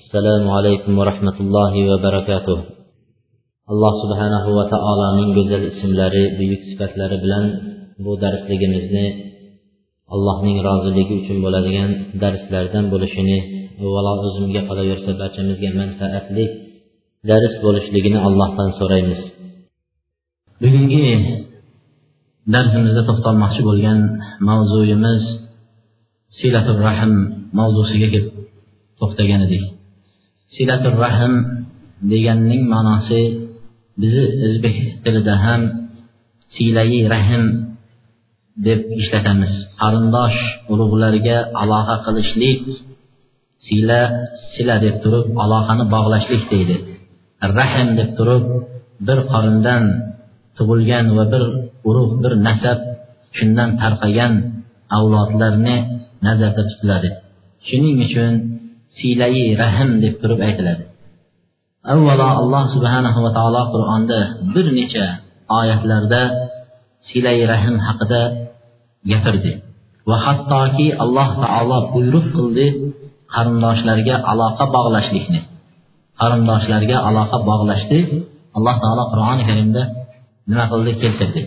assalomu alaykum va rahmatullohi va barakatuh. Alloh subhanahu va taoloning go'zal ismlari buyuk sifatlari bilan bu darsligimizni allohning roziligi uchun bo'ladigan darslardan bo'lishini avvalo o'zimga qolaversa barchamizga manfaatli dars bo'lishligini allohdan so'raymiz. Bugungi darsimizda to'xtalmoqchi bo'lgan mavzuyimiz silatul rahm mavzusiga kelib to'xtagan edik. Silatul rahm deganning ma'nosi bizni o'zbek tilida ham siylai rahm deb ishlatamiz. Qarindosh urug'larga aloqa qilishlik siyla sila deb turib aloqani bog'lashlik deydi. Rahm deb turib bir qorindan tug'ilgan va bir urug' bir nasab shundan tarqagan avlodlarni nazarda tutiladi. Shuning uchun siylai rahm deb turib aytiladi. Avvalo alloh subhanahu va taolo qur'onda bir necha oyatlarda siylai rahm haqida gapirdi. Va hattoki alloh taolo buyruq qildi qarindoshlarga aloqa bog'lashlikni. Qarindoshlarga aloqa bog'lashni alloh taolo qur'oni karimda nima qildi? Keltirdi.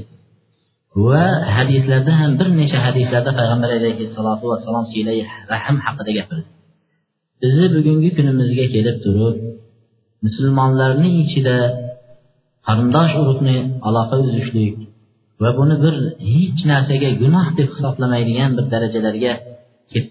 Va hadislarda ham bir necha hadislarda payg'ambar alayhissalotu vassalom siylai rahm haqida gapirdi. Bizni bugungi kunimizga kelib turib musulmonlarning ichida qarindosh urug'ni aloqa uzishlik va buni bir hech narsaga gunoh deb hisoblamaydigan bir darajalarga kelib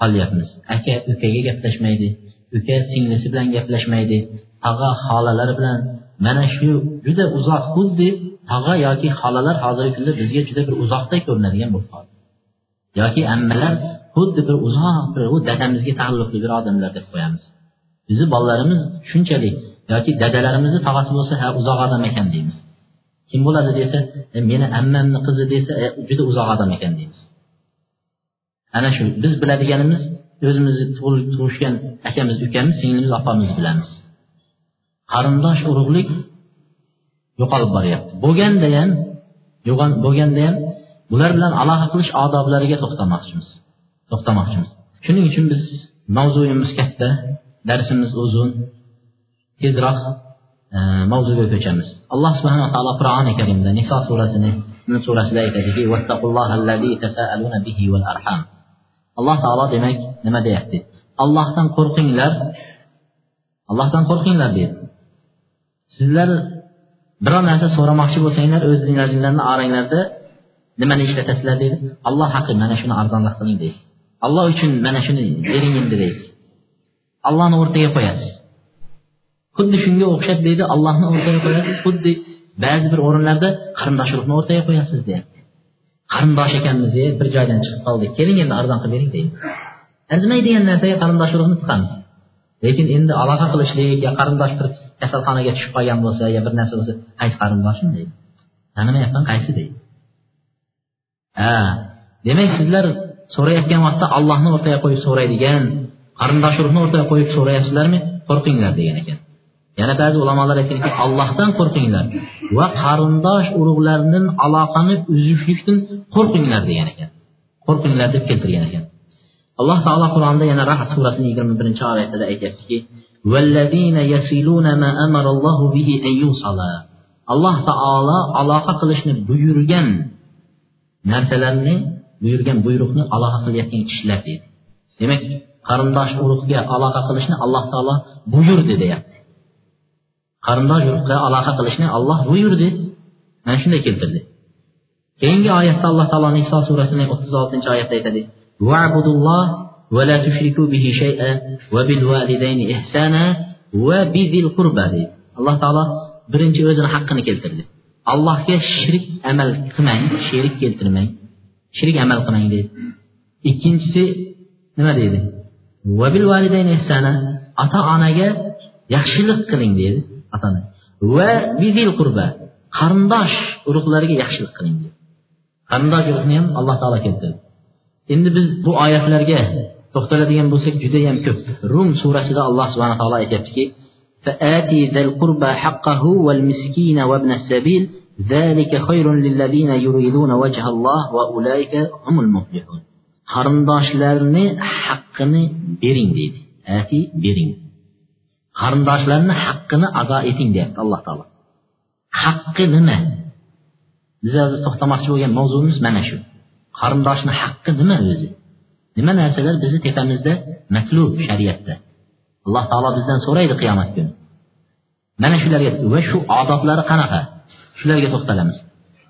qolyapmiz. Aka ukaga gaplashmaydi uka singlisi bilan gaplashmaydi tog'a xolalar bilan mana shu juda uzoq xuddi tog'a yoki xolalar hozirgi kunda bizga juda bir uzoqda ko'rinadigan bo'lib qoldi. Yoki ammalar xuddi bir uzoq bir u dadamizga taalluqli bir odamlar deb qo'yamiz. Bizni bolalarimiz shunchalik yoki dadalarimizni tog'asi bo'lsa ha uzoq odam ekan deymiz. Kim bo'ladi desa e, meni ammamni qizi desa e, juda uzoq odam ekan deymiz. Ana shu biz biladiganimiz o'zimizni tug'ishgan akamiz ukamiz singlimiz opamiz bilamiz. Qarindosh urug'lik yo'qolib boryapti. Bo'lganda ham bo'lganda ham bular bilan aloqa qilish odoblariga to'xtamoqchimiz. To'xtamoqchimiz. Shuning uchun biz mavzuyimiz katta darsimiz uzun tezroq e, mavzuga ko'chamiz. Alloh subhanaa taolo qur'oni karimda niso surasini surasida aytadiki alloh taolo demak nima deyapti? Allohdan qo'rqinglar. Allohdan qo'rqinglar deydi. Sizlar biror narsa so'ramoqchi bo'lsanglar o'zlaringlarni oranglarda nimani ishlatasizlar deydi alloh haqqi mana shuni arzonroq qiling deydi alloh uchun mana shuni bering endi deysiz allohni o'rtaga qo'yasiz xuddi shunga o'xshab deydi allohni o'rtaga qo'yasiz xuddi ba'zi bir o'rinlarda qarindosh urug'ni o'rtaga qo'yasiz deyapti qarindosh ekanmiz bir joydan chiqib qoldik keling endi arzon qilib bering deydi arzimaydigan narsaga qarindosh urug'ni tiqamiz lekin endi aloqa qilishlik yo qarindosh bir kasalxonaga tushib qolgan bo'lsa yo bir narsa bo'lsa qaysi qarindoshim deydi tanimayapman qaysi deydi ha demak sizlar so'rayotgan vaqtda allohni o'rtaga qo'yib so'raydigan qarindosh urug'ni o'rtaga qo'yib so'rayapsizlarmi? Qo'rqinglar degan ekan. Yana ba'zi ulamolar aytganki allohdan qo'rqinglar va qarindosh urug'lardan aloqani uzishlikdan qo'rqinglar degan ekan. Qo'rqinglar deb keltirgan ekan. Alloh taolo qur'onda yana rahat surasini yigirma birinchi oyatida aytyaptiki alloh taolo aloqa qilishni buyurgan narsalarni buyurgan buyruqni aloqa qilayotgan kishilar deydi demak qarindosh urug'ga aloqa qilishni alloh taolo buyurdi deyapti qarindosh urug'ga aloqa qilishni olloh buyurdi mana shunday keltirdi keyingi oyatda alloh taolo niso surasining o'ttiz oltinchi oyatda aytadi ولا تشركوا به شيئا وبالوالدين إحسانا وبذي القربى deydi alloh taolo birinchi o'zini haqqini keltirdi Allohga shirik amal qilmang sherik keltirmang. Shirik amal qilmang deydi. Ikkinchisi nima deydi? Ota onaga yaxshilik qiling deydi atani va vizil qurba qarindosh urug'larga yaxshilik qiling deydi. Qarindosh urug'ni ham alloh taolo keltirdi. Endi biz bu oyatlarga to'xtaladigan bo'lsak judayam ko'p. Rum surasida alloh subhana taolo aytyaptiki فآتي ذا القربى حقه والمسكين وابن السبيل ذلك خير للذين يريدون وجه الله وأولئك هم المفلحون qarindoshlarni haqqini bering deydi ati bering qarindoshlarni haqqini ado eting deyapti alloh taolo haqqi nima biz hozir to'xtamoqchi bo'lgan mavzuimiz mana shu qarindoshni haqqi nima o'zi nima narsalar bizni tepamizda matlub shariatda alloh taolo bizdan so'raydi qiyomat kuni. Mana shularga va shu odoblari qanaqa? Shularga to'xtalamiz.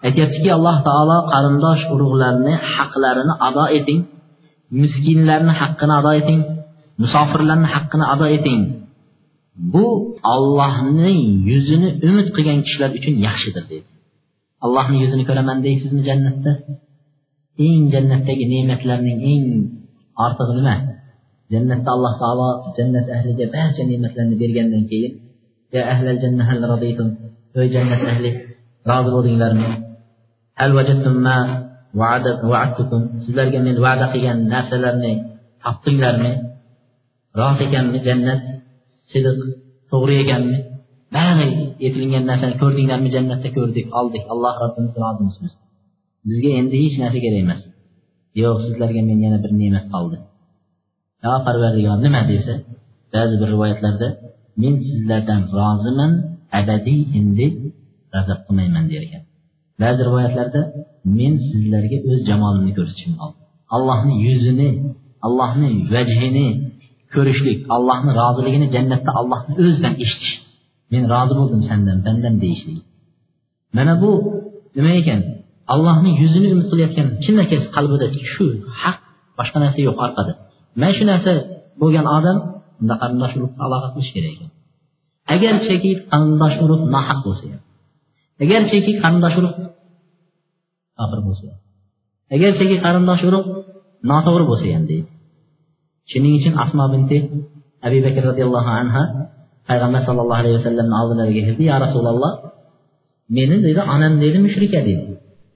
Aytyaptiki alloh taolo qarindosh urug'larni haqlarini ado eting. Miskinlarni haqqini ado eting. Musofirlarni haqqini ado eting. Bu ollohning yuzini umid qilgan kishilar uchun yaxshidir deydi. Allohni yuzini ko'raman deysizmi jannatda? Eng jannatdagi ne'matlarning eng ortig'i nima? Jannatda alloh taolo jannat ahliga barcha ne'matlarni bergandan keyin ya ahlal janna hal radiytum ey jannat ahli rozi bo'ldinglarmi? Hal vajadtum ma va'adtukum sizlarga men va'da qilgan narsalarni topdinglarmi? Rost ekanmi jannat? Sidiq to'g'ri ekanmi? Bari aytilingan narsani ko'rdinglarmi jannatda? Ko'rdik oldik. Alloh robbimiz rozimisiz. Bizga endi hech narsa kerak emas. Yo'q sizlarga men yana bir ne'mat qoldi. Yo parvardigor nima desa ba'zi bir rivoyatlarda men sizlardan roziman abadiy endi g'azab qilmayman der ekan. Ba'zi rivoyatlarda men sizlarga o'z jamolimni ko'rsatishim oldim allohni yuzini allohni vajhini ko'rishlik allohni roziligini jannatda allohni o'zidan eshitish. Men rozi bo'ldim sandan bandan deyishlik. Mana bu nima ekan? Allohni yuzini umid qilayotgan chinakam qalbida shu haq boshqa narsa yo'q orqada. Mana shu narsa bo'lgan odam unda qarindosh urug'ga aloqa qilish kerak ekan. Agarchaki qarindosh urug' nohaq bo'lsa ham agarchaki qarindosh urug' kofir bo'lsa agarchaki qarindosh urug' noto'g'ri bo'lsa ham deydi. Shuning uchun asmo binti abi bakr roziyallohu anha payg'ambar sallallohu alayhi vasallamni oldilariga keldi ya rasululloh meni dedi onam dedi mushrika dedi.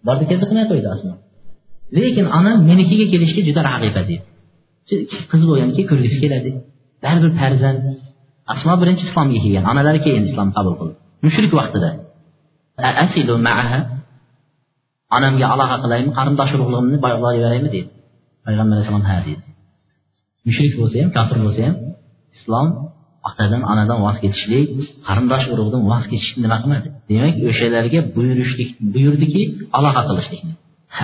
Bordi keldi qilmay qo'ydi asmo lekin onam menikiga kelishga juda rag'iba dedi qiz bo'lganki ko'rgisi keladi baribir farzand asmo birinchi islomga kelgan onalari keyin islom qabul qildi mushrik vaqtida onamga aloqa qilaymi qarindosh urug'lig'imni boylayveraymi deydi payg'ambar alayhissalom ha deydi mushrik bo'lsa ham kofir bo'lsa ham islom otadan onadan voz kechishlik qarindosh urug'dan voz kechishni nima qilmadi demak o'shalarga buyurishlik buyurdiki aloqa qilishlikni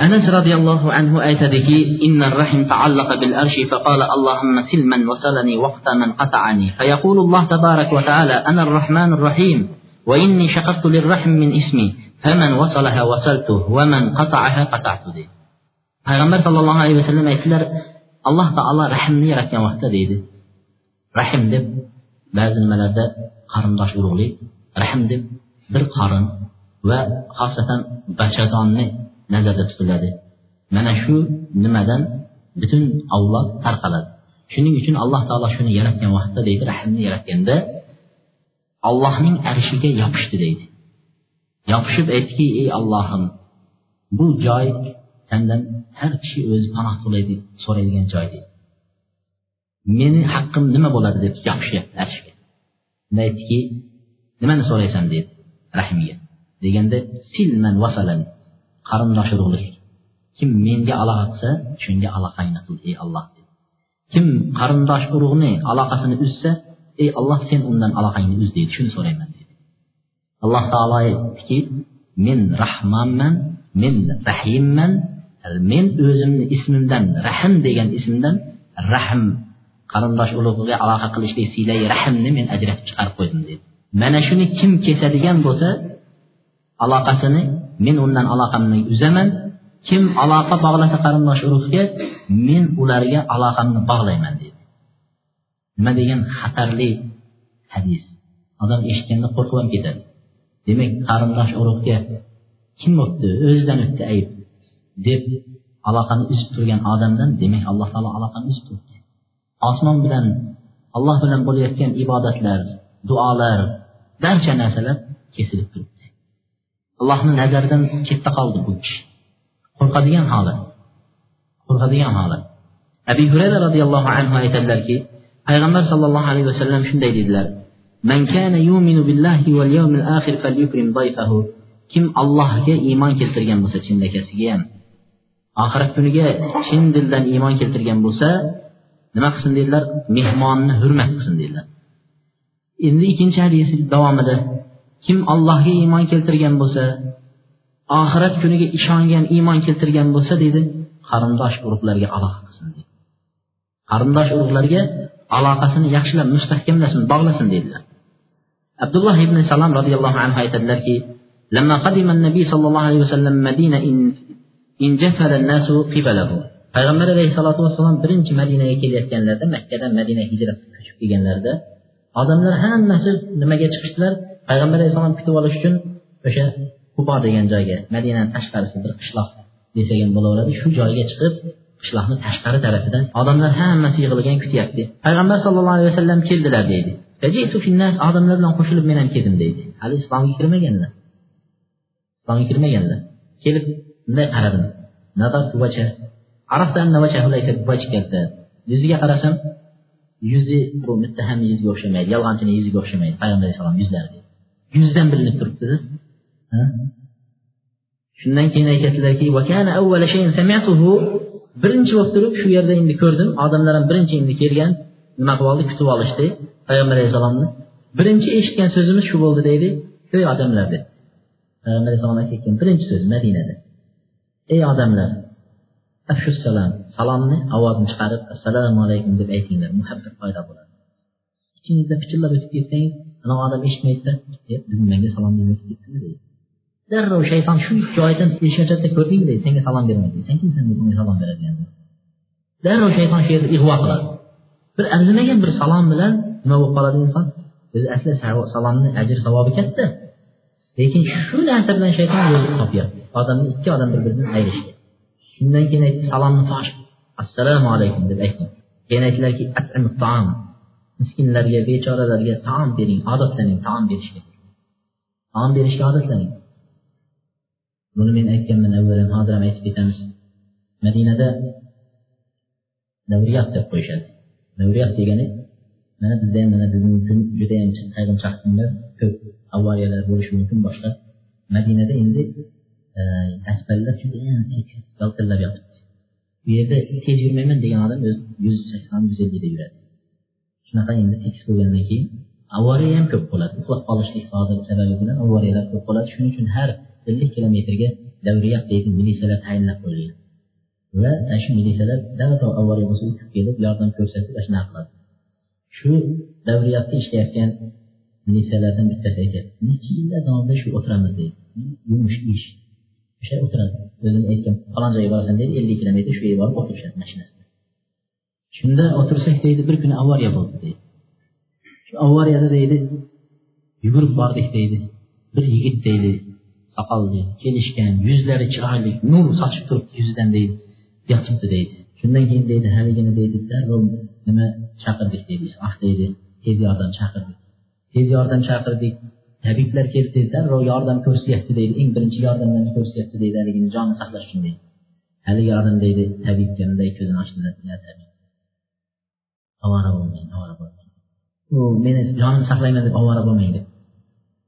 أنس رضي الله عنه أيتدك إن الرحم تعلق بالأرش فقال اللهم سل من وصلني وقت من قطعني فيقول الله تبارك وتعالى أنا الرحمن الرحيم وإني شققت للرحم من اسمي فمن وصلها وصلته ومن قطعها قطعته دي payg'ambar sallallohu alayhi vasallam aytdilar alloh taolo rahmni yaratgan vaqtda deydi rahm deb ba'zi nimalarda qarindosh urug'lik rahm deb bir qorin va xosatan bachadonni nazarda tutiladi. Mana shu nimadan butun avlod tarqaladi. Shuning uchun alloh taolo shuni yaratgan vaqtda deydi rahmni yaratganda allohning arshiga yopishdi deydi. Yopishib aytdiki ey allohim bu joy sandan har kishi o'zi panoh so'raydigan joy deydi. Meni haqqim nima bo'ladi? deb yopishyapti arshga unda aytdiki nimani so'raysan? dedi rahimga deganda silman vasalani qarindosh urug'lik kim menga aloqatsa shunga aloqangni qil ey alloh dedi kim qarindosh urug'ni aloqasini uzsa ey alloh sen undan aloqangni uz deydi. Shuni so'rayman dedi. Alloh taolo aytdiki men rahmonman men rahimman men o'zimni ismimdan rahm degan ismimdan rahm qarindosh ulug'iga aloqa qilishlik siylai rahmni men ajratib chiqarib qo'ydim dedi. Mana shuni kim kesadigan bo'lsa aloqasini men undan aloqamni uzaman. Kim aloqa bog'lasa qarindosh urug'ga men ularga aloqamni bog'layman dedi. Nima degan xatarli hadis. Odam eshitganda qo'rqib ham ketadi. Demak qarindosh urug'ga kim o'tdi? O'zidan o'tdi ayb. Deb aloqani uzib turgan odamdan demak alloh taolo aloqani uzib turibdi. Osmon bilan alloh bilan bo'layotgan ibodatlar duolar barcha narsalar kesilib turibdi. allohni nazaridan chetda qoldi bu kishi. Qo'rqadigan holat qo'rqadigan holat abi hurayra roziyallohu anhu aytadilarki payg'ambar sollallohu alayhi vasallam shunday dedilar man kana yuminu billahi val yawmil akhir falyukrim dayfahu. Kim allohga iymon keltirgan bo'lsa chindakasiga ham. Oxirat kuniga chin dildan iymon keltirgan bo'lsa nima qilsin dedilar? Mehmonni hurmat qilsin dedilar. Endi ikkinchi hadis davomida kim allohga iymon keltirgan bo'lsa oxirat kuniga ishongan iymon keltirgan bo'lsa deydi qarindosh urug'larga aloqa qilsin deydi qarindosh urug'larga aloqasini yaxshilab mustahkamlasin bog'lasin dedilar abdulloh ibn salom roziyallohu anhu aytadilarki لما قدم النبي صلى الله عليه وسلم مدينة إن انجفل الناس قبله payg'ambar alayhissalotu vassalom birinchi madinaga kelayotganlarida makkadan madinaga hijrat ko'chib kelganlarida odamlar hammasi nimaga chiqishdilar Payg'ambar alayhissalom kutib olish uchun o'sha qubo degan joyga madinani tashqarisi bir qishloq desak ham bo'laveradi. Shu joyga chiqib qishloqni tashqari tarafidan odamlar hammasi yig'ilgan kutyapti. Payg'ambar sallallohu alayhi vasallam keldilar deydi. Odamlar bilan qo'shilib men ham keldim deydi. Hali islomga kirmaganlar. Islomga kirmaganlar. Kelib bunday qaradim. Yuziga qarasam yuzi bu muttahamni yuziga o'xshamaydi yolg'onchini yuziga o'xshamaydi payg'ambar alayhissalom yuzlari yuzdan bilinib turibdida shundan keyin aytyaptilarki birinchi bo'lib turib shu yerda endi ko'rdim. Odamlar ham birinchi endi kelgan nima qilib oldi? Kutib olishdi. Payg'ambar alayhissalomni. Birinchi eshitgan so'zimiz shu bo'ldi deydi. Ey odamlar deb payg'ambar alayhissalom aytayotgan birinchi so'z madinada. Ey odamlar afshussalom salomni ovozni chiqarib assalomu alaykum deb aytinglar. Muhabbat paydo bo'ladi. Ichingizda pichirlab o'tib ketsangiz anavi odam eshitmaydida bugun menga salom bermay ketdimi deydi darrov shayton shu joyidan eshik ochadida ko'rdingmi deydi senga salom bermaydi sen kimsan deb unga salom beradigan darrov shayton shu yerda ig'vo qiladi bir arzimagan bir salom bilan nima bo'lib qoladi inson o'zi asli salomni ajr savobi katta lekin shu narsa bilan shayton yo'l topyapti odamni ikki odam bir biridan ayrishgan shundan keyin aytdi salomni tosh assalomu alaykum deb aytdi keyin aytdilarki miskinlarga bechoralarga taom bering odatlaning taom berishga. Taom berishga odatlaning buni men aytganman avval ham hozir ham aytib ketamiz. Madinada davriyat deb qo'yishadi. Davriyat degani mana bizda ham mana bizni uchun judayam qayg'imchoq kunlar ko'p avariyalar bo'lishi mumkin. Boshqa madinada endi asfallar judayam tekis daltillab yotibdi. Bu yerda tez yurmayman degan odam o'zi yuz sakson yuz ellida yuradi shunaqa endi tekis bo'lgandan keyin avariya ham ko'p bo'ladi. Uxlab qolishlik sababi bilan avariyalar ko'p bo'ladi. Shuning uchun har ellik kilometrga davriyat deydi militsiyalar tayinlab qo'yilgan. Va shu militsiyalar darrov avariya bo'lsa uchib kelib yordam ko'rsatib shunaqa qiladi. Shu davriyatda ishlayotgan militsiyalardan bittasi aytyapti necha yillar davomida shu o'tiramiz deydi. Yumush ish. O'sha o'tiradi. O'zini aytgan falon joyga borasan deydi ellik kilometr shu yerga borib o'tirishadi mashinasida shunda o'tirsak deydi bir kuni avariya bo'ldi deydi. Shu avariyada deydi yugurib bordik deydi. Bir yigit deydi soqolli kelishgan yuzlari chiroyli nur sochib turibdi yuzidan deydi. Yotibdi deydi. Shundan keyin deydi haligini deydi darrov nima chaqirdik deydi. Ah deydi tez yordam chaqirdik. Tez yordam chaqirdik. Tabiblar keldi darrov yordam ko'rsatyapti deydi. Eng birinchi yordamlarni ko'rsatyapti deydi haligini jonni saqlash uchun deydi. Haligi odam deydi tabibga bunday ko'zini ochdilar. Tabib ovora bo'lmang ovora bo'lmang u meni jonim saqlayman deb ovora bo'lmang deb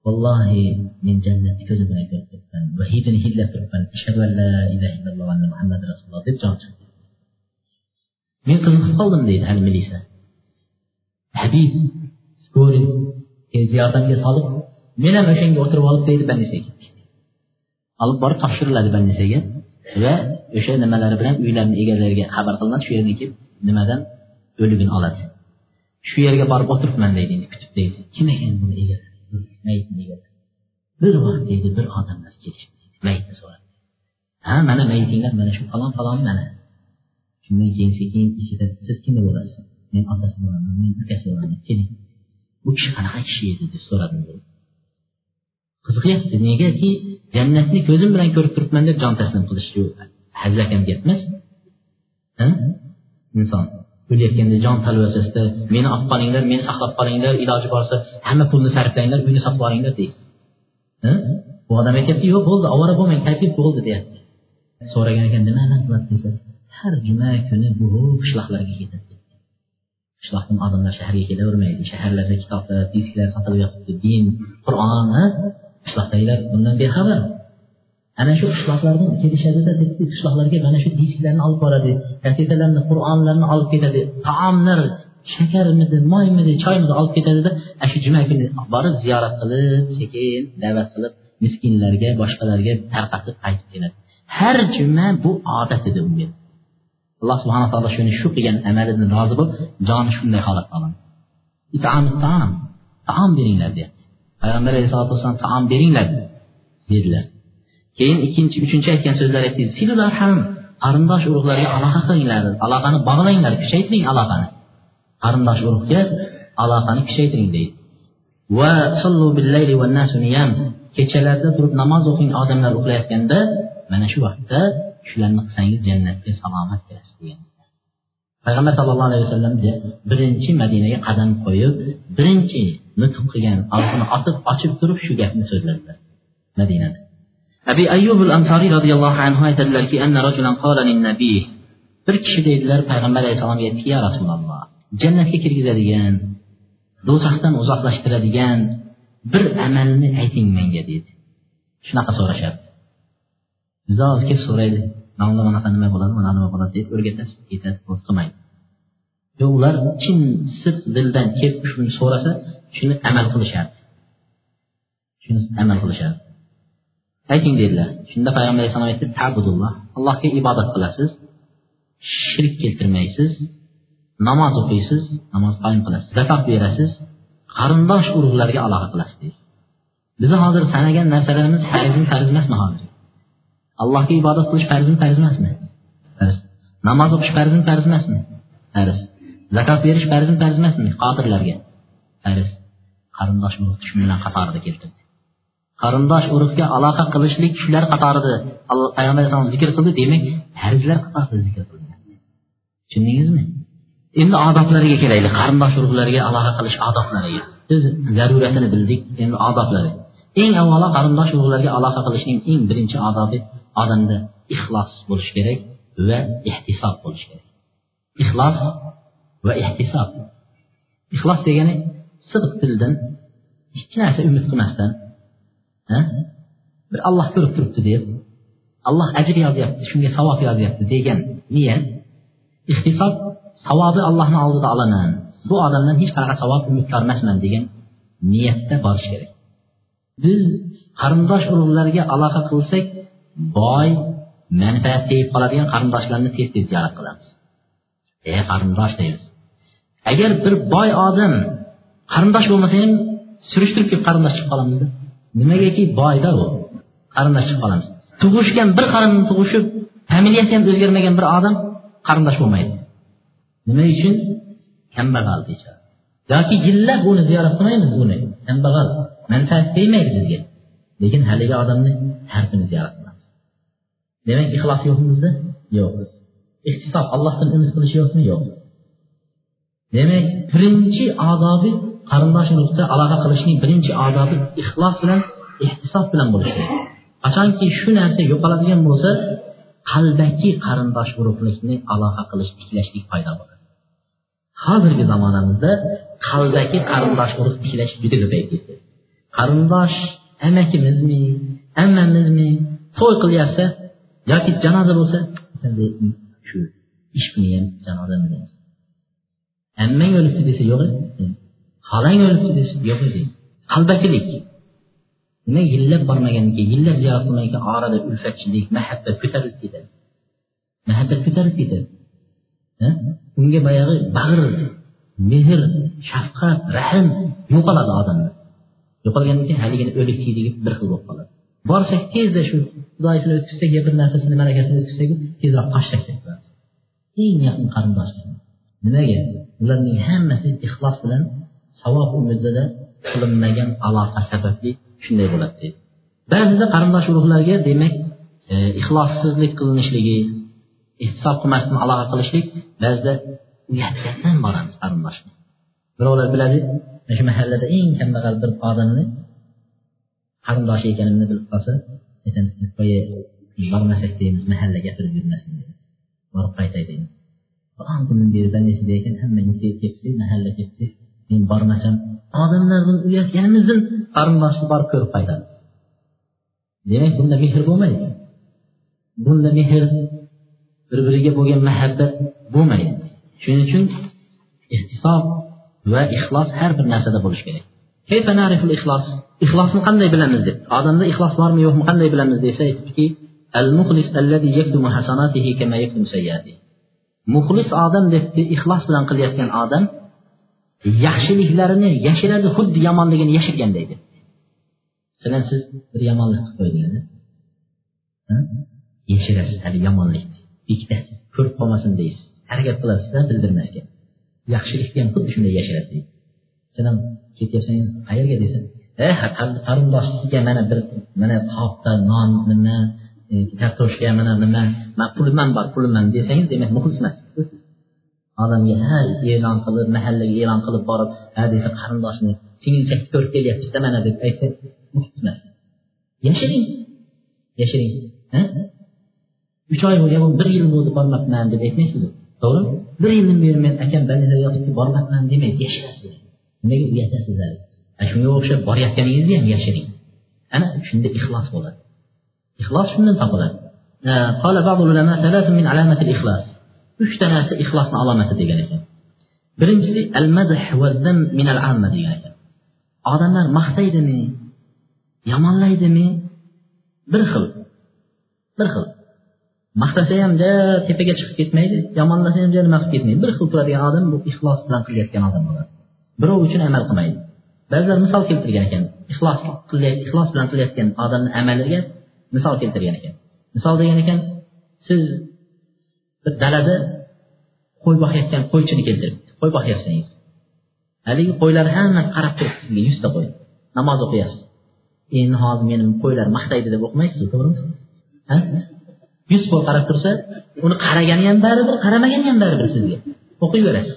vallohi men jannatni ko'zim bilan ko'rib turibman va hidini hidlab turibman. Ashhadu an la ilaha illalloh anna muhammad rasululloh deb jon chiqdi men qiziqib qoldim deydi hali milisa. Habib skoriy tez yordamga solib men ham o'shanga o'tirib olib deydi bannisaga olib borib topshiriladi bannisaga va o'sha nimalari bilan uylarni egalariga xabar qilinadi. Shu yerdan kelib nimadan o'ligini oladi. Shu yerga borib o'tiribman deydi endi kutib deydi. Kim ekan buni egasi? Mayitni egasi. Bir vaqt deydi bir odamlar kelishdi mayitni so'radi. Ha mana mayitinglar mana shu falon falon mana. Shundan keyin sekin ichida siz kim bo'lasiz? Men otasi bo'laman men ukasi bo'laman keling. Bu kishi qanaqa kishi edi deb so'radim qiziqyapti negaki jannatni ko'zim bilan ko'rib turibman deb jon taslim qilish shu hazilakam gap emas inson. O'layotganda jon talvasasida meni olib qolinglar meni saqlab qolinglar iloji borsa hamma pulni sarflanglar uyni sotib olinglar deydi. Bu odam aytyapti yo'q bo'ldi ovora bo'lmang taklif bo'ldi deyapti. So'ragan ekan nima amal qiladi desa har juma kuni bu qishloqlarga ketadi qishloqdan odamlar shaharga kelavermaydi shaharlarda kitoblar disklar sotilib yotibdi din qur'on qishloqdagilar bundan bexabar. Ana shu qishloqlardan kelishadida bitta qishloqlarga mana shu disklarni olib boradi. Kasetalarni qur'onlarni olib ketadi. Taomlar shakarmidi moymidi choymidi olib ketadida ana shu juma kuni borib ziyorat qilib sekin da'vat qilib miskinlarga boshqalarga tarqatib qaytib keladi. Har juma bu odat edi unga. Alloh subhana taolo shuni shu qilgan amalidan rozi bo'lib joni shunday holatga oladi taom beringlar deyapti. Payg'ambar alayhisalotu vassalom taom beringlar dedilar keyin ikkinchi uchinchi aytgan so'zlar aytdingiz ham qarindosh urug'larga aloqa qilinglar. Aloqani bog'langlar kuchaytiring aloqani. Qarindosh urug'ga aloqani kuchaytiring deydi. Va kechalarda turib namoz o'qing odamlar uxlayotganda mana shu vaqtda shularni qilsangiz jannatga salomat kirasiz degan. Payg'ambar sallallohu alayhi vasallam birinchi madinaga qadam qo'yib birinchi nutq qilgan og'zini otib ochib turib shu gapni so'zladilar madinada. Abi ayyub al ansoriy roziyallohu anhu aytadilarki anna rajulan qala nabiy bir kishi deydilar payg'ambar alayhissalomga aytdiki ya rasululloh jannatga kirgizadigan do'zaxdan uzoqlashtiradigan bir amalni ayting menga deydi. Shunaqa so'rashadi bizda hozir kelib so'raydi manda bunaqa nima bo'ladi mana nima bo'ladi? deb o'rgatasiz ketadi qilmaydi yo'q ular chin sidq dildan kelib shuni so'rasa shuni amal qilishadi shuni amal qilishadi Lakin dedilər, şunda Peyğəmbər əleyhissalam etdi, təbudullah. Allah'a ibadət qıləsiz, şirk keltirməyisiz, namaz oxuyasız, namaz qaim qıləsiz, zəkat verəsiz, qarındaş urğularga əlaqə qıləsiz. Bizə hazır sənəgən nərsələrimiz fərzin fərzməsmi hazır? Allah'a ibadət qilish fərzin fərzməsmi? Fərz. Namaz oxuş fərzin fərzməsmi? Fərz. Zəkat veriş fərzin fərzməsmi qadirlərə? Fərz. Qarındaş urğu düşmənlə qatarında keltirdi qarindosh urug'ga aloqa qilishlik shular qatorida payg'ambar alayhisalom zikr qildi. Demak farzlar qatorida zikr qilingan tushundingizmi? Endi odoblariga kelaylik. Qarindosh urug'larga aloqa qilish odoblariga. Biz zaruratini bildik. Endi odoblari. Eng avvalo qarindosh urug'larga aloqa qilishning eng birinchi odobi odamda ixlos bo'lishi kerak va ehtisob bo'lishi kerak. İxlos va ehtisob. İxlos degani sidq dildan hech narsa umid qilmasdan bir alloh ko'rib turibdi deb alloh ajr yozyapti shunga savob yozyapti degan niyat ixtisob savobi allohni oldida olaman. Bu odamdan hech qanaqa savob umidvor emasman degan niyatda borish kerak. Biz qarindosh urug'larga aloqa qilsak boy manfaat tegib qoladigan qarindoshlarni tez tez ziyorat qilamiz. E qarindosh deymiz. Agar bir boy odam qarindosh bo'lmasa ham surishtirib kelib qarindosh chiqib qolamizda. Nimagaki boyda u qarindosh chiqib qolamiz. Tug'ishgan bir qarinni tug'ishib familiyasi ham o'zgarmagan bir odam qarindosh bo'lmaydi. Nima uchun? Kambag'al deyishadi. Yoki yillab uni ziyorat qilmaymiz uni. Kambag'al. Manfaat tegmaydi bizga. Lekin haligi odamni har kuni ziyorat qilamiz. Demak ixlos yo'qmi bizda? Yo'q. Ehtisob allohdan umid qilish yo'qmi? Yo'q. Demak birinchi odobi qarindosh urug'da aloqa qilishning birinchi odobi ixlos bilan ehtisob bilan bo'lishi. Qachonki shu narsa yo'qoladigan bo'lsa qalbaki qarindosh urug'likni aloqa qilish tiklashlik paydo bo'ladi. Hozirgi zamonamizda qalbaki qarindosh urug' tiklash juda ko'payib ketdi. Qarindosh amakimizmi ammamizmi to'y qilyapsa yoki janoza bo'lsa shu ish bilan ham janozami amma ammang o'libdi desa yo'q xolang o'libdi desib yo'q edi. Qalbakilik nima yillab bormagandan keyin yillab ziyorat qilmagan keyin orada ulfatchilik muhabbat ko'tarilib ketadi. Muhabbat ko'tarilib ketadi. Unga boyagi bag'r mehr shafqat rahm yo'qoladi odamda. Yo'qolgandan keyin haligini o'likdek deb bir xil bo'lib qoladi. Borsak tezda shu xudoyisini o'tkazsak yo bir narsasini marakasini o'tkazsak tezroq qochsak eng yaqin qarindosh nimaga? Ularning hammasi ixlos bilan savob umidida qilinmagan aloqa sababli shunday bo'ladi deydi ba'zida qarindosh urug'larga demak e, ixlossizlik qilinishligi ehtisob qilmasdan aloqa qilishlik ba'zida uyatgandan boramiz qarindoshga birovlar biladi? Mana shu mahallada eng kambag'al bir odamni qarindoshi ekanimni bilib qolsa aytamiz qo'ya bormasak deymiz mahallaga kirib yurmasin borib qaytay deymiz. O'n kundan beri banesida ekan hamma ketsak mahalla ketsak men bormasam odamlardan uyatganimizdan qarindoshni borib ko'rib qaytamiz demak bunda mehr bo'lmaydi. Bunda mehr bir biriga bo'lgan muhabbat bo'lmaydi. Shuning uchun ehtisob va ixlos har bir narsada bo'lishi kerak. Ixlos? Ixlosni qanday bilamiz deb. Odamda ixlos bormi yo'qmi qanday bilamiz desa aytibdiki muxlis odam debdi ixlos bilan qilayotgan odam yaxshiliklarini yashiradi xuddi yomonligini yashirganday deb masalan siz bir yomonlik qilib qo'ydingiz yashirasiz hali yomonlikni bekitasiz ko'rib qolmasin deysiz. Harakat qilasizda bildirmasga. Yaxshilikni ham xuddi shunday yashiradi deydi. Masalan ham ketyapsan qayerga desa e eh, qarindoshga mana bir mana qopda non nima e, kartoshka mana nima man pulim bor pulim desangiz demak muxlis emas. odamga ha e'lon qilib mahallaga e'lon qilib borib ha desa qarindoshini singilchak ko'rib kelyaptida mana deb aytsa yashiring. Yashiring. Ha? Uch oy bo'lgan bir yil bo'ldi bormabman deb aytmaysiz to'g'rimi bir yildan beri men akam bolnizada yotibdi bormabman demaydi yashirasiz. Nimaga uyatasiz shunga o'xshab borayotganingizni ham yashiring. Ana shunda ixlos bo'ladi. Ixlos shundan topiladi. قال بعض العلماء min alamati علامة الإخلاص uchta narsa ixlosni alomati degan ekan. Birinchisi al madh va zam min al amma degan ekan. Odamlar maqtaydimi yomonlaydimi? Bir xil. Bir xil. Maqtasa ham ja tepaga chiqib ketmaydi yomonlasa ham ja nima qilib ketmaydi. Bir xil turadigan odam bu ixlos bilan qilayotgan odam bo'ladi. Birov uchun amal qilmaydi. Ba'zilar misol keltirgan ekan. Ixlos ixlos bilan qilayotgan odamni amaliga misol keltirgan ekan. Misol degan ekan siz bir dalada qo'y boqayotgan qo'ychini keltiribdi. Qo'y boqyapsiz haligi qo'ylar hammasi qarab turibdi. Sizga yuzta qo'y. Namoz o'qiyapsiz. Endi hozir meni qo'ylar maqtaydi deb o'qimaysiz to'g'rimi? Yuz qo'y qarab tursa uni qaragani ham baribir qaramagani ham baribir sizga. O'qiyverasiz.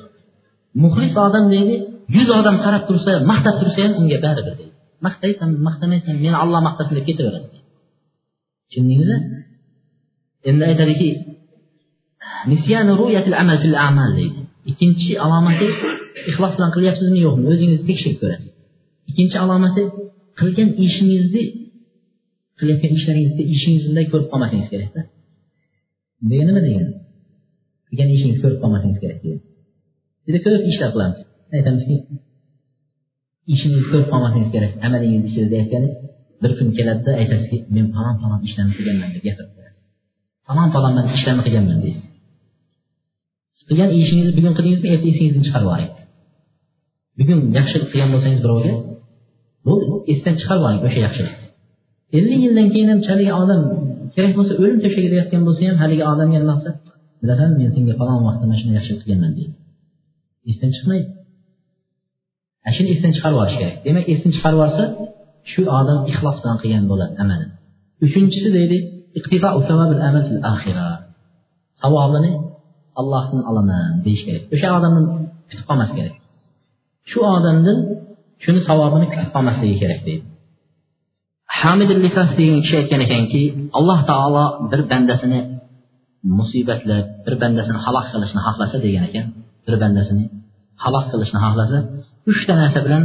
Muxlis odam deydi yuz odam qarab tursa maqtab tursa ham unga baribir deydi. Maqtaysan maqtamaysan meni olloh maqtasin deb ketaveradi. Tushundingizmi? Endi aytadiki amal deydi. Ikkinchi alomati ixlos bilan qilyapsizmi yo'qmi? O'zingizni tekshirib ko'rasiz. Ikkinchi alomati qilgan ishingizni qilayotgan ishlaringizni ishingizni ko'rib qolmasangiz kerakda degani nima degani qilgan ishingizni ko'rib qolmasangiz kerak deydi juda ko'p ishlar qilamiz. Aytamizki ishingizni ko'rib qolmasangiz kerak. Amalingizni ichida bir kun keladida aytasizki men falon falon ishlarni qilganman deb gapirib qo'yasiz falon falon ishlarni qilganman deysiz. Qilgan ishingizni bugun qildingizmi? Erta esingizdan chiqarib yuboring bugun yaxshilik qilgan bo'lsangiz birovga bo'ldi esdan chiqarib yuboring o'sha yaxshilikni ellik yildan keyin ham haligi odam kerak bo'lsa o'lim to'shagida yotgan bo'lsa ham haligi odamga nima qilsa bilasanmi men senga falon vaqtda mana shunday yaxshilik qilganman deydi. Esdan chiqmaydi. Ana shuni esdan chiqarib yuborish kerak. Demak esdan chiqarib yuborsa shu odam ixlos bilan qilgan bo'ladi amalni uchinchisi deydi savobini allohdan olaman deyish kerak. O'sha odamni kutib qolmas kerak. Shu odamdan shuni savobini kutib qolmasligi kerak deydi. Hamid degan kishi aytgan ekanki alloh taolo bir bandasini musibatlab bir bandasini halok qilishni xohlasa degan ekan bir bandasini halok qilishni xohlasa uchta narsa bilan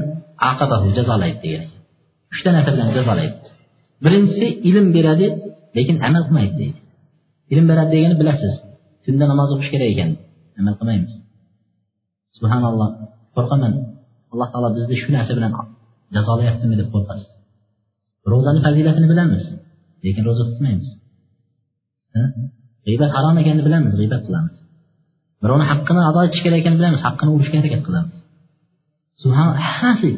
aqabahu jazolaydi degan ekan. Uchta narsa bilan jazolaydi. Birinchisi ilm beradi lekin amal qilmaydi deydi. Ilm beradi degani bilasiz tunda namoz o'qish kerak ekan. Amal qilmaymiz. Subhanalloh. Qo'rqaman. Alloh taolo bizni shu narsa bilan jazolayaptimi deb qo'rqasiz. Ro'zani fazilatini bilamiz lekin ro'za tutmaymiz. G'iybat harom ekanini bilamiz g'iybat qilamiz. Birovni haqqini ado etish kerak ekanini bilamiz haqqini urishga harakat qilamiz. Hammasi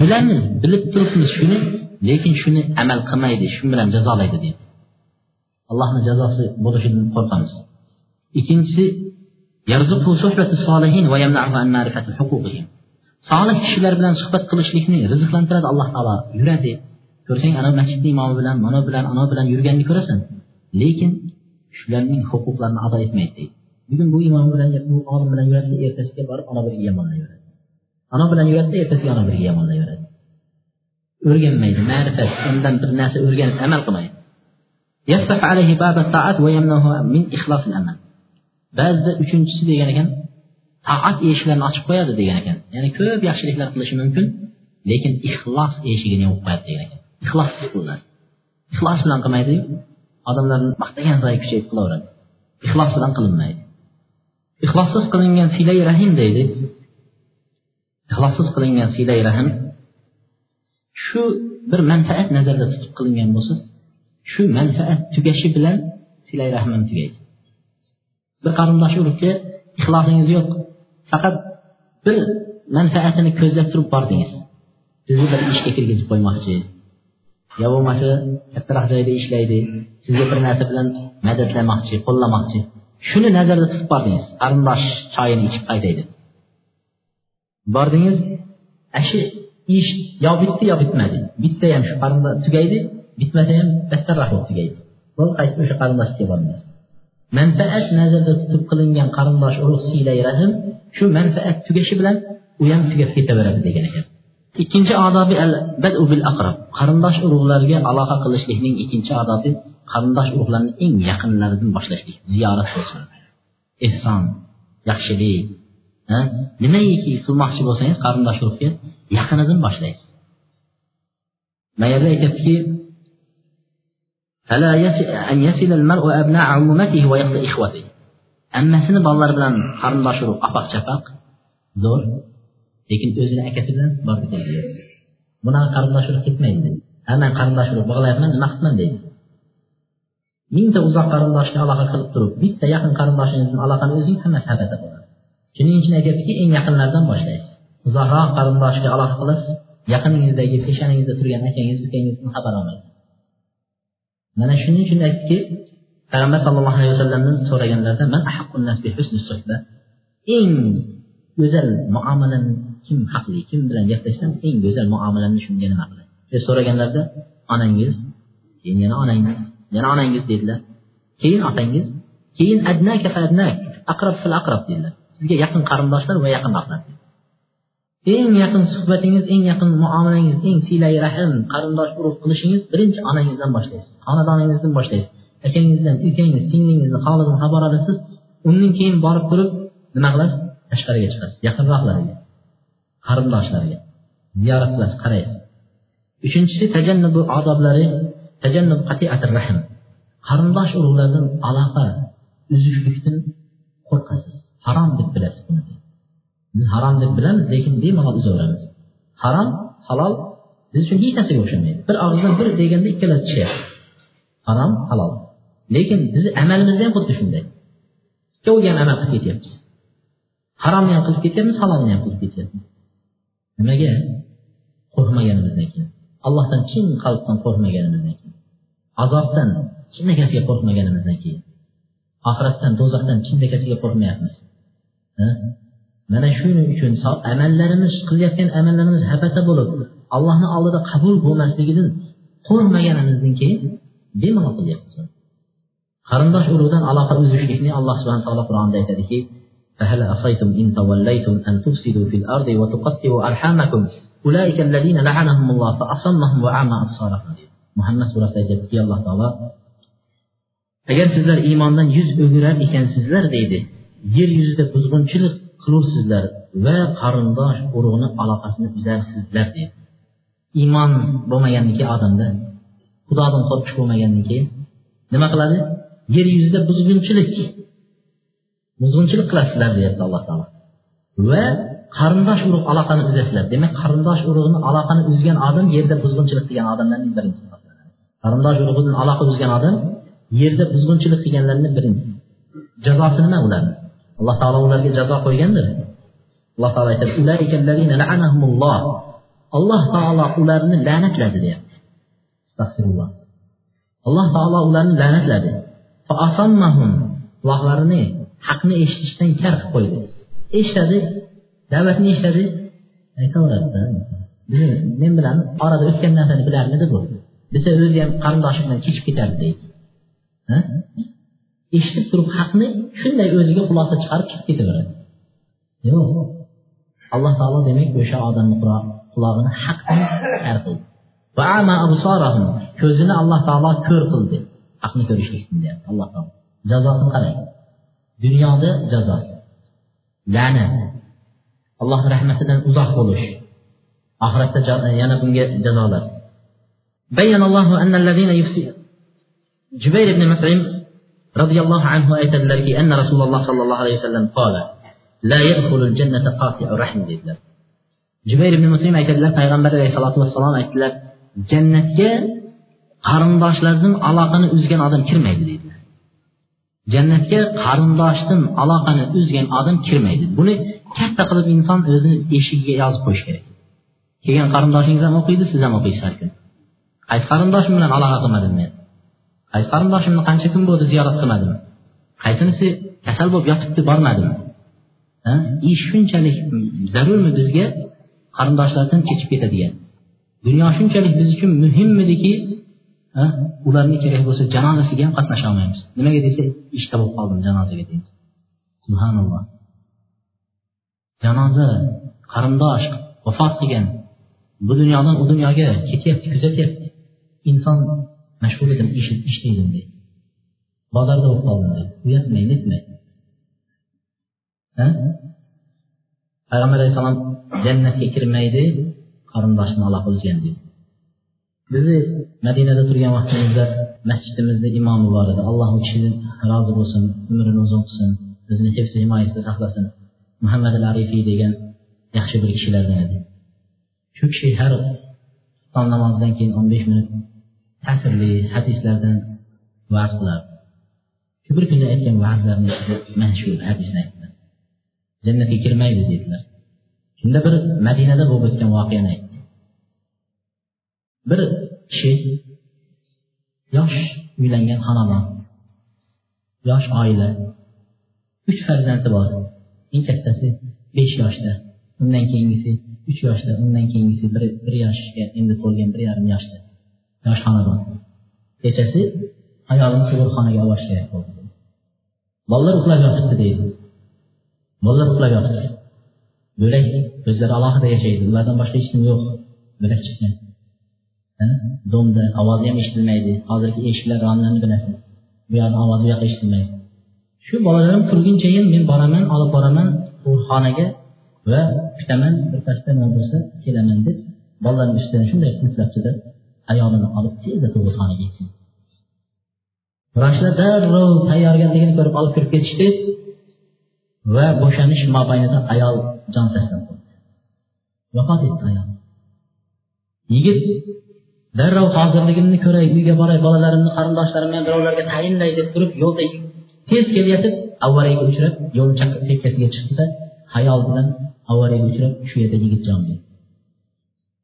bilamiz bilib turibmiz shuni lekin shuni amal qilmaydi shu bilan jazolaydi deydi. Allohni jazosi bo'lishidan qo'rqamiz. Ikkinchisi solih kishilar bilan suhbat qilishlikni rizqlantiradi alloh taolo. Yuradi. Ko'rsang ana masjidni imomi bilan mana bilan ana bilan yurganini ko'rasan. Lekin shularning huquqlarini ado etmaydi deydi. Bugun bu imom bilan bu olim bilan yuradi ertasiga borib ana biriga yomonlayveradi ana bilan yuradida ertasiga ana biriga yomonlayveradi o'rganmaydi ma'rifat undan bir narsa o'rganib amal qilmaydi. Ba'zida uchinchisi degan ekan taat eshiklarini ochib qo'yadi degan ekan. Ya'ni ko'p yaxshiliklar qilishi mumkin lekin ixlos eshigini yopib qo'yadi degan ekan. Ixlossiz qilinadi ixlos bilan qilmaydiyu odamlarni maqtagan sayin kuchayib qilaveradi. Ixlos bilan qilinmaydi. Ixlossiz qilingan silay rahim deydi. Ixlossiz qilingan silay rahim shu bir manfaat nazarda tutib qilingan bo'lsa shu manfaat tugashi bilan silay rahmim tugaydi. Bir qarindoshi uribdi. Ixlosingiz yo'q. Faqat bir manfaatini ko'zlab turib bordingiz. Sizni bir ishga kirgizib qo'ymoqchi. Yo bo'lmasa kattaroq joyda ishlaydi. Sizga bir narsa bilan madadlamoqchi qo'llamoqchi. Shuni nazarda tutib bordingiz. Qarindosh choyini ichib qaytay deb bordingiz shu ish yo bitdi yo bitmadi. Bitsa ham shu qarindosh tugaydi bitmasa ham battarroq bo'lib tugaydi. Bo'ldi qaytib o'sha qarindoshga bormaysiz. Manfaat nazarda tutib qilingan qarindosh urug' siylay rahm shu manfaat tugashi bilan u ham tugab ketaveradi degan ekan. Ikkinchi odobi al badu bil aqrab qarindosh urug'larga aloqa qilishlikning ikkinchi odobi qarindosh urug'larni eng yaqinlaridan boshlashlik ziyorat qilishlik ehson yaxshilik nimaiki qilmoqchi bo'lsangiz qarindosh urug'ga yaqinidan boshlaysiz. Mana yerda aytyaptiki ammasini bolalari bilan qarindosh urug' apoq chapoq zo'r lekin o'zini akasi bilan borib keldi bunaqa qarindosh urug' ketmaydi ha man qarindosh urug' bog'layapman nima qilibman deydi mingta uzoq qarindoshga aloqa qilib turib bitta yaqin qarindoshingiz bilan aloqani o'zingiz hammasi habata bo'ladi shuning uchun aytyaptiki eng yaqinlardan boshlaysiz uzoqroq qarindoshga aloqa qilasiz yaqiningizdagi peshonangizda turgan akangiz ukangizdan xabar olmaysiz mana shuning uchun aytdiki payg'ambar sallallohu alayhi vasallamdan so'raganlarida man eng go'zal muomalani kim haqli? Kim bilan gaplashsam eng go'zal muomalamni shunga nima qilay deb so'raganlarida onangiz? Keyin yana onangiz? Yana onangiz? dedilar. Keyin otangiz? Keyin adnaka adnak aqrab fil aqrab dedilar. Sizga yaqin qarindoshlar va yaqin yaqinroqlar eng yaqin suhbatingiz eng yaqin muomalangiz eng siylai rahm qarindosh urug' qilishingiz birinchi onangizdan boshlaysiz xonadoningizdan boshlaysiz. Akangizdan ukangiz singlingizni holidan xabar olasiz. Undan keyin borib turib nima qilasiz? Tashqariga chiqasiz yaqinroqlarga qarindoshlarga. Ziyorat qilasiz qaraysiz. Uchinchisi tajannubu odoblari tajannub qatiatir rahm. Qarindosh urug'lardan aloqa uzishlikdan qo'rqasiz. Harom deb bilasiz buni. Biz harom deb bilamiz lekin bemalol uzaveramiz harom halol biz uchun hech narsaga o'xshamaydi. Bir og'izdan bir deganda ikkalasi tushyapti harom halol. Lekin bizni amalimizda ham xuddi shunday. Ikkoviga ham amal qilib ketyapmiz. Haromni ham qilib ketyapmiz halolni ham qilib ketyapmiz. Nimaga? Qo'rqmaganimizdan keyin. Allohdan chin qalbdan qo'rqmaganimizdan keyin. Azobdan chinakasiga qo'rqmaganimizdan keyin. Oxiratdan do'zaxdan chinakasiga qo'rqmayapmiz. mana shuning uchun amallarimiz qilayotgan amallarimiz habata bo'lib allohni oldida qabul bo'lmasligidan qo'rqmaganimizdan keyin bemalol qilyapmiz qarindosh urug'dan aloqa uzishlikni alloh subhana taolo qur'onda aytadiki فهل عصيتم إن توليتم أن تفسدوا في الأرض وتقطعوا أرحامكم أولئك الذين لعنهم الله فأصمهم وأعمى أبصارهم muhammad surasida aytyaptiki alloh taolo agar sizlar iymondan yuz o'girar ekansizlar deydi yer yuzida buzg'unchilik qilursizlar va qarindosh urug'ni aloqasini uzarsizlar deydi. Iymon bo'lmagandan keyin odamda xudodan qo'rqish bo'lmagandan keyin nima qiladi? Yer yuzida buzg'unchilik buzg'unchilik qilasizlar deyapti alloh taolo. Va qarindosh urug' aloqani uzasizlar demak qarindosh urug'ni aloqani uzgan odam yerda buzg'unchilik qilgan odamlarning birinchisi. Qarindosh urug' bilan aloqa uzgan odam yerda buzg'unchilik qilganlarni birinchisi. Jazosi nima ularni alloh taolo ularga jazo qo'ygandir. Alloh taolo aytadi alloh taolo ularni la'natladi deyapti. Astag'firulloh alloh taolo ularni la'natladi. Quloqlarini haqni eshitishdan kar qilib qo'ydi. Eshitadi da'vatni eshitadi. Aytaveradida men bilan orada o'tgan narsani bilarmidi bu? Desa o'zi ham qarindoshi bilan kechib ketardi deydi. eshitib turib haqni shunday o'ziga xulosa chiqarib chiqib ketaveradi yo'q alloh taolo demak o'sha odamni qulog'ini haqdan kar qildi ko'zini alloh taolo ko'r qildi haqni ko'rishlikdan deyapti alloh taolo jazosini qarang dunyoda jazo la'nat allohni rahmatidan uzoq bo'lish oxiratda yana bunga jazolar بين الله أن الذين يفسدون جبير بن مطعم roziyallohu anhu aytadilarki anna rasululloh sollallohu alayhi vasallam qola la yadkhulul jannata qati'u rahim dedilar. Jubayr ibn muslim aytadilar payg'ambar alayhisalotu vassalom aytdilar jannatga qarindoshlardan aloqani uzgan odam kirmaydi deydilar jannatga qarindoshdan aloqani uzgan odam kirmaydi. Buni katta qilib inson o'zini eshigiga yozib qo'yish kerak. Kelgan qarindoshingiz ham o'qiydi siz ham o'qiysiz har kuni qaysi qarindoshim bilan aloqa qilmadim men? Qaysi qarindoshimni qancha kun bo'ldi ziyorat qilmadim. Qaysinisi kasal bo'lib yotibdi bormadim. Ish shunchalik zarurmi bizga? Qarindoshlardan kechib ketadigan dunyo shunchalik biz uchun muhimmidiki ularni kerak bo'lsa janozasiga ham qatnasha olmaymiz. Nimaga desa ishda bo'lib qoldim janozaga deymiz. Subhanalloh. Janoza qarindosh vafot qilgan. Bu dunyodan u dunyoga ketyapti kuzatyapti. Inson mashg'ul edim ishlaydim deydi bozorda bo'lib qoldim deydi uyatmay netmay payg'ambar alayhissalom jannatga kirmaydi qarindoshni aloqa uzgan deydi bizni madinada turgan vaqtimizda masjidimizda imomi bor edi alloh u kishidan rozi bo'lsin umrini uzun qilsin bizni hifzi himoyasida saqlasin muhammad al arifiy degan yaxshi bir kishilardan edi shu kishi har son namozidan keyin o'n besh minut ta'sirli hadislardan va'z qilardi shu bir kunda aytgan va'zlarini ichida mana shu hadisni aytdi jannatga kirmaydi dedilar. Shunda bir madinada bo'lib o'tgan voqeani aytdi. Bir kishi yosh uylangan xonadon yosh oila uch farzandi bor. Eng kattasi besh yoshda undan keyingisi uch yoshda undan keyingisi bir bir yoshga endi to'lgan bir yarim yoshda. Yosh xonadon kechasi ayolini tug'ruqxonaga olib borish kerak bo'ldi bolalar uxlab yotibdi deydi. Bolalar uxlab yotibdi. Bo'lak o'zlari alohida yashaydi. Ulardan boshqa hech kim yo'q. Bo'lak chiqqan domda ovozi ham eshitilmaydi. Hozirgi eshiklar romlarni bilasiz bu yoqni ovozi bu yoqqa eshitilmaydi. Shu bolalarim turgunchayin men boraman olib boraman tug'ruqxonaga va kutaman birpasda nima bo'lsa kelaman deb bolalarni ustidan shunday qulflabdida ayolini olib tezda tug'ruqxonaga yetsin vrachlar darrov tayyorgarligini ko'rib olib kirib ketishdi va bo'shanish mobaynida ayol jon saqlab qoldi vafot etdi ayol. Yigit darrov hozirligimni ko'ray uyga boray bolalarimni qarindoshlarim bilan birovlarga tayinlay deb turib yo'lda tez kelyotib avariyaga uchrab yo'lni chekkasiga chiqdida hayol bilan avariyaga uchrab shu yerda yigit jon berdi.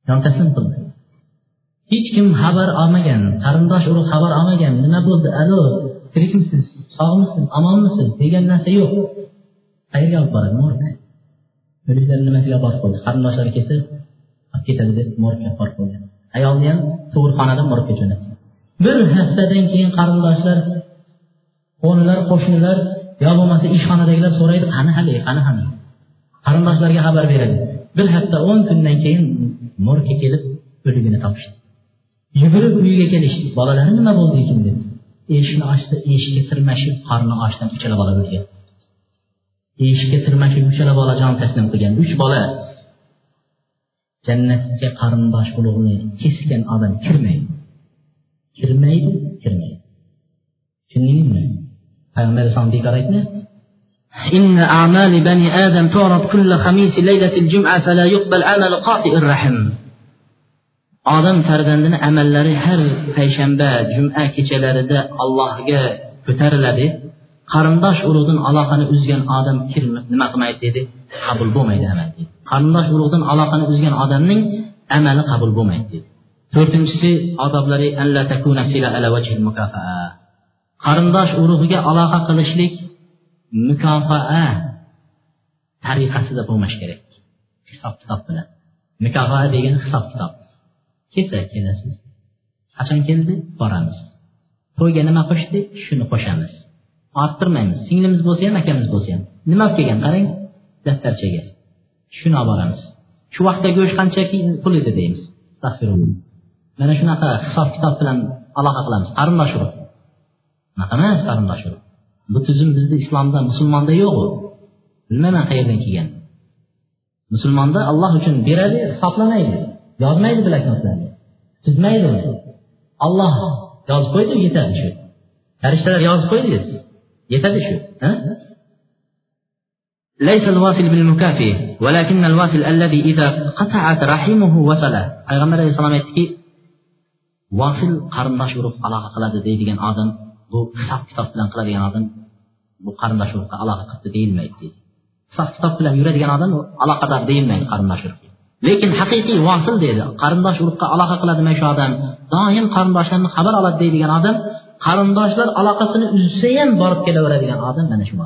Jon taslim qildi. Hech kim xabar olmagan qarindosh urug' xabar olmagan nima bo'ldi alo tirikmisiz sog'misiz omonmisiz degan narsa yo'q. Qayerga olib boradi morgga? O'liklarni nimasiga olib borib qo'ydi? Qarindoshlari kelsa olib ketadi deb morgga olib borib qo'ydi. Ayolni ham tug'ruqxonadan morgga jo'natdi bir haftadan keyin qarindoshlar qo'nilar qo'shnilar yo bo'lmasa ishxonadagilar so'raydi qani hali qani hani qarindoshlarga xabar beradi. Bir hafta o'n kundan keyin morgga kelib o'ligini topishdi. yugurib uyiga kelishdi bolalari nima bo'ldi ekan deb eshikni ochdi eshikka tirmashib qorni ochdan uchala bola o'lgan eshikka tirmashib uchala bola jon taslim qilgan uch bola jannatga qarindosh urug'ni kesgan odam kirmaydi kirmaydi kirmaydi tushundingizmi payg'ambar alayhisalom bekor aytmayapti إن أعمال بني آدم تعرض كل خميس ليلة الجمعة فلا يقبل عمل قاطئ الرحم odam farzandini amallari har payshanba juma kechalarida allohga ko'tariladi. Qarindosh urug'dan aloqani uzgan odam nima qilmaydi dedi? Qabul bo'lmaydi amal deydi qarindosh urug'dan aloqani uzgan odamning amali qabul bo'lmaydi dedi. To'rtinchisi odoblari qarindosh urug'iga aloqa qilishlik mukofaa tariqasida bo'lmashi kerak. Hisob kitob bilan. Mukofaa degani hisob kitob kelsa kelasiz. Qachon keldi? Boramiz. To'yga nima qo'shdi? Shuni qo'shamiz. Orttirmaymiz. Singlimiz bo'lsa ham akamiz bo'lsa ham nima olib kelgan qarang? Daftarchaga. Shuni olib boramiz. Shu vaqtda go'sht qancha pul edi deymiz. Mana shunaqa hisob kitob bilan aloqa qilamiz. Qarindosh urug' unaqa emas qarindosh urug' bu tuzum bizni islomda musulmonda yo'q u. Bilmayman qayerdan kelgan. Musulmonda alloh uchun beradi hisoblamaydi. Yozmaydi bloknotlarga chizmaydi uni olloh yozib qo'ydi yetadi shu farishtalar yozib qo'ydi yetadi shu ليس الواصل بالمكافئ ولكن الواصل الذي إذا قطعت رحمه وصله payg'ambar alayhissalom aytdiki vosil qarindosh urug' aloqa qiladi deydigan odam bu hisob kitob bilan qiladigan odam bu qarindosh urug'ga aloqa qilibdi deyilmaydi deydi hisob kitob bilan yuradigan odam aloqador deyilmaydi qarindosh urug' lekin haqiqiy vosil deydi. Qarindosh urug'ga aloqa qiladi mana shu odam. Doim qarindoshlarni xabar oladi deydigan odam qarindoshlar aloqasini uzsa ham borib kelaveradigan odam mana shu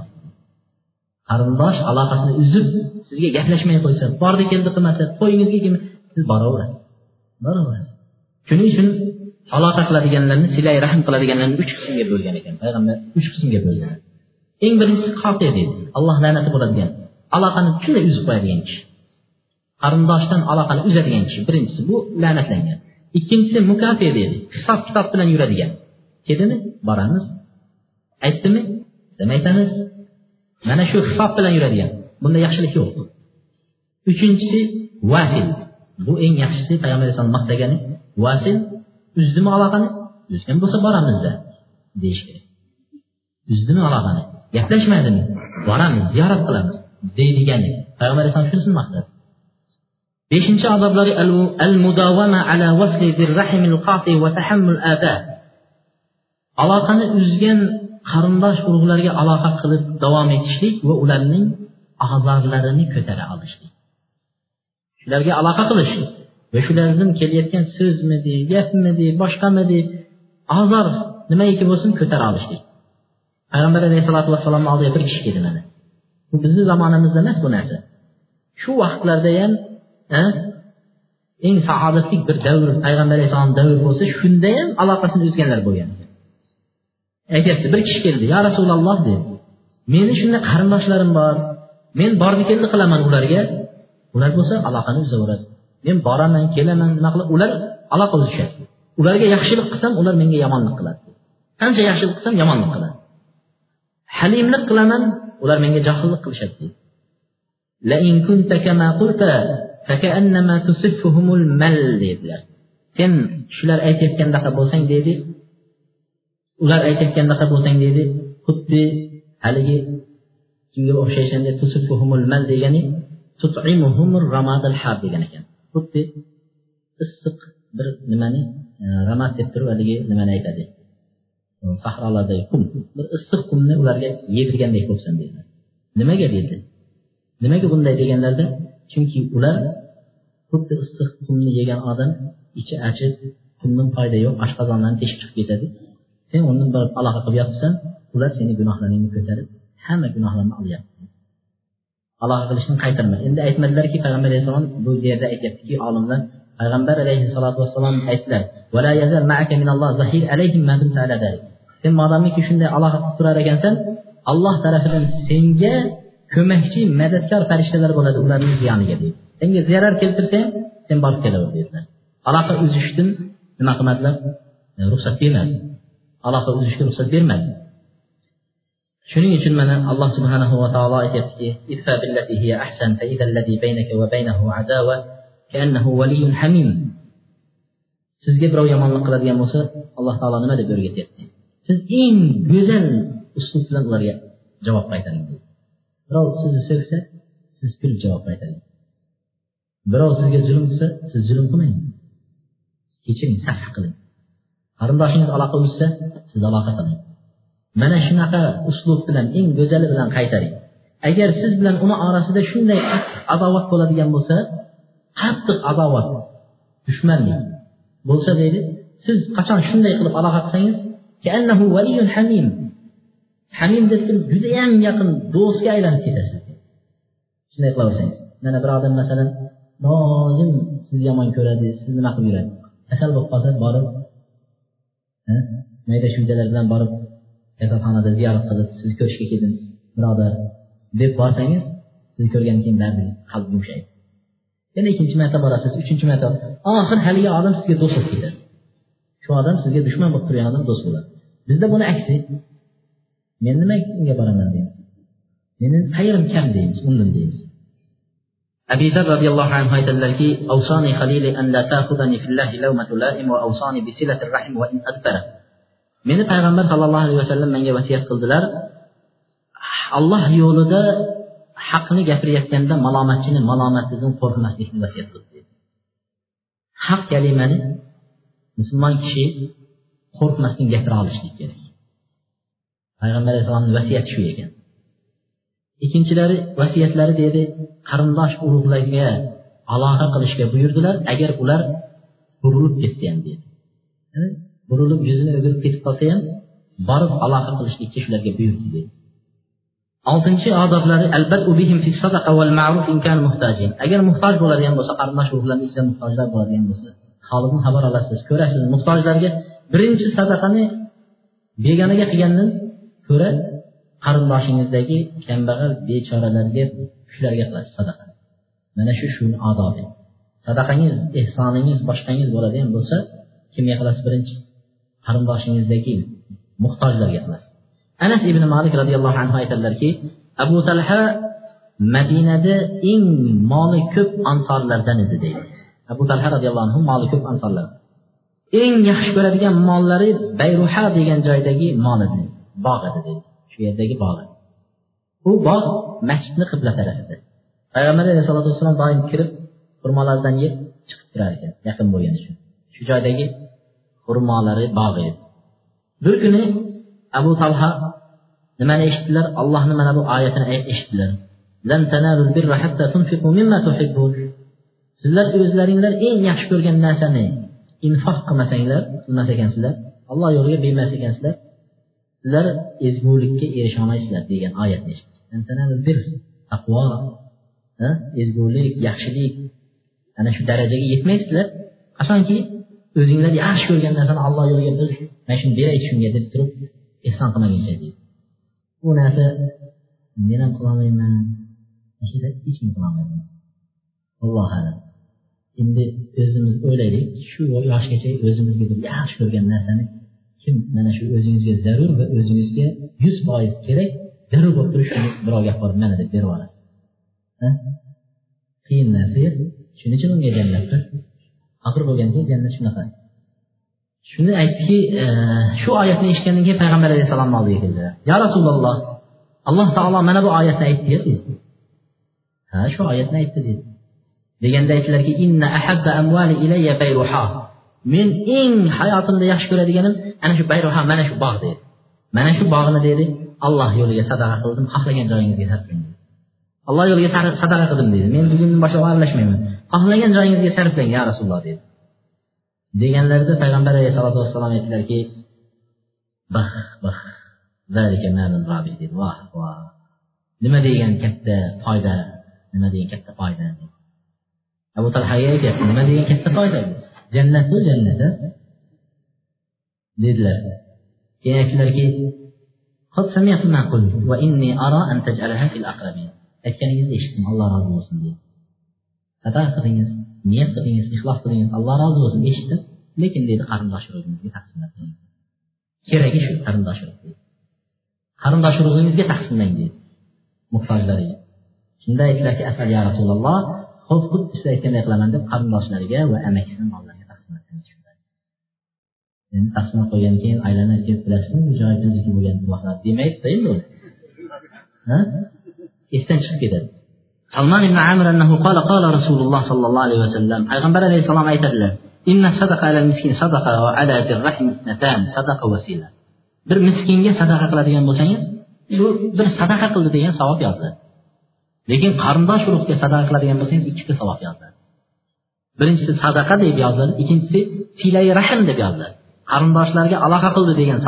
qarindosh aloqasini uzib sizga gaplashmay qo'ysa bordi keldi qilmasa to'yingizga kelmasa siz boraverasiz. Boraverasiz. Shuning uchun aloqa qiladiganlarni silay rahm qiladiganlarni uch qismga bo'lgan ekan. Payg'ambar uch qismga bo'lgan. Eng birinchisi qotiy deydi. Alloh la'nati bo'ladigan. Aloqani shunday uzib qo'yadigan kishi. Qarindoshdan aloqani uzadigan kishi. Birinchisi bu la'natlangan. Ikkinchisi mukafe deydi. Hisob kitob bilan yuradigan. Keldimi? Boramiz. Aytdimi? Biz aytamiz. Mana shu hisob bilan yuradigan. Bunda yaxshilik yo'q. Uchinchisi vasil. Bu eng yaxshisi payg'ambar alayhisalom maqtagani. Vasil uzdimi aloqani? Uzgan bo'lsa boramizda deyish kerak. Uzdimi aloqani. Gaplashmadimi boramiz ziyorat qilamiz. Deydigani. Payg'ambar alayhisalom shunisini maqtadi beshinchi odoblari al mudovama ala wasli rahimil qati va tahammul ada aloqani uzgan qarindosh urug'larga aloqa qilib davom etishlik va ularning a'zolarini ko'tara olishlik. Shularga aloqa qilish va shulardan kelayotgan so'zmidi gapmidi boshqamidi ozor nimaiki bo'lsin ko'tara olishlik. Payg'ambar alayhisalotu vassalomni oldiga bir kishi keldi mana. Bu bizni zamonamizda emas bu narsa. Shu vaqtlarda ham eng saodatli bir davr payg'ambar alayhissalom davri bo'lsa shunda ham aloqasini uzganlar bo'lgan. Aytyapti bir kishi keldi yo rasululloh dedi. Meni shunday qarindoshlarim bor men bordi keldi qilaman ularga? Ular bo'lsa aloqani uzaveradi men boraman kelaman nima qilib? Ular aloqa uzishadi. Ularga yaxshilik qilsam ular menga yomonlik qiladi. Qancha yaxshilik qilsam yomonlik qiladi. Halimlik qilaman ular menga johillik qilishadi. Dedilar. Sen shular aytayotgandaqa bo'lsang deydi ular aytayotgandaqa bo'lsang deydi xuddi haligi kimga o'xshaysan degani degan ekan. Xuddi issiq bir nimani e, ramad deb turib haligi nimani aytadi? E, Sahrolardagi qum. Bir issiq qumni ularga yedirgandek bo'lsin deydi nimaga deydi nimaga bunday deganlarda chunki ular xuddi issiq qumni yegan odam ichi achib tuxumdan foyda yo'q oshqozondan teshib chiqib ketadi. Sen undan bir aloqa qilib yotibsan ular seni gunohlaringni ko'tarib hamma gunohlarni olyapti. Aloqa qilishni qaytarma. Endi aytmadilarki payg'ambar alayhissalom bu yerda aytyaptiki olimlar payg'ambar alayhissalotu vassalom aytdilar sen modomiki shunday aloqa qilib turar ekansan alloh tarafidan senga ko'makchi madadkor farishtalar bo'ladi ularning ziyoniga deydi senga zarar keltirsa sen borib kelaver dedilar aloqa uzishdan nima qilmadilar ruxsat bermadi aloqa uzishga ruxsat bermadi shuning uchun mana alloh subhanahu va taolo aytyaptiki sizga birov yomonlik qiladigan bo'lsa alloh taolo nima deb o'rgatyapti siz eng go'zal uslub bilan ularga javob qaytaring birov sizni sevsa siz kulib javob qaytaring birov sizga zulm qilsa siz zulm qilmang kechiring safh qiling. Qarindoshingiz aloqa uzsa siz aloqa qiling. Mana shunaqa uslub bilan eng go'zali bilan qaytaring. Agar siz bilan uni orasida shunday adovat bo'ladigan bo'lsa qattiq adovat dushmanlik bo'lsa deydi siz qachon shunday qilib aloqa qilsangiz hamim hamim deb turib judayam yaqin do'stga aylanib ketasiz shunday qilaversangiz mana bir odam masalan doim sizni yomon ko'radi sizni nima qilib yuradi? Kasal bo'lib qolsa borib mayda shuydalar bilan borib kasalxonada ziyorat qilib sizni ko'rishga keldim birodar deb borsangiz sizni ko'rgandan keyin baribir qalb yumshaydi. Yana ikkinchi marta borasiz uchinchi marta oxir haligi odam sizga do'st bo'lib ketadi. Shu odam sizga dushman bo'lib turgan odam do'st bo'ladi. Bizda buni aksi men nima unga boraman deymiz meni xayrim kam deymiz undan deymiz أبي ذر رضي الله عنه aytadilarki أوصاني خليلي أن لا تأخذني في الله لومة لائم وأوصاني بصلة الرحم وإن أدبر meni payg'ambar sallallohu alayhi vasallam menga vasiyat qildilar alloh yo'lida haqni gapirayotganda malomatchini malomatidan qo'rqmaslikni vasiyat qildi haq kalimani musulmon kishi qo'rqmasdan gapira olishlik kerak Payg'ambar alayhissalomni vasiyati shu ekan. Ikkinchilari vasiyatlari dedi qarindosh urug'larga aloqa qilishga buyurdilar agar ular burilib ketsa ham dedi. Burilib yuzini o'girib ketib qolsa ham borib aloqa qilishlikka shularga buyurdi dedi. Oltinchi odoblari agar muhtoj bo'ladigan bo'lsa qarindosh urug'larni ichida muhtojlar bo'ladigan bo'lsa holini xabar olasiz. Ko'rasiz muhtojlarga birinchi sadaqani begonaga qilgandan ko'ra qarindoshingizdagi kambag'al bechoralarga shularga qilasiz sadaqa. Mana shu shuni odobi sadaqangiz ehsoningiz boshqangiz bo'ladigan bo'lsa kimga qilasiz birinchi? Qarindoshingizdagi muhtojlarga qilasiz. Anas ibn malik roziyallohu anhu aytadilarki abu talha madinada eng moli ko'p ansorlardan edi deydi. Abu talha roziyallohu anhu moli ko'p ansorlar. Eng yaxshi ko'radigan mollari bayruha degan joydagi mol edi. Bog' edi deydi. Shu yerdagi bog' u bog' masjidni qibla tarafida payg'ambar alayhisalotu vassalom doim kirib xurmolardan yeb chiqib turar ekan yaqin bo'lgani uchun. Shu joydagi xurmolari bog' edi. Bir kuni abu talha nimani eshitdilar? Allohni mana bu oyatini eshitdilar. Sizlar o'zlaringlar eng yaxshi ko'rgan narsani infoq qilmasanglar qilmas ekansizlar alloh yo'liga bermas ekansizlar sizlar ezgulikka erisha olmaysizlar degan oyatni taqvo ezgulik yaxshilik ana shu darajaga yetmaysizlar. Qachonki o'zinglar yaxshi ko'rgan narsani alloh yo'liga biz mana shuni beray shunga deb turib ehson qilmaguncha deydi bu narsa men ham qilolmayman hech kim qilolmaydi. Allohu alam. Endi o'zimiz o'ylaylik shu yoshgacha o'zimizga bir yaxshi ko'rgan narsani kim mana shu o'zingizga zarur va o'zingizga yuz foiz kerak zarur bo'lib turib shuni birovga olib borib mana deb berib yuboradi qiyin narsa shuning uchun unga jannatda oxir bo'lganda jannat shunaqa. Shuni aytdiki e, shu oyatni eshitgandan keyin payg'ambar alayhissalomni oldiga keldi yo rasululloh alloh taolo mana bu oyatni aytdi dedi. Ha shu oyatni aytdi dedi. Deganda aytdilarki men eng hayotimda yaxshi ko'radiganim ana shu bayroha mana shu bog' dedi mana shu bog'ni dedi alloh yo'liga sadaqa qildim xohlagan joyingizga sarflang alloh yo'liga sadaqa qildim dedi men bugundan boshlab aralashmayman. Xohlagan joyingizga sarflang ya rasululloh dedi deganlarida payg'ambar alayhisalotu vassalom aytdilarki bah bah dedi voh voh nima degan katta foyda? Nima degan katta foyda? abu talhaga aytyapti nima degan katta foyda? Jannat bu jannat dedilar. Keyin aytdilarki aytganingizni eshitdim alloh rozi bo'lsin dedi. Sadaqa qildingiz niyat qildingiz ixlos qildingiz alloh rozi bo'lsin eshitdim. Lekin deydi qarindosh urug'ingizga taqsimlang keragi shu qarindosh urug' qarindosh urug'ingizga taqsimlang deydi muhtojlariga. Shunda aytdilarki asal ya rasululloh ho'p xuddi siz aytganday qilaman deb qarindoshlariga va amakisini endi taqsimlab qo'ygandan keyin aylanib kelib bilasizmi bu bizniki bo'lgan guvohlar demaydi endi u esdan chiqib ketadi. Salmon ibn amir annahu qala qala rasululloh sollallohu alayhi vasallam payg'ambar alayhissalom aytadilar inna sadaqa ala miskin sadaqa va ala rahim natan sadaqa vasila. Bir miskinga sadaqa qiladigan bo'lsangiz bu bir sadaqa qildi degan savob yoziladi lekin qarindosh urug'ga sadaqa qiladigan bo'lsangiz ikkita savob yoziladi birinchisi sadaqa deb yoziladi ikkinchisi silai rahm deb yoziladi qarindoshlarga aloqa qildi degan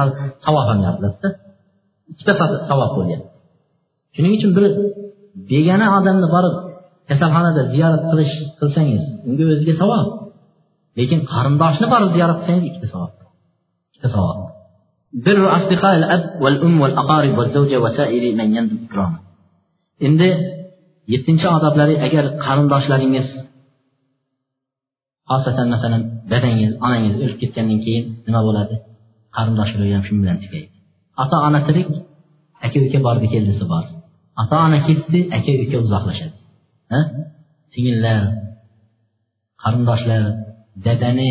savob ham yoziladida ikkita savob bo'lyapti shuning uchun bir begona odamni borib kasalxonada ziyorat qilish qilsangiz unga o'ziga savob lekin qarindoshni borib ziyorat qilsangiz ikkita savob ikkita savob بر أصدقاء الأب والأم والأقارب والزوجة وسائر من يندب إكرامه endi yettinchi odoblari agar qarindoshlaringiz xosatan masalan dadangiz onangiz o'lib ketgandan keyin nima bo'ladi? Qarindoshlar ham shu bilan tugaydi ota ona tirik aka uka bordi keldisi bor. Ota ona ketdi aka uka uzoqlashadi. Singillar qarindoshlar dadani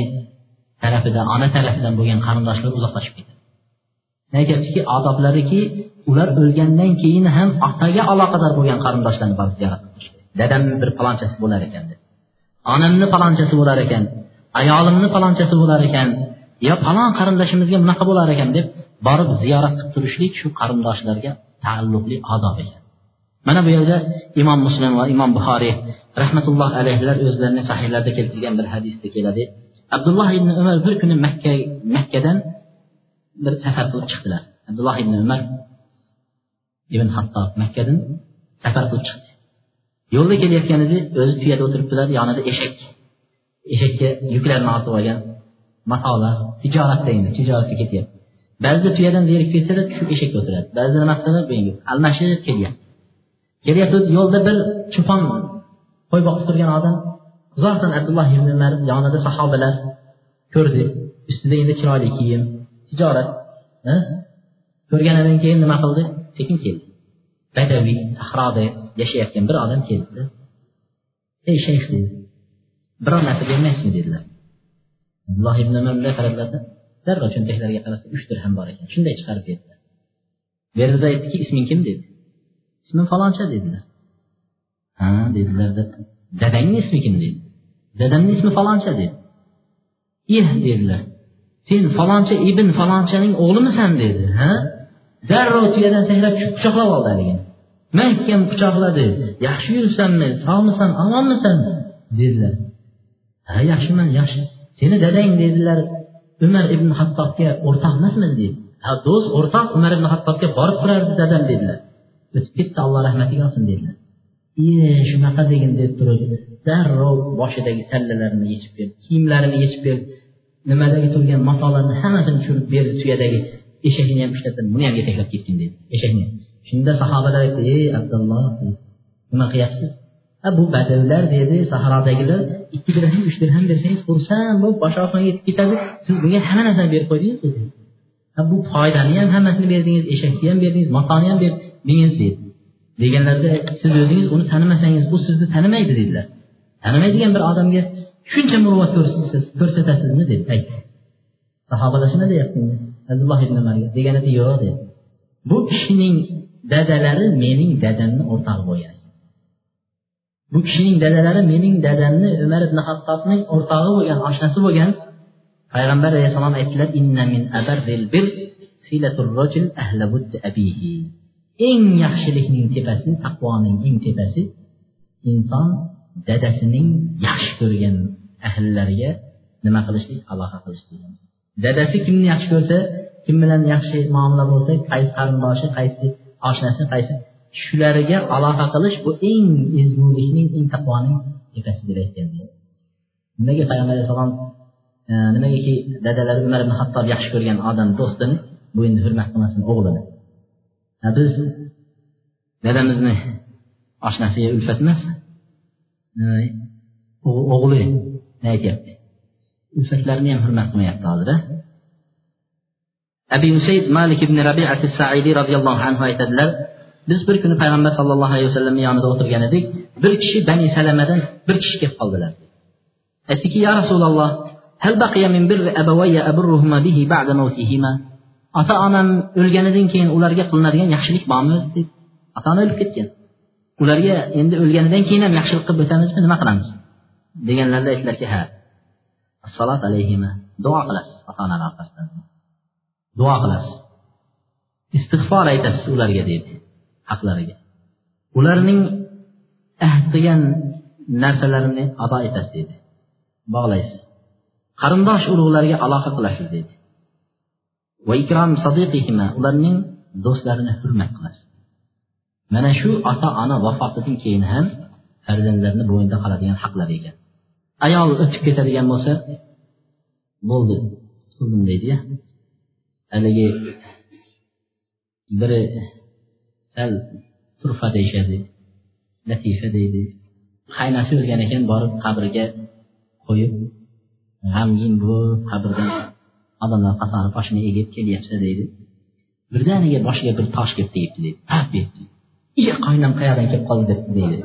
tarafida ona tarafidan bo'lgan qarindoshlar uzoqlashib ketadi. Aytyaptiki odoblariki ular o'lgandan keyin ham otaga aloqador bo'lgan qarindoshlarni borib ziyorat qilish dadamni bir palonchasi bo'lar ekan deb. Onamni palonchasi bo'lar ekan. Ayolimni palonchasi bo'lar ekan yo falon qarindoshimizga bunaqa bo'lar ekan deb borib ziyorat qilib turishlik shu qarindoshlarga taalluqli odob ekan. Mana bu yerda imom muslim va imom buxoriy rahmatulloh alayhilar o'zlarini sahiylarida keltirgan bir hadisda keladi. Abdulloh ibn umar bir kuni makka makkadan bir safar qilib chiqdilar. Abdulloh ibn umar ibn hattob makkadan safar qilib chiqdi. Yo'lda kelayotgan edi o'zi tuyada o'tiribdilar yonida eshak eshakka yuklarni ortib olgan matolar tijoratda endi tijoratga ketyapti. Ba'zida tuyadan zerikib ketsalar tushib eshakka o'tiradi. Ba'zida nima qiladi almashib kelyapti. Kelyapti yo'lda bir cho'pon qo'y boqib turgan odam uzoqdan abdulloh ibn umar yonida sahobalar ko'rdi. Ustida endi chiroyli kiyim tijorat ko'rganidan keyin nima qildi? Sekin keldi. Badaviy sahroda yashayotgan bir odam keldida ey shayx dedi. Biror narsa bermaysizmi dedilar. Abdulloh ibn umar bunday qaradilarda darrov cho'ntaklariga qarasa uch dirham bor ekan shunday chiqarib berdilar. Berdida aytdiki isming kim dedi? Ismim faloncha dedilar. Ha dedilar dadangni ismi kim dedi? Dadamni ismi faloncha dedi. Ih dedilar. Sen faloncha ibn falonchaning o'g'limisan dedi ha? Darrov tuyadan sakrab tushib quchoqlab oldi haligini mahkam quchoqladi. Yaxshi yuribsanmi sog'misan omonmisan? dedilar. Ha yaxshiman yaxshi. Seni dadang dedilar umar ibn hattobga o'rtoq emasmidi deydi. Ha do'st o'rtoq umar ibn hattobga borib turardi dadam dedilar. O'tib ketdi alloh rahmatiga olsin dedilar. E shunaqa degin deb turib darrov boshidagi sallalarini yechib berdi kiyimlarini yechib berdi. Nimadagi turgan matolarni hammasini tushirib berdi tuyadagi eshakni ham ushlatib buni ham yetaklab ketgin dedi eshakni. Shunda sahobalar aytdi ey abdulloh nima qilyapsiz? Bu badavlar dedi sahrodagilar ikki dirham uch dirham bersangiz xursand bo'lib boshi osmonga yetib ketadi. Siz bunga hamma narsani berib qo'ydingiz dedi. Ha bu foydani ham hammasini berdingiz eshakni ham berdingiz matoni ham berdingiz dedi. Deganlarida siz o'zingiz uni tanimasangiz u sizni tanimaydi dedilar. Tanimaydigan bir odamga shuncha muruvvat ko'rsatasizmi deb aytdi sahobalar shuni deyapti abdulloh ibn umarga degan yo'q dedi. Bu kishining dadalari mening dadamni o'rtog'i bo'lgan. Bu kishining dadalari mening dadamni umar ibn hattobning o'rtog'i bo'lgan oshnasi bo'lgan payg'ambar alayhissalom aytdilar eng yaxshilikning tepasi taqvoning eng tepasi inson dadasining yaxshi ko'rgan ahllariga nima qilishlik aloqa qilishlik dadasi kimni yaxshi ko'rsa kim bilan yaxshi muomala bo'lsa qaysi qarindoshi qaysi oshnasi qaysi shularga aloqa qilish bu eng ezgulikning eng taqvoning tepasi deb aytgan nimaga payg'ambar alayhissalom e, nimagaki dadalari umar ibn hattob yaxshi ko'rgan odam do'stini bu endi hurmat qilmasin o'g'lini. Biz dadamizni oshnasiga ulfat emas e, o'g'li aytyapti. Ulfatlarini ham hurmat qilmayapti hozir abi musayd malik ibn rabiat saidiy roziyallohu anhu aytadilar biz bir kuni payg'ambar sallallohu alayhi vasallamni yonida o'tirgan edik. Bir kishi bani salamadan bir kishi kelib qoldilar. Aytdiki ya rasululloh hal baqiya min birri abawayya aburruhuma bihi ba'da mawtihima? Ota onam o'lganidan keyin ularga qilinadigan yaxshilik bormi? deb ota ona o'lib ketgan. Ularga endi o'lganidan keyin ham yaxshilik qilib o'tamizmi? Nima qilamiz? deganlarida aytdilarki ha assalot alayhima duo qilasiz ota onalar orqasidan. Duo qilasiz. Istig'for aytasiz ularga deydi haqlariga. Ularning ahd qilgan narsalarini ado etasiz deydi bog'laysiz. Qarindosh urug'larga aloqa qilasiz deydi va ikrom sadiqihima ularning do'stlarini hurmat qilasiz. Mana shu ota ona vafotidan keyin ham farzandlarni bo'yinda qoladigan haqlar ekan. Ayol o'tib ketadigan bo'lsa bo'ldi qildim deydiya haligi biri sal turfa deyishadi latifa deydi. Qaynasi o'lgan ekan borib qabrga qo'yib g'amgin bo'lib qabrdan odamlar qatori boshini egib kelyapsa deydi. Birdaniga boshiga bir tosh kelib tegibdi deydi. Tap etdi. Iya qaynam qayerdan kelib qoldi debdi deydi.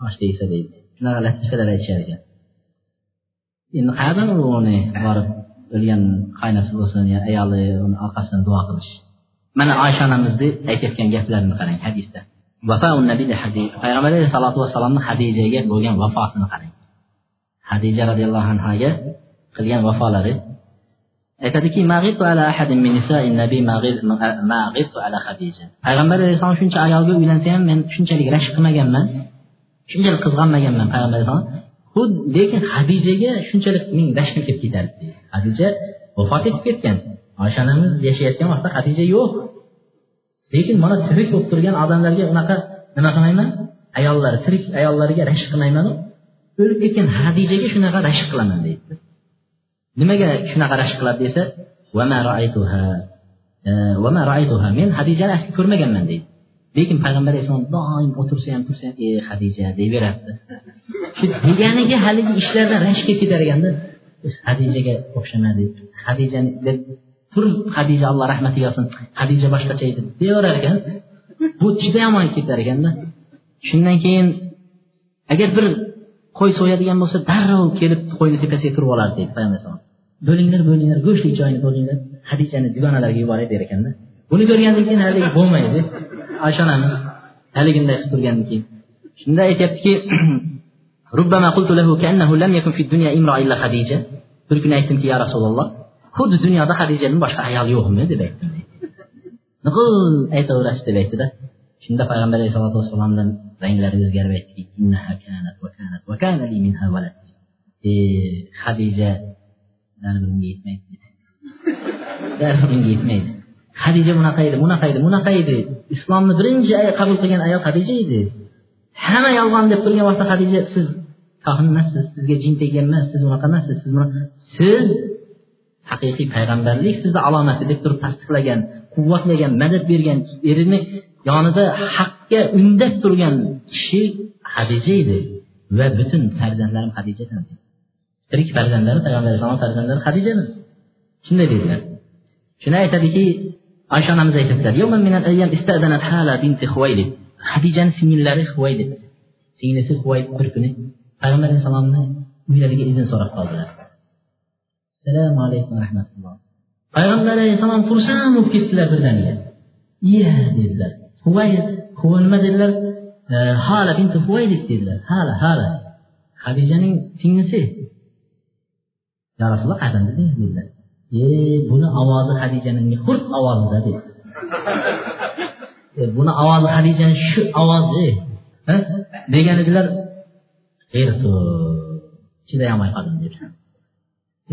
Tosh tegsa deydi. Shunaqa latifalar aytishar ekan. Endi qayerdan uni borib o'lgan qaynasi bo'lsin yo ayoli uni orqasidan duo qilish? Mana oysha onamizni aytayotgan gaplarini qarang hadisda. Payg'ambar alayhisalotu vassalomni hadijaga bo'lgan vafosini qarang. Hadija roziyallohu anhoga qilgan vafolari. Aytadiki payg'ambar alayhissalom shuncha ayolga uylansa ham men shunchalik rashk qilmaganman shunchalik qizg'anmaganman payg'ambar alayhissalom lekin hadijaga shunchalik mening rashkim kelib ketardi. Hadija vafot etib ketgan. Oysha yashayotgan vaqtda hadija yo'q. Lekin mana tirik bo'lib turgan odamlarga unaqa nima qilmayman? Ayollar tirik ayollarga rashk qilmaymanu. O'lib ketgan hadijaga shunaqa rashk qilaman deydi. Nimaga shunaqa rashk qiladi desa e, men hadijani asli ko'rmaganman deydi. Lekin payg'ambar alayhissalom doim o'tirsa ham tursa ham ey hadija deyaveradi shu deganiga haligi ishlardan rashk kelib ketar ekanda hadijaga o'xshamadi hadijani deb tur hadija alloh rahmatiga olsin. Hadija boshqacha edi. Deyaverar ekan bu juda yomon ketar ekanda shundan keyin agar bir qo'y so'yadigan bo'lsa darrov kelib qo'yni tepasiga turib olardi deydi payg'ambar alayhisalom bo'linglar bo'linglar go'shtli joyini bo'linglar. Hadijani dugonalarga yuboray der ekanda. Buni ko'rgandan keyin haligi bo'lmaydi. Oysha onamiz haliginday qilib turgandan keyin. Shunda aytyaptiki bir kuni aytdimki ya rasululloh xuddi dunyoda hadijadan boshqa ayol yo'qmi deb aytdim nuqul aytaverasiz deb aytdida shunda payg'ambar alayhisalotu vassalomdan ranglari o'zgarib aytdiki hadija baribir unga yetmaydi baribir unga yetmaydi hadija bunaqa edi bunaqa edi bunaqa edi islomni birinchi qabul qilgan ayol hadija edi hamma yolg'on deb turgan vaqtda hadija siz kohin emassiz sizga jin tegan emas siz unaqa emassiz siz siz haqiqiy payg'ambarlik sizni alomati deb turib tasdiqlagan quvvatlagan madad bergan erini yonida haqqa undab turgan kishi hadija edi. Va butun farzandlarim hadijadan tirik farzandlari payg'ambar alayhisalom farzandlari hadijadan shunday dedilar. Shuni aytadiki oysha onamiz aytadilar hadijani singillari huvaylid singlisi huvayd bir kuni payg'ambar alayhissalomni uylariga izn so'rab qoldilar. Assalomu alaykum rahmatulloh. Payg'ambar alayhissalom xursand bo'lib ketdilar birdaniga. Iya dedilar. Huvayd nima dedilar? E, hala binti huvaylid dedilar. Hala hala. Hadijaning singlisi. Ya rasululloh qayerdan dedilar. E buni ovozi hadijaning xurt ovozida dedi e, buni ovozi hadijani shu ovozi e, degan edilar chiday olmay qoldim dedi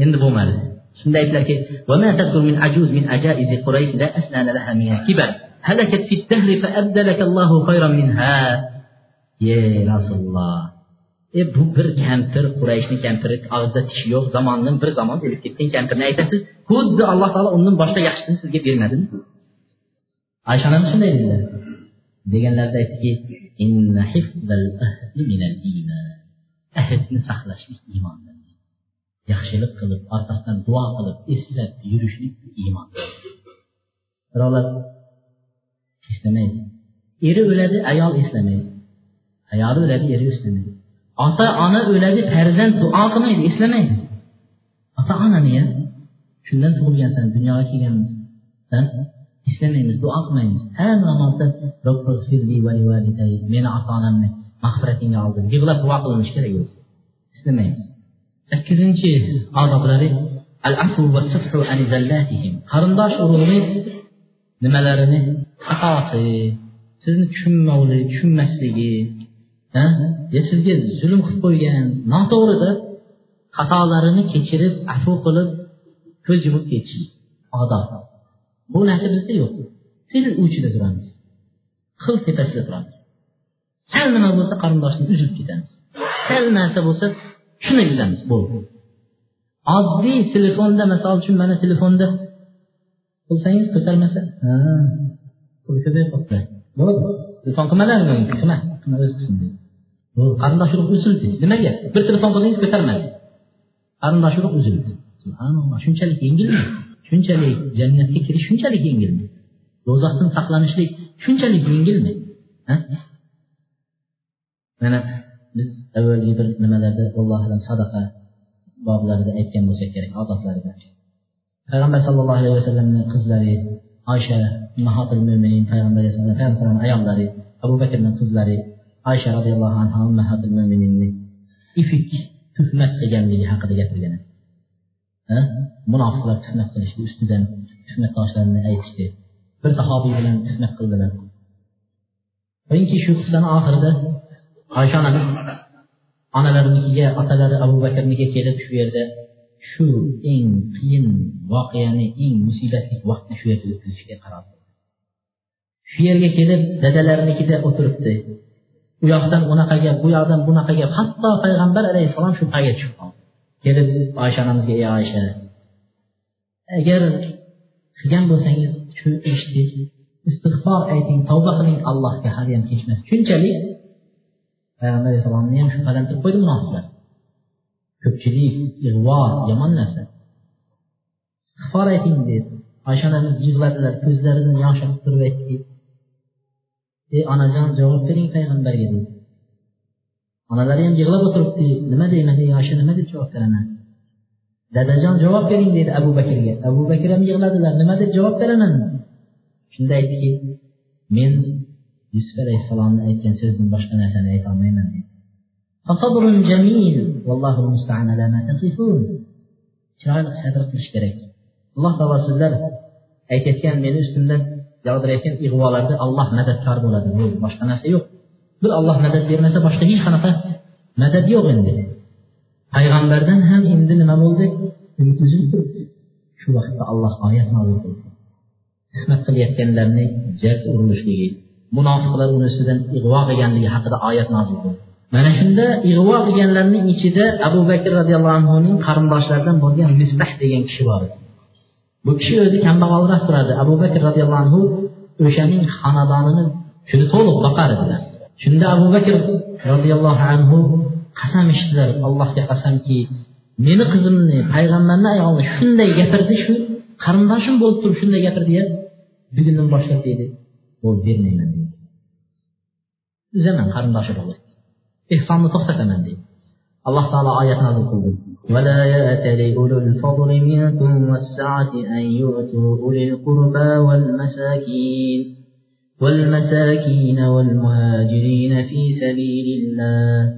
endi bo'lmadi shunda aytdilarki وما تذكر من عجوز من عجائز قريش لا أسنان لها من الكبر هلكت في الدهر فأبدلك الله خيرا منها يا رسول الله e bu bir kampir qurayshni kampiri og'zida tishi yo'q zamondan bir zamon o'lib ketgan kampirni aytasiz xuddi alloh taolo undan boshqa yaxshisini sizga bermadimi oysha onamiz shunday dedilar deganlarida aytdiki ahdni saqlashlik iymondan yaxshilik qilib orqasidan duo qilib eslab yurishlik iymon. Birovlar eslamaydi. Eri o'ladi ayol eslamaydi. Ayoli o'ladi eri eslamaydi. Ota ona o'ladi farzand duo qilmaydi eslamaydi. Ota onani ham shundan tug'ilgansan dunyoga kelganmiz. Eslamaymiz duo qilmaymiz. Har namozda meni ota onamni mag'firatingga oldim. Yig'lab duo qilinishi kerak o'zi eslamaymiz. Sakkizinchi odoblari al afu va sufhu an zallatihim. Qarindosh urug'ni nimalarini xatosi sizni tushunmovlik tushunmasligi ya sizga zulm qilib qo'ygan noto'g'rida xatolarini kechirib afu qilib ko'z yumib ketish odob. Bu narsa bizda yo'q. Fil uchida turamiz. Xil tepasida turamiz. Sal nima bo'lsa qarindoshni uzib ketamiz. Sal narsa bo'lsa shuni bilamiz bu. Oddiy telefonda misol uchun mana telefonda qilsangiz ko'tarmasa ha puli ko'payib qolibdi. Bo'ldi. Telefon qilmalaring qilma qilma o'zi qilsin qarindosh urug' uzildi nimaga? Bir telefon qildingiz ko'tarmadi qarindosh urug' uzildi subhanalloh shunchalik yengilmi? Shunchalik jannatga kirish shunchalik yengilmi? Do'zaxdan saqlanishlik shunchalik yengilmi? Mana biz avvalgi bir nimalarda allohu alam sadaqa boblarida aytgan bo'lsak kerak odoblarida payg'ambar sallallohu alayhi vasallamni qizlari oysha ummahatul mo'minin payg'ambar payg'ambar ayollari abu bakrni qizlari oysha roziyallohu anhu ummahatul mo'mininni ifik tuhmat qilganligi haqida gapirgan. Munofiqlar tuhmat qilishdi ustidan tuhmatdoshlarini aytishdi. Bir sahobiy bilan tuhmat qildilar. Bilingki shu qissani oxirida oysha onamiz onalarinikiga otalari abu bakrnikiga kelib shu yerda shu eng qiyin voqeani eng musibatli vaqtni shu yerda o'tkazishga qaror qildi. Shu yerga kelib dadalarinikida o'tiribdi. U yoqdan unaqa gap bu yoqdan bunaqa gap hatto payg'ambar alayhissalom shubhaga tushib qoldi. Kelib oysha onamizga ey oysha agar qilgan bo'lsangiz shu ishni istig'for ayting tavba qiling allohga haliyam kechmas. Shunchalik payg'ambar alayhissalomni ham shubhalantirib qo'ydi munofiqlar. Ko'pchilik ig'vo yomon narsa. Istig'for ayting dedi oysha onamiz yig'ladilar ko'zlaridan yosh oqib turib aytdiki ey onajon javob bering payg'ambarga dedi. Onalari ham yig'lab o'tiribdi nima deyman ey oysha nima deb javob beraman? Dadajon javob bering dedi abu bakrga. Abu bakr ham yig'ladilar nima deb javob beraman? Shunda aytdiki men yusuf alayhissalomni aytgan so'zdan boshqa narsani aytolmayman dedi. Chiroyli sabr qilish kerak. Alloh taolo sizlar aytayotgan meni ustimdan yog'dirayotgan ig'volarda alloh madadkor bo'ladi. Boshqa narsa yo'q. Bir olloh madad bermasa boshqa hech qanaqa madad yo'q endi. Payg'ambardan ham endi nima bo'ldi? Umid uzilib turibdi. Shu vaqtda alloh oyat nozil qildi. Tuhmat qilayotganlarni jaz urilishligi munofiqlar uni ustidan ig'vo qilganligi haqida oyat nozil bo'ldi. Mana shunda ig'vo qilganlarning ichida abu bakr roziyallohu anhuning qarindoshlaridan bo'lgan mistah degan kishi bor edi. Bu kishi o'zi kambag'alroq turadi. Abu bakr roziyallohu anhu o'shaning xonadonini shuni to'liq boqar edilar. Shunda abu bakr roziyallohu anhu qasam ichdilar. Allohga qasamki meni qizimni payg'ambarni ayolini shunday gapirdi shu qarindoshim bo'lib turib shunday gapirdiya bugundan boshlab deydi. Bermayman deydi uzaman qarindosh urug'ni ehsonni to'xtataman deydi alloh taolo oyat nozil qildi ولا يأتل أولو الفضل منكم والسعة أن يؤتوا أولي القربى والمساكين. والمساكين والمهاجرين في سبيل الله.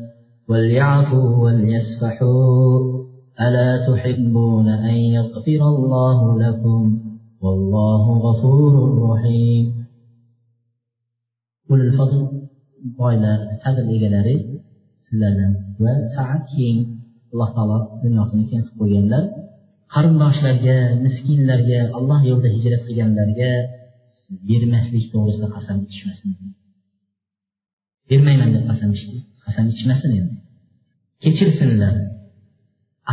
وليعفوا وليصفحوا ألا تحبون أن يغفر الله لكم؟ والله غفور رحيم. pulini sotib boylar qadr egalari sizlardan va saat keng alloh taolo dunyosini keng qilib qo'yganlar qarindoshlarga miskinlarga alloh yo'lida hijrat qilganlarga bermaslik to'g'risida qasam ichmasin. Bermayman deb qasam ichdi qasam ichmasin endi. Kechirsinlar.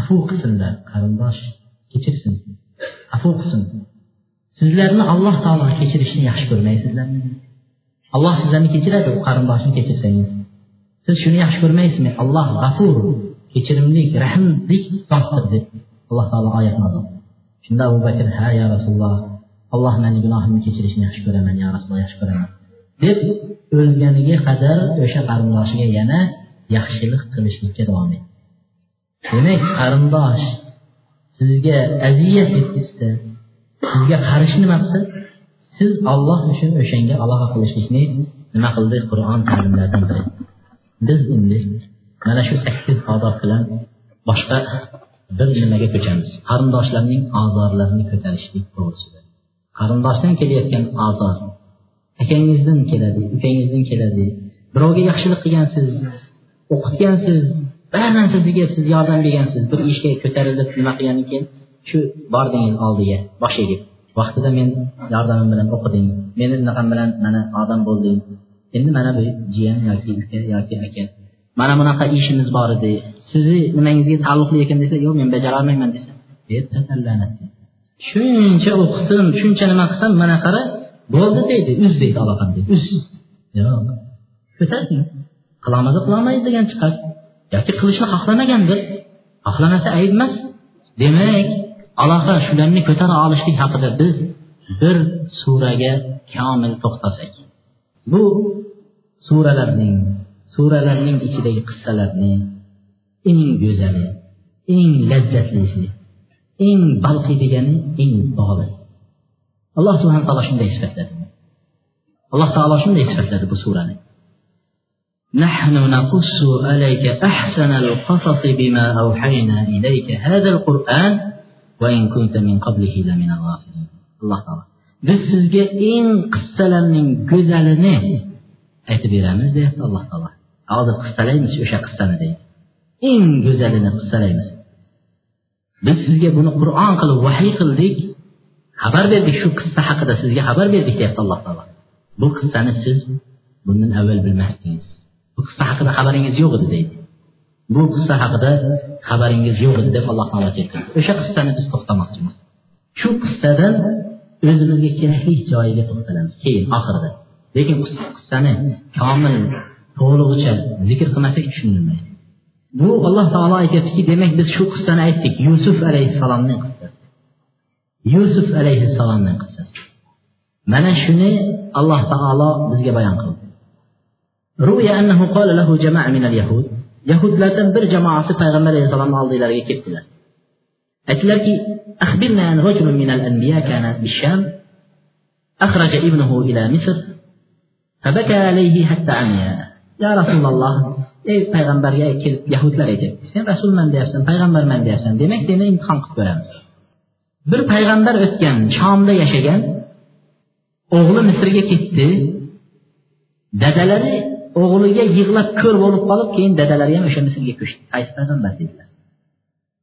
Afu qilsinlar qarindosh kechirsin. Afu qilsin. Sizlarni alloh taolo kechirishni yaxshi ko'rmaysizlarmi? Alloh sizlarni kechiradi qarindoshni kechirsangiz. Siz shuni yaxshi ko'rmaysizmi? Alloh g'afur kechirimlik rahmlik zotdir deb alloh taolo oyat nozil shunda abu bakr ha ya rasululloh alloh mani gunohimni kechirishni yaxshi ko'raman ya rasululloh yaxshi ko'raman. deb o'lganiga qadar o'sha qarindoshiga yana yaxshilik qilishlikka davom etdi. Demak qarindosh sizga aziyat yetkazsa sizga qarish nima qilsa siz olloh uchun o'shanga aloqa qilishlikni nima qildi? Qur'on ta'limlaridan biri. Biz endi mana shu sakkiz odob bilan boshqa bir nimaga ko'chamiz. Qarindoshlarning ozorlarini ko'tarishlik to'g'risida. Qarindoshdan kelayotgan ozor. Akangizdan keladi ukangizdan keladi. Birovga yaxshilik qilgansiz o'qitgansiz bir narsasiga siz yordam bergansiz bir ishga ko'tarilib nima qilgandan keyin shu bordingiz oldiga boshiga vaqtida men yordamim bilan o'qiding meni bunaqam bilan mana odam bo'lding endi mana bu jiyan yoki uka yoki aka. Mana bunaqa ishimiz bor edi. Sizni nimangizga taalluqli ekan desa yo'q men bajarolmayman desa. Shuncha o'qisin shuncha nima qilsam mana qara bo'ldi deydi uz deydi aloqani deydi uz. Yo'q ko'taring qilamiz qilolmaydi degan chiqadi yoki qilishni xohlamagandir. Xohlamasa ayb emas. Demak aloqa shularni ko'tara olishlik haqida biz bir suraga komil to'xtalsak bu suralarning suralarning ichidagi qissalarni eng go'zali eng lazzatlisi eng balqiydigani eng boli alloh subhana taolo shunday sifatladi alloh taolo shunday sifatladi bu surani نحن نقص عليك أحسن القصص بما أوحينا إليك هذا القرآن Allah taolo. Biz sizga eng qissalarning go'zalini aytib beramiz deyapti alloh taolo. Hozir qissalaymiz o'sha qissani deydi. Eng go'zalini qissalaymiz. Biz sizga buni qur'on qilib vahiy qildik xabar berdik shu qissa haqida sizga xabar berdik deyapti alloh taolo. Bu qissani siz bundan avval bilmasdingiz. Bu qissa haqida xabaringiz yo'q edi deydi. Bu qissa haqida xabaringiz yo'q edi deb alloh taolo aytgan o'sha qissani biz to'xtamoqchimiz. Shu qissadan o'zimizga kerakli joyiga to'xtalamiz. Keyin oxirida. Lekin qissani komil to'lig'icha zikr qilmasak tushunilmaydi. Bu alloh taolo aytyaptiki demak biz shu qissani aytdik. Yusuf alayhissalomni qissasi. Yusuf alayhissalomni qissasi. Mana shuni alloh taolo bizga bayon qildi. yahudlardan bir jamoasi payg'ambar alayhissalomni oldilariga keldilar aytdilarki أخبرنا عن رجل من الأنبياء كان بالشام أخرج ابنه إلى مصر فبكى عليه حتى عمي يا رسول الله ey payg'ambarga kelib yahudlar aytyapti sen rasulman deyapsan payg'ambarman deyapsan demak seni imtihon qilib ko'ramiz bir payg'ambar o'tgan shomda yashagan o'g'li misrga ketdi dadalari o'g'liga yig'lab ko'r bo'lib qolib keyin dadalari ham o'sha misrga ko'chdi. Qaysi payg'ambar dedilar?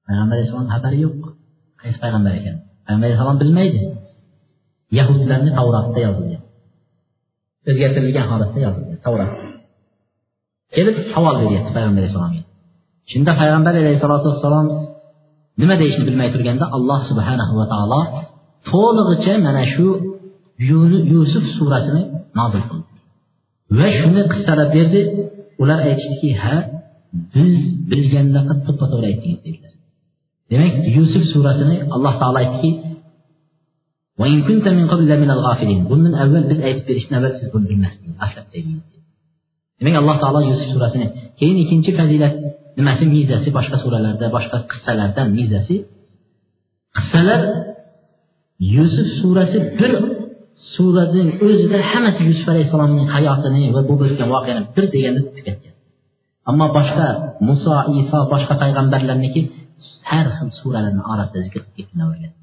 Payg'ambar alayhissalom xabari yo'q. Qaysi payg'ambar ekan? Payg'ambar alayhissalom bilmaydi. Yahudlarni tavrotda yozilgan o'zgartirilgan holatda yozilgan tavrat. Kelib savol beryapti payg'ambar alayhissalomga shunda payg'ambar alayhissalotu vassalom nima deyishni bilmay turganda alloh subhanahu va taolo to'lig'icha mana shu yusuf surasini nozil qildi va shuni qissalab berdi. Ular aytishdiki ha biz bilgandaqa to'ppa to'g'ri aytdingiz dedilar. Demak yusuf surasini alloh taolo aytdiki bundan avval biz aytib berishdan avval siz buni bilmasdingiz demak alloh taolo yusuf surasini keyin ikkinchi fazilat nimasi? Mizasi boshqa suralarda boshqa qissalardan mizasi. Qissalar yusuf surasi bir suratning o'zida hammasi yusuf alayhissalomning hayotini va bo'lib o'tgan voqeani bir deganda tugatgan. Ammo boshqa muso iso boshqa payg'ambarlarniki har xil suralarni orasida zikr qilib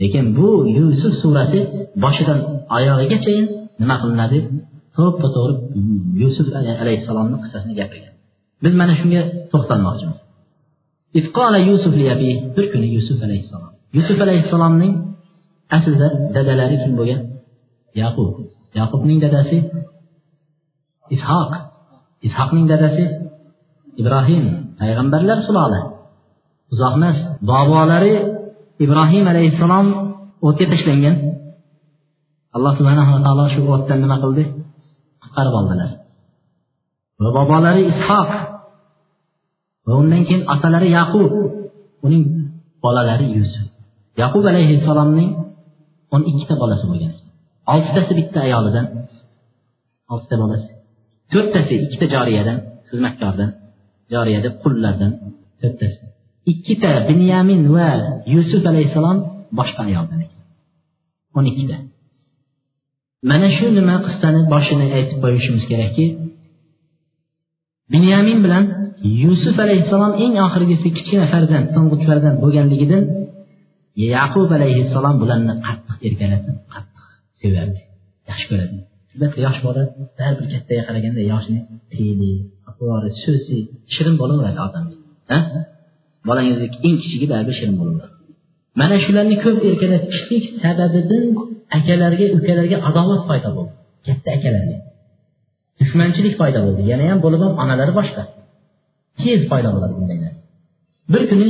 lekin bu yusuf surasi boshidan oyog'igachayin nima qilinadi? To'ppa to'g'ri yusuf alayhissalomni qissasini gapirgan. Biz mana shunga to'xtalmoqchimiz. Yusuf bir kuni yusuf alayhissalom. Yusuf alayhissalomning aslida dadalari kim bo'lgan? Yaqub. Yaqubning dadasi ishoq ishoqning dadasi ibrohim. Payg'ambarlar sulola uzoq emas bobolari ibrohim alayhissalom o'tga tashlangan. Alloh subhanava taolo shu o'tdan nima qildi? Qutqarib oldilar. Va bobolari ishoq va undan keyin otalari yaqub. Uning bolalari yusuf. Yaqub alayhissalomning o'n ikkita bolasi bo'lgan. Oltitasi bitta ayolidan oltita bolasi. To'rttasi ikkita joriyadan xizmatkordan joriya deb qullardan to'rttasi. Ikkita binyamin va yusuf alayhissalom boshqa ayoldan ekan. O'n ikkita. Mana shu nima qissani boshini aytib qo'yishimiz kerakki binyamin bilan yusuf alayhissalom eng oxirgisi kichkina farzand to'ng'ich farzand bo'lganligidan yaqub alayhissalom bularni qattiq erkalatib qattiq sevardi. Yaxshi ko'radi albatta yosh bola har bir kattaga qaraganda yoshni fe'li atvori so'zi shirin bo'laveradi odamga bolangizni eng kichigi baribir shirin bo'laveradi. Mana shularni ko'p erkalatishlik sababidan akalarga ukalarga adovat paydo bo'ldi. Katta akalarga. Dushmanchilik paydo bo'ldi. Yana ham bo'lib ham onalari boshqa. Tez paydo bo'ladi bunday narsa. Bir kuni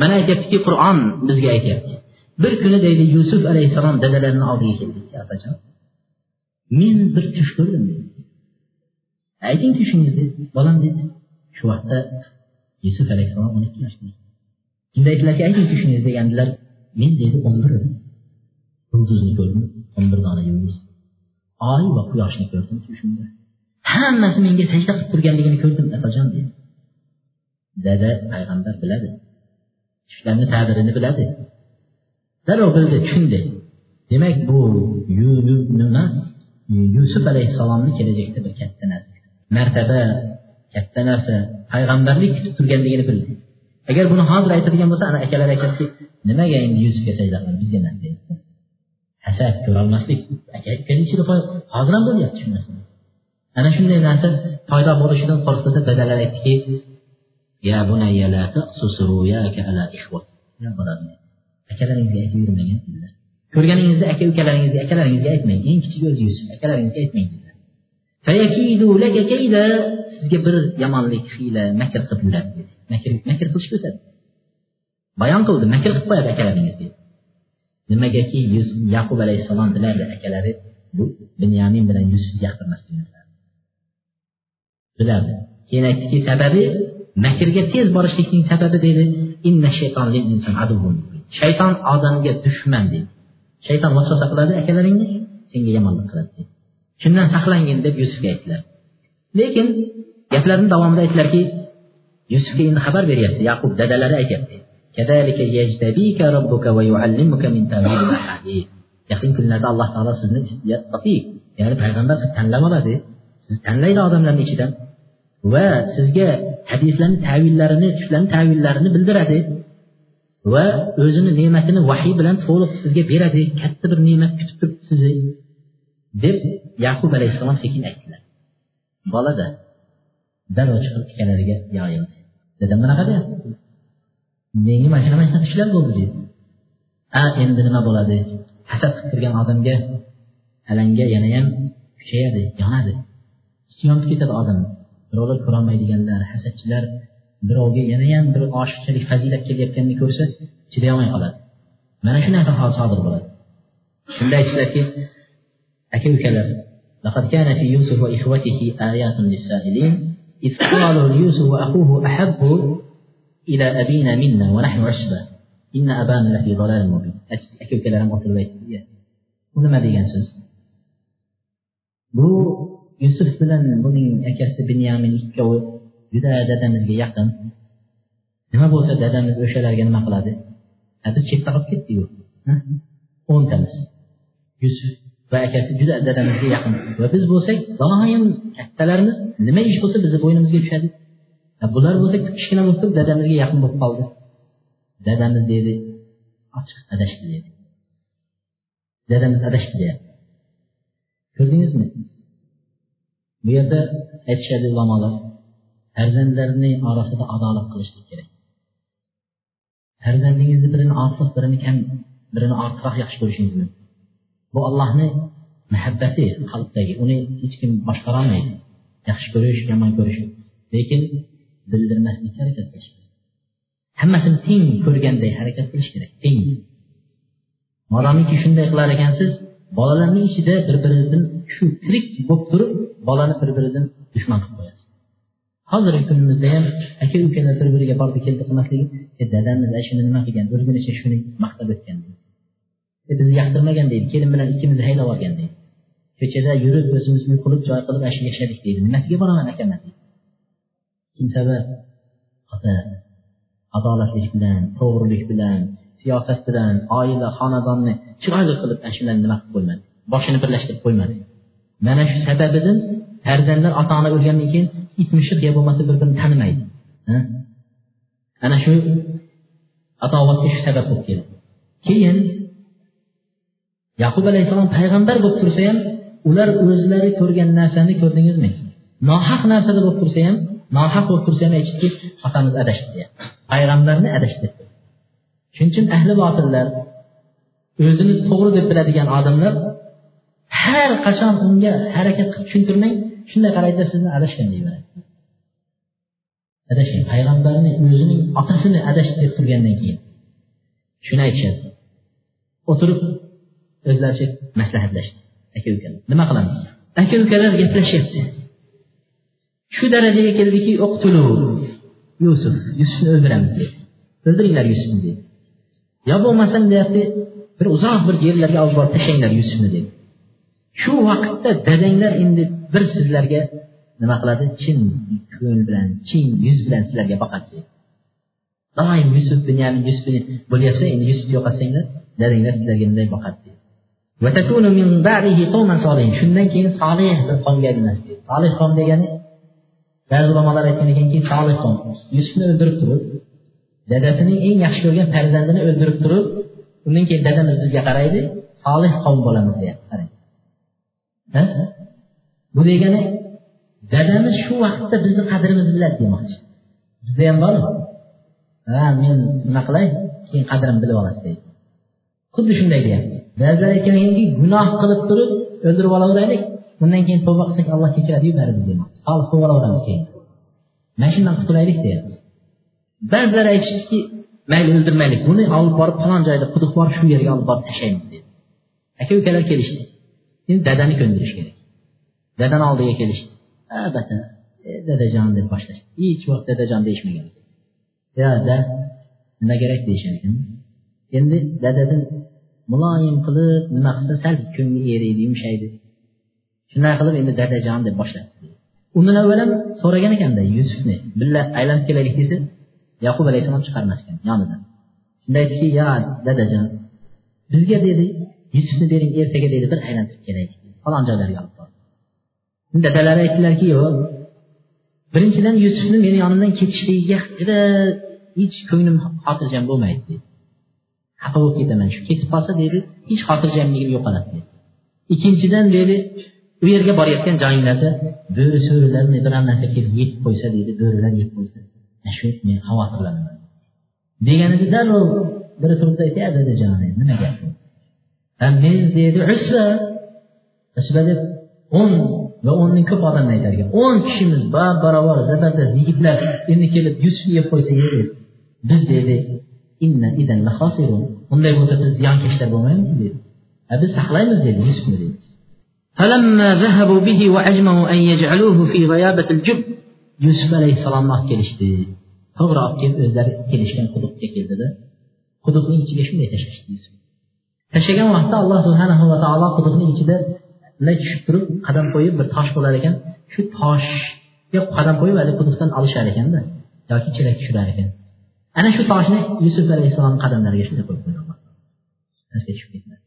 mana aytyaptiki qur'on bizga aytyapti. Bir kuni deydi yusuf alayhissalom dadalarini oldiga keldi. Otajon men bir tush ko'rdim dedi. Ayting tushingizni bolam dedi shu vaqtda yusuf alayhissalom o'n ikki yoshda shunda aytdilarki ayting tushingizni degandilar men dedi o'n bir yulduzni ko'rdim o'n bir dona yulduz oy va quyoshni ko'rdim tushimda. Hammasi menga sajda qilib turganligini ko'rdim otajon dedi. Dada payg'ambar biladi tushlarni ta'birini biladi. Darrov bildi tushundi. Demak bu nima yusuf alayhissalomni kelajakda bir katta narsa. Martaba katta narsa payg'ambarlik kutib turganligini bildi. Agar buni hozir aytadigan bo'lsa ana akalar aytadiki nimaga endi yusufga sajda qildi bizga emas hasad ko'rolmaslik aka ukani ichida hozir ham bo'lyapti shu narsa. Ana shunday narsa paydo bo'lishidan qo'rqdida dadalar aytdiki ya bunayya la taqsus ruyaka ala ya bolam akalaringizga aytib yurmagin dedilar ko'rganingizni aka ukalaringizga akalaringizga aytmang. Eng kichigi o'zi yusuf akalaringizga aytmang dedilar sizga bir yomonlik hiyla makr qilib yuradi dedi. Makr makr qilishga o'tadi bayon qildi makr qilib qo'yadi akalaringiz dedi nimagaki yaqub alayhissalom bilardi akalari bu binyamin bilan yusuf yoqtirmasligini bilardi. Keyin aytdiki sababi makrga tez borishlikning sababi deydi shayton odamga dushman deydi shayton vasvasa qiladi akalaringga senga yomonlik qiladi deydi shundan saqlangin deb yusufga aytdilar lekin gaplarini davomida aytdilarki yusufga endi xabar beryapti yaqub dadalari aytyapti yaqin kunlarda alloh taolo sizni ya'ni payg'ambar qilib tanlab oladi sizni tanlaydi odamlarni ichidan va sizga hadislarni tavillarini tushlarni tavillarini bildiradi va o'zini ne'matini vahiy bilan to'liq sizga beradi katta bir ne'mat kutib turibdi sizni deb yaqub alayhissalom sekin aytdilar. Bolada darrov chiqib akalariga yoyildi dadam bunaqa deyapti. Menga mana shunaqa shunaqa tushlar bo'ldi deydi a endi nima bo'ladi? Hasad qilib turgan odamga alanga yanayam kuchayadi yonadi. Yonib ketadi odam birovlar ko'rolmaydiganlar hasadchilar birovga yanayam bir oshiqchalik fazilat kelayotganini ko'rsa chidayolmay qoladi mana shu narsa sodir bo'ladi shunda aytishlarki aka ukalar لقد كان في يوسف وإخوته آيات للسائلين إذ قالوا ليوسف وأخوه أحب إلى أبينا منا ونحن عشبة إن أبانا لفي ضلال مبين أكل كلام في البيت ونما degan so'z bu yusuf bilan buning akasi binyamin ikkovi juda dadamizga yaqin. Nima bo'lsa dadamiz o'shalarga nima qiladi? Biz chetda qolib ketdiku o'ntamiz. Yusuf va akasi juda dadamizga yaqin. Va biz bo'lsak doim kattalarimiz nima ish bo'lsa bizni bo'ynimizga tushadi. Bular bo'lsa kichkina bo'lib turib dadamizga yaqin bo'lib qoldi. Dadamiz deydi ochiq adashdi deydi. Dadamiz adashdi deyapti. Ko'rdingizmi? Bu yerda aytishadi ulamolar farzandlarni orasida adolat qilishlik kerak. Farzandingizni birini ortiq birini kam birini ortiqroq yaxshi ko'rishingiz mumkin. Bu allohni muhabbati qalbdagi. Uni hech kim boshqarolmaydi. Yaxshi ko'rish yomon ko'rish. Lekin bildirmaslikka harakat qilish kerak. Hammasini teng ko'rganday harakat qilish kerak. Teng. Modomiki shunday qilar ekansiz bolalarni ichida bir biridan shu tirik bo'lib turib bolani bir biridan dushman qilib qo'yasiz. Hozirgi kunimizda ham aka ukalar bir biriga bordi keldi qilmasligi. E dadamiz shuni nima qilgan? O'zgunicha shuni maqtab o'tgan e, bizni yoqtirmagan deydi kelin bilan ikkimizni haydab olgan deydi. Ko'chada yurib o'zimizni qilib joy qilib shu yashadik deydi. Nimasiga boraman akaman deydi. Kim sabab ota adolatlik bilan to'g'rilik bilan siyosat bilan oila xonadonni chiroyli qilib ana shularni nima qilib qo'ymadi? Boshini birlashtirib qo'ymadi. Mana shu sababidan farzandlar ota ona o'lgandan keyin it mushiq yo bo'lmasa bir birini tanimaydi ana shu adovatga shu sabab bo'lib keldi keyin yaqub alayhissalom payg'ambar bo'lib tursa ham ular o'zlari ko'rgan narsani ko'rdingizmi nohaq narsada bo'lib tursa ham nohaq bo'lib tursa ham aytishdiki otamiz adashdi deyapti payg'ambarni adashdi shuning uchun ahli botillar o'zini to'g'ri deb biladigan odamlar har qachon unga harakat qilib tushuntirmang shunday qaraydida sizni adashgan deyveradi adashgan. Payg'ambarni o'zining otasini adashdi deb turgandan keyin. Shuni aytishadi. O'tirib o'zlaricha maslahatlashdi. Aka ukalar nima qilamiz? Aka ukalar gaplashyapti shu darajaga keldiki yusuf yusufni o'ldiramiz deydi o'ldiringlar yusufni deydi yo bo'lmasam deyapti bir uzoq bir yerlarga olib borib tashlanglar yusufni deydi shu vaqtda dadanglar endi bir sizlarga nima qiladi? Chin ko'ngil bilan chin yuz bilan sizlarga boqadi. Doim yusuf dunyoni yusuf bo'lyapsa endi yusuf yo'qolsanglar dadanglar sizlarga bunday boqadi. Shundan keyin solih bir qomga aylanasiz solih qom degani ba'zi ulamolar aytgan ekanki solih qom. Yusufni o'ldirib turib dadasining eng yaxshi ko'rgan farzandini o'ldirib turib undan keyin dadamiz bizga qaraydi solih qavm bo'lamiz deyapti. Qarang. Bu degani dadamiz shu vaqtda bizni qadrimizni biladi demoqchi. Bizda ham bormi? Ha men nima qilay? Keyin qadrimni bilib olasiz deydi. Xuddi shunday deyapti. Ba'zilar aytgan ekanki gunoh qilib turib o'ldirib olaveraylik undan keyin tavba qilsak alloh kechiradiyu baribir demoqchi. Solih bo'lib olaveramiz keyin. Mana shundan qutulaylik deyapti. Ba'zilar aytishdiki mayli o'ldirmaylik buni olib borib falon joyda quduq bor shu yerga olib borib tashlaymiz dedi aka ukalar kelishdi. Endi dadani ko'ndirish kerak. Dadani oldiga kelishdi albatta dadajon deb boshlashdi hech vaqt dadajon deyishmagan yo da nima kerak deyishar ekan endi dadadan muloyim qilib nima qilsa sal ko'ngli eriydi yumshaydi shunday qilib endi dadajon deb boshladi undan avval ham so'ragan ekanda yusufni billa aylanib kelaylik desa yaqub alayhissalom chiqarmas ekan yonidan shunda aytdiki yo dadajon bizga dedi yusufni bering ertaga deydi bir aylantirib kelaylik falon joylarga dadalari aytdilarki yo'q birinchidan yusufni meni yonimdan ketishligiga juda hech ko'nglim xotirjam bo'lmaydi dedi. Xafa bo'lib ketaman shu ketib qolsa deydi hech xotirjamligim yo'qoladi dedi. Ikkinchidan deydi u yerga borayotgan joyinglarda bo'ri so'rilar biron narsa kelib yeb qo'ysa deydi bo'rilar yeb qo'ysa shu men xavotirlanaman deganida darrov biri turib aytdi dadajon nima gap men deydi usba usba deb o'n va o'ndan ko'p odamni aytar ekan o'n kishimiz barobar zabardast yigitlar endi kelib yusufni yeb qo'ysa biz deydi unday bo'lsa biz ziyonkashlar bo'lmaymiz dedi biz saqlaymiz dedi yusufni dedi فلما ذهبوا به وأجمعوا أن يجعلوه في غيابة الجب yusuf alayhissalomni olib kelishdi to'g'ri olib kelib o'zlari kelishgan quduqqa keldida quduqning ichiga shunday tashlashdi tashlagan vaqtda alloh subhanahu va taolo quduqning ichida bunday tushib turib qadam qo'yib bir tosh bo'lar ekan shu toshga qadam qo'yib haligi quduqdan olishar ekanda yoki chelak tushirar ekan. Ana shu toshni yusuf alayhissalomni qadamlariga shunday qo'yib qo'ydi. Alloh tushib ketmadi.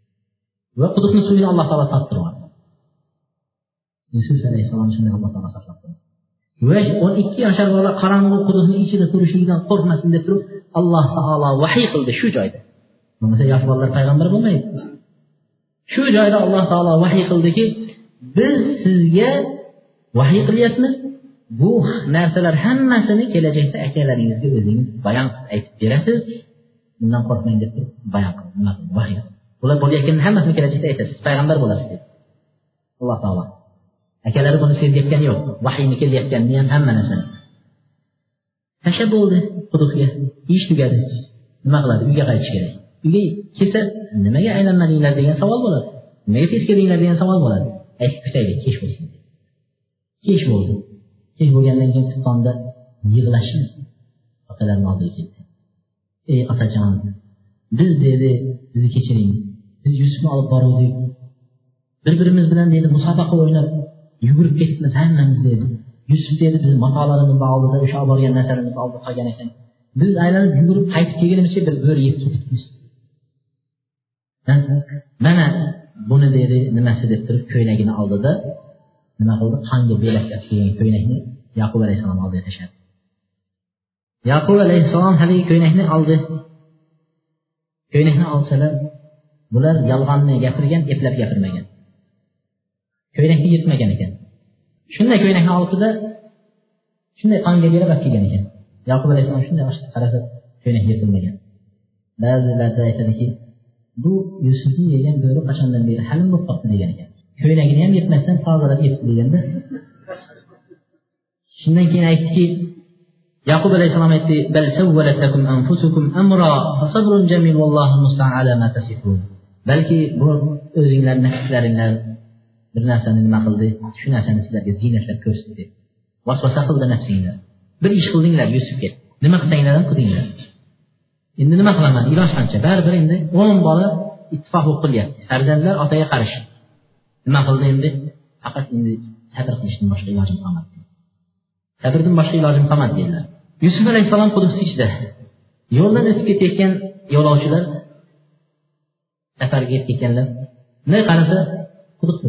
Va quduqni suvini alloh taolo topib yusuf alayhissalom shunday alloh taolo saqlab qo'ydi va o'n ikki yashar bola qorong'u quduqni ichida turishligidan qo'rqmasin deb turib alloh taolo vahiy qildi shu joyda. Bo'lmasa yosh bolalar payg'ambar bo'lmaydi. Shu joyda alloh taolo vahiy qildiki biz sizga vahiy qilyapmiz. Bu narsalar hammasini kelajakda akalaringizga o'zingiz bayon qilib aytib berasiz. Bundan qo'rqmang deb turib bayon qildi. Vahiy bular bo'layotganini hammasini kelajakda aytasiz. Payg'ambar bo'lasiz deb. Alloh taolo. Akalari buni sezayotgani yo'q. Vahiyni kelayotganini ham hamma narsani. Tashlab bo'ldi quduqga. Ish tugadi. Nima qiladi? Uyga qaytish kerak. Kelsa nimaga aylanmadinglar degan savol bo'ladi. Nimaga tez keldinglar degan savol bo'ladi. Aytib kutaylik kech bo'lsin. Kech bo'ldi. Kech bo'lgandan keyin tubtonda yig'lashib otalarni oldiga keldi ey otajon biz dedi bizni kechiring. Biz yusufni olib boruvdik. Bir birimiz bilan dedi musobaqa o'ynab yugurib ketibmiz hammamiz dedi. Yusuf dedi bizni matolarimizni oldida o'sha olib borgan narsalarimizni oldida qolgan ekan. Biz aylanib yugurib qaytib kelgunimizcha bir bo'ri yeb ketibmiz. Mana buni deydi nimasi deb turib ko'ylagini oldida nima qildi? Qonga belaklab kelgan ko'ylakni yaqub alayhissalom oldiga tashladi. Yaqub alayhissalom haligi ko'ylakni oldi. Ko'ylakni olsalar bular yolg'onni gapirgan eplab gapirmagan. Ko'ylakni yirtmagan ekan. Shunday ko'ylakni oldida shunday qonga belab olib kelgan ekan. Yaqub alayhissalom shunday qarasa ko'ylak yirtilmagan ba'zilarda aytadiki bu yusufni yegan bo'ri qachondan beri halim bo'lib qolibdi degan ekan. Ko'ylagini ham yetmasdan tozalab yetdi deganda. Shundan keyin aytdiki yaqub alayhissalom aytdi balki bu o'zinglarni hislaringlar bir narsani nima qildi? Shu narsani sizlarga ziynatlab ko'rsatdi. Vasvasa qildi nafsinglar. Bir ish qildinglar yusufga. Nima qilsanglar ham qildinglar? Endi nima qilaman? Iloj qancha? Baribir endi o'n bola ittifoq bo'lib qilyapti farzandlar otaga qarish nima qildi endi? Faqat endi sabr qilishdan boshqa ilojim qolmadi. Sabrdan boshqa ilojim qolmadi dedilar. Yusuf alayhissalom quduqni ichida yo'ldan o'tib ketayotgan yo'lovchilar safarga ketib ketganlar bunday qarasa quduq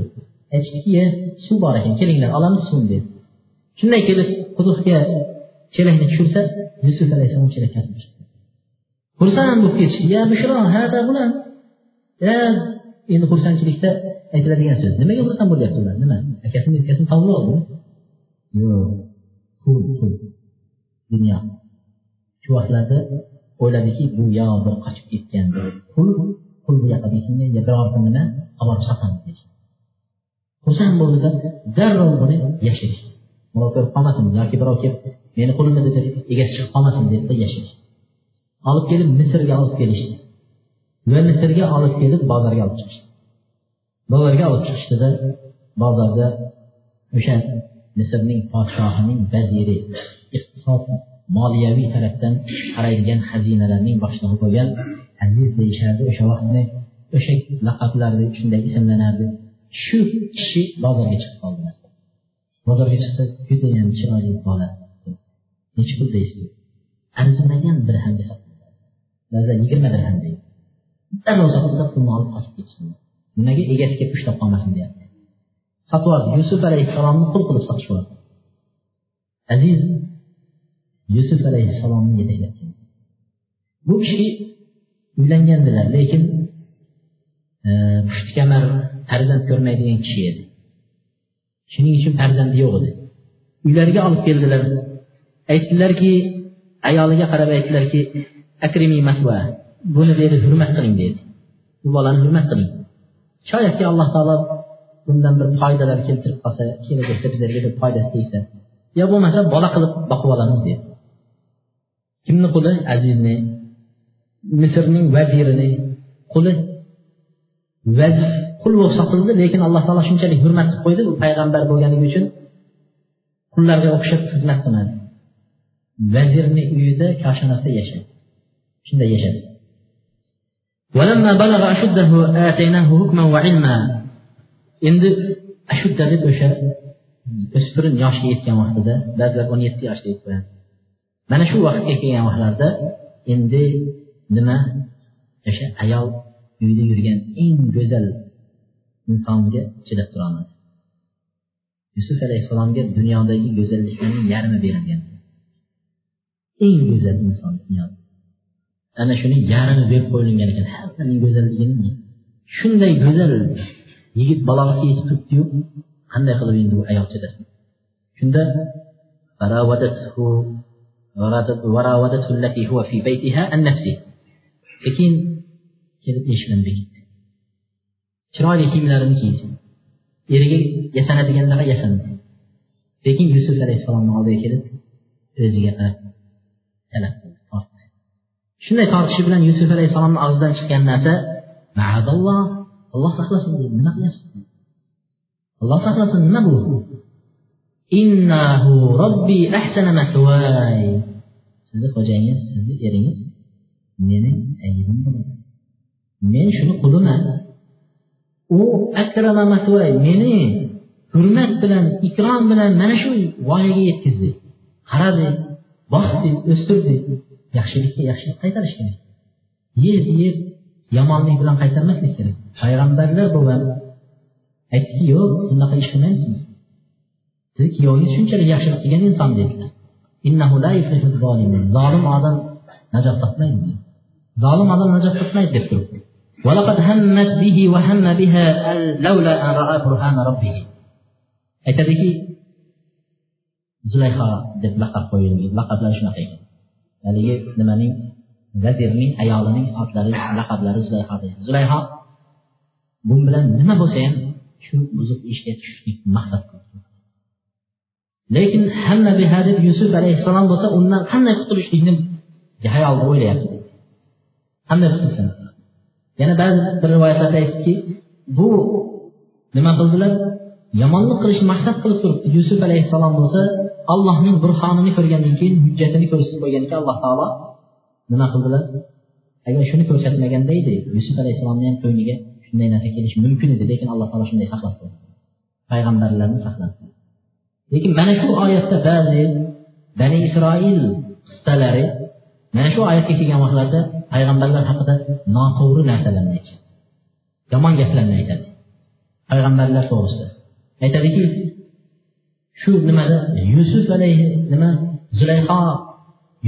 aytishdiki suv bor ekan kelinglar olamiz suvni dedi. Shunday kelib quduqga chelakni tushirsa yusuf alayhissalom chelakka xursand bo'lib ketish. Ya bushro hada bular. Ya endi xursandchilikda aytiladigan so'z. Nimaga xursand bo'lyapti ular? Nima? Akasini ukasini tovlab oldimi yo'q. Dunyo. Shu vaqtlarda o'yladiki bu yo bir qochib ketgan. Pul pul bu yoqqa bekingan biror kunini olib borib deyishdi xursand bo'ldida darrov buni yashirishdi. Birov ko'rib qolmasin yoki birov kelib meni qo'limda deb egasi chiqib qolmasin debda yashirishdi. Olib kelib misrga olib kelishdi va misrga olib kelib bozorga olib chiqishdi bozorga olib chiqishdida bozorda o'sha misrning podshohining vaziri iqtisod moliyaviy tarafdan qaraydigan xazinalarning boshlig'i bo'lgan aziz deyishardi o'sha vaqtni o'sha laqablarni shunday ismlanardi shu kishi bozorga chiqib qoldilar bozorga chiqsa judayam chiroyli bola nechi pul deysiz arzimagan dirham ba'zida yigirma dirham deydi. Darrov sotuvda pulni olib qochib ketishdi nimaga egasiga ushlab qolmasin deyapti. Sotib yubordi yusuf alayhissalomni qul qilib sotib yubordi aziz yusuf alayhissalomni yetaklab keldi. Bu kishi uylangandilar lekin e, farzand ko'rmaydigan kishi edi. Shuning uchun farzandi yo'q edi. Uylariga olib keldilar. Aytdilarki ayoliga qarab aytdilarki akrimi masva buni dedi hurmat qiling dedi. Bu bolani hurmat qiling. Shoyatki alloh taolo bundan bir foydalar keltirib qolsa kelajakda bizlarga bir foydasi tegsa yo bo'lmasa bola qilib boqib olamiz dedi. Kimni quli? Azizni misrning vazirini quli? Qul bo'lib sotildi lekin alloh taolo shunchalik hurmat qilib qo'ydi u payg'ambar bo'lganligi uchun qullarga o'xshab xizmat qilmadi. Vazirni uyida koshonasida yashadi. Shunday yashadi endi ashudda deb o'sha hmm, o'spirin yoshga yetgan vaqtida ba'zilar o'n yetti yoshda deb qo'yadi. Mana shu vaqtga kelgan vaqtlarda endi nima? O'sha ayol uyda yurgan eng go'zal insonga chidab turolmadi. Yusuf alayhissalomga dunyodagi go'zalliklarning yarmi berilgan. Eng go'zal inson dunyoda. Ana shuni yarmi berib qo'yilgan ekan. Hammaning go'zalligini shunday go'zal yigit balog'atga yetib turibdiyu qanday qilib endi u ayol chidasin shunda sekin kelib eshikdan bekitdi chiroyli kiyimlarini kiydi. Eriga yasanadiganlarga yasandi. Sekin yusuf alayhissalomni oldiga kelib o'ziga qarab talab qildi. Shunday tortishi bilan yusuf alayhissalomni og'zidan chiqqan narsa maadalloh alloh saqlasin dedi. Nima qilyapsiz? Alloh saqlasin nima bu? Innahu robbi ahsana masvay sizni xo'jayingiz sizni eringiz mening aybim bo'ladi. Men shuni quliman. U akrama masvay meni hurmat bilan ikrom bilan mana shu voyaga yetkazdi. Qaradi boqdi o'stirdi. Yaxshilikka yaxshilik qaytarish kerak yeb yeb yomonlik bilan qaytarmaslik kerak payg'ambarlar bo'lgan aytdiki yo'q bunaqa ish qilmaysiz sizni kuyovingiz shunchalik yaxshilik qilgan inson dedilar zolim odam najot topmaydi zolim odam najot topmaydi deb turibdi ولقد همت به وهم بها لولا أن رأى برهان ربه aytadiki zulayho deb laqab qo'yilgan laqablari shunaqa ekan haligi nimaning vazirning ayolining otlari laqablari zulayho zulayho bu bilan nima bo'lsa ham shu buzuq ishga tushishlik maqsad qildi. Lekin hamma biha deb yusuf alayhissalom bo'lsa undan qanday qutulishlikni hayolda o'ylayapti. Qanday qutulsin yana ba'zi bir rivoyatlarda aytdiki bu nima qildilar? Yomonlik qilishni maqsad qilib turib yusuf alayhissalom bo'lsa allohning burhonini ko'rgandan keyin hujjatini ko'rsatib qo'ygan ekan alloh taolo nima qildilar agar shuni ko'rsatmaganda edi yusuf alayhissalomni ham ko'ngliga shunday narsa kelishi mumkin edi lekin alloh taolo shunday saqlab qo'ydi. Payg'ambarlarni saqladi lekin mana shu oyatda ba'zi bani isroil qissalari mana shu oyatga kelgan vaqtlarda payg'ambarlar haqida noto'g'ri narsalarni aytadi. Yomon gaplarni aytadi. Payg'ambarlar to'g'risida. Aytadiki shu nimada? Yusuf alayhi nima? Zulayho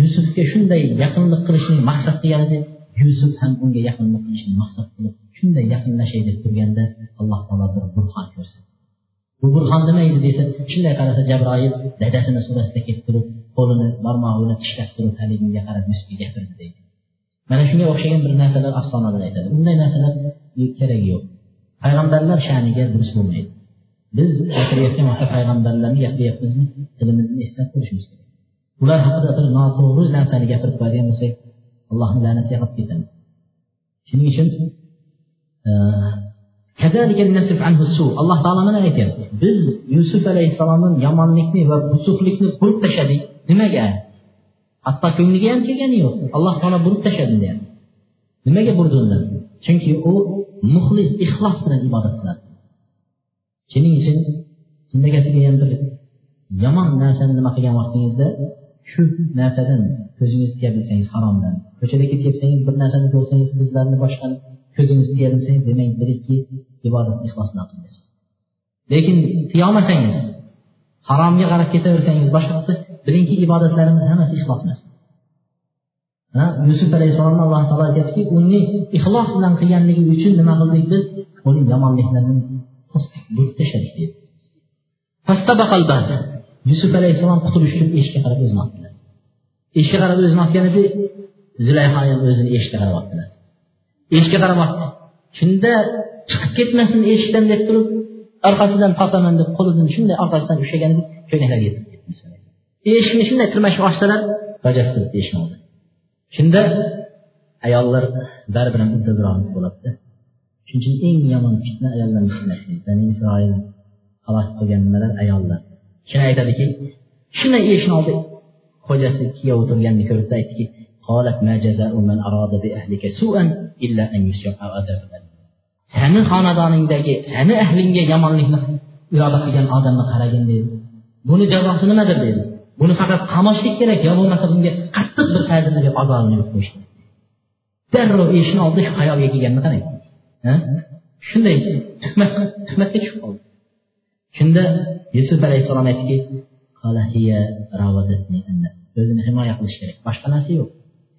yusufga shunday yaqinlik qilishni maqsad qilgan edi yusuf ham unga yaqinlik qilishni maqsad qilib shunday yaqinlashay deb turganda alloh taolo bir burhon ko'rsatdi. Bu burhon nima edi desa shunday qarasa jabroil dadasini surasida kelib turib qo'lini barmog'ini tishlab turib haligiga qarab yusufga gapirdi deydi. Mana shunga o'xshagan bir narsalar afsonalar aytadi. Unday narsalar e, keragi yo'q. Payg'ambarlar sha'niga durust bo'lmaydi. Biz gapirayotgan vaqtda payg'ambarlarni gapiryapmizmi tilimizni eslab turishimiz kerak. Ular haqida bir noto'g'ri narsani gapirib qo'yadigan bo'lsak allohni la'natiga qolib ketamiz shuning uchun e, alloh taolo mana aytyapti. Biz yusuf alayhissalomni yomonlikni va busuqlikni burib tashladik. Nimaga? Hatto ko'ngliga ham kelgani yo'q. Alloh taolo burib tashladi deyapti. Nimaga burdi undan? Chunki u muxlis ixlos bilan ibodat qiladi. Shuning uchun zindagasiga ham bir yomon narsani nima qilgan vaqtingizda shu narsadan ko'zingiz tiya bilsangiz haromdan. Ko'chada ketyapsangiz bir narsani ko'rsangiz bizlarni boshqani ko'zingizni tiya bilsangiz demak bilingki ibodatni ixlos bilan qilyapsiz lekin tiyolmasangiz haromga qarab ketaversangiz boshqa qilsa bilingki ibodatlarimiz hammasi ixlos emas yusuf alayhissalomni alloh taolo aytyaptiki uni ixlos bilan qilganligi uchun nima qildik biz? Uni yomonliklarini bo'lib tashladik deydi yusuf alayhissalom qutulish uchun eshikka qarab o'zini otdilar. Eshikka qarab o'zini otgan edi zulayho ham o'zini eshikka qarab otdilar. Eshikka qarab otdi. Shunda chiqib ketmasin eshikdan deb turib orqasidan tosaman deb qo'lidan shunday orqasidan ushlagan edi ko'ynaklari yetib ketdi eshikni shunday tirmashib ochsalar bajasi eshikni oldi. Shunda ayollar baribir ham uddaburonlik bo'ladida shuning uchun eng yomon fitna ayollar fitnasi bani isroil halok qilgan nimalar ayollar. Shuni aytadiki shunday eshikni oldi. Xo'jasi kuyovi turganini ko'ribdi aytdiki sani xonadoningdagi sani ahlingga yomonlikni iroda qilgan odamni qaragin dedi. Buni jazosi nimadir dedi. Buni faqat qamashlik kerak yo bo'lmasa bunga qattiq bir ta'zirni deb azobini qo'yish darrov eshikni oldi shu xayolga kelganini qarang. Shunday tuhmat tuhmatga tushib qoldi. Shunda yusuf alayhissalom aytdiki o'zini himoya qilish kerak. Boshqa narsa yo'q.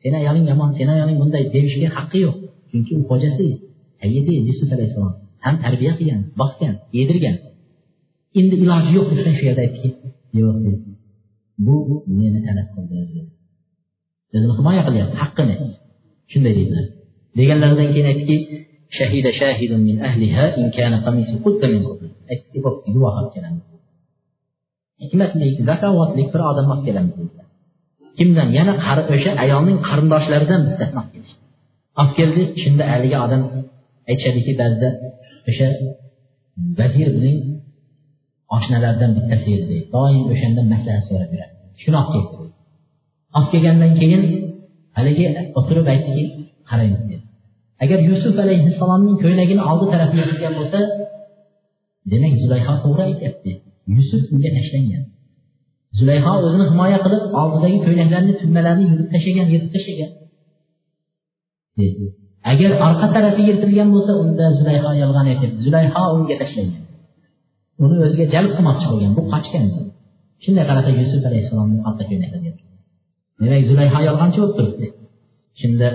Seni ayoling yomon seni ayoling bunday deyishga haqqi yo'q. Chunki u xo'jasi sayyidi yusuf alayhissalom. Ham tarbiya qilgan boqgan yedirgan. Endi iloji yo'q desa shu yerda aytdiki yo'q bu meni talab qildi o'zini himoya qilyapti haqqini. Shunday deydilar. Deganlaridan keyin aytdiki شهد شاهد من أهلها إن كان قميص قد من قبل bo'pti guvoh kelamiz hikmatlik zakovatlik bir odam olib kelamiz dedilar kimdan yana qari o'sha ayolning qarindoshlaridan bittasini olib kelishdi olib keldi shunda haligi odam aytishadiki ba'zida o'sha vazir bizning oshnalaridan bittasi edi deydi doim o'shandan maslahat so'rab yuradi shuni olib keldi olib kelgandan keyin haligi o'tirib aytdiki qaraymiz dedi agar yusuf alayhissalomning ko'ylagini oldi tarafiga qilgan bo'lsa demak zulayho to'g'ri aytyapti. Yusuf unga tashlangan. Zulayho o'zini himoya qilib oldidagi ko'ylaklarni tugmalarni yulib tashlagan yirib tashlagan. Agar orqa tarafi yirtilgan bo'lsa unda zulayho yolg'on aytyapti zulayho unga tashlangan. Uni o'ziga jalb qilmoqchi bo'lgan bu qochgan. Shunday qarasa yusuf alayhissalomni orqa ko'ylaklari demak zulayho yolg'onchi bo'lib turibdi. Shunda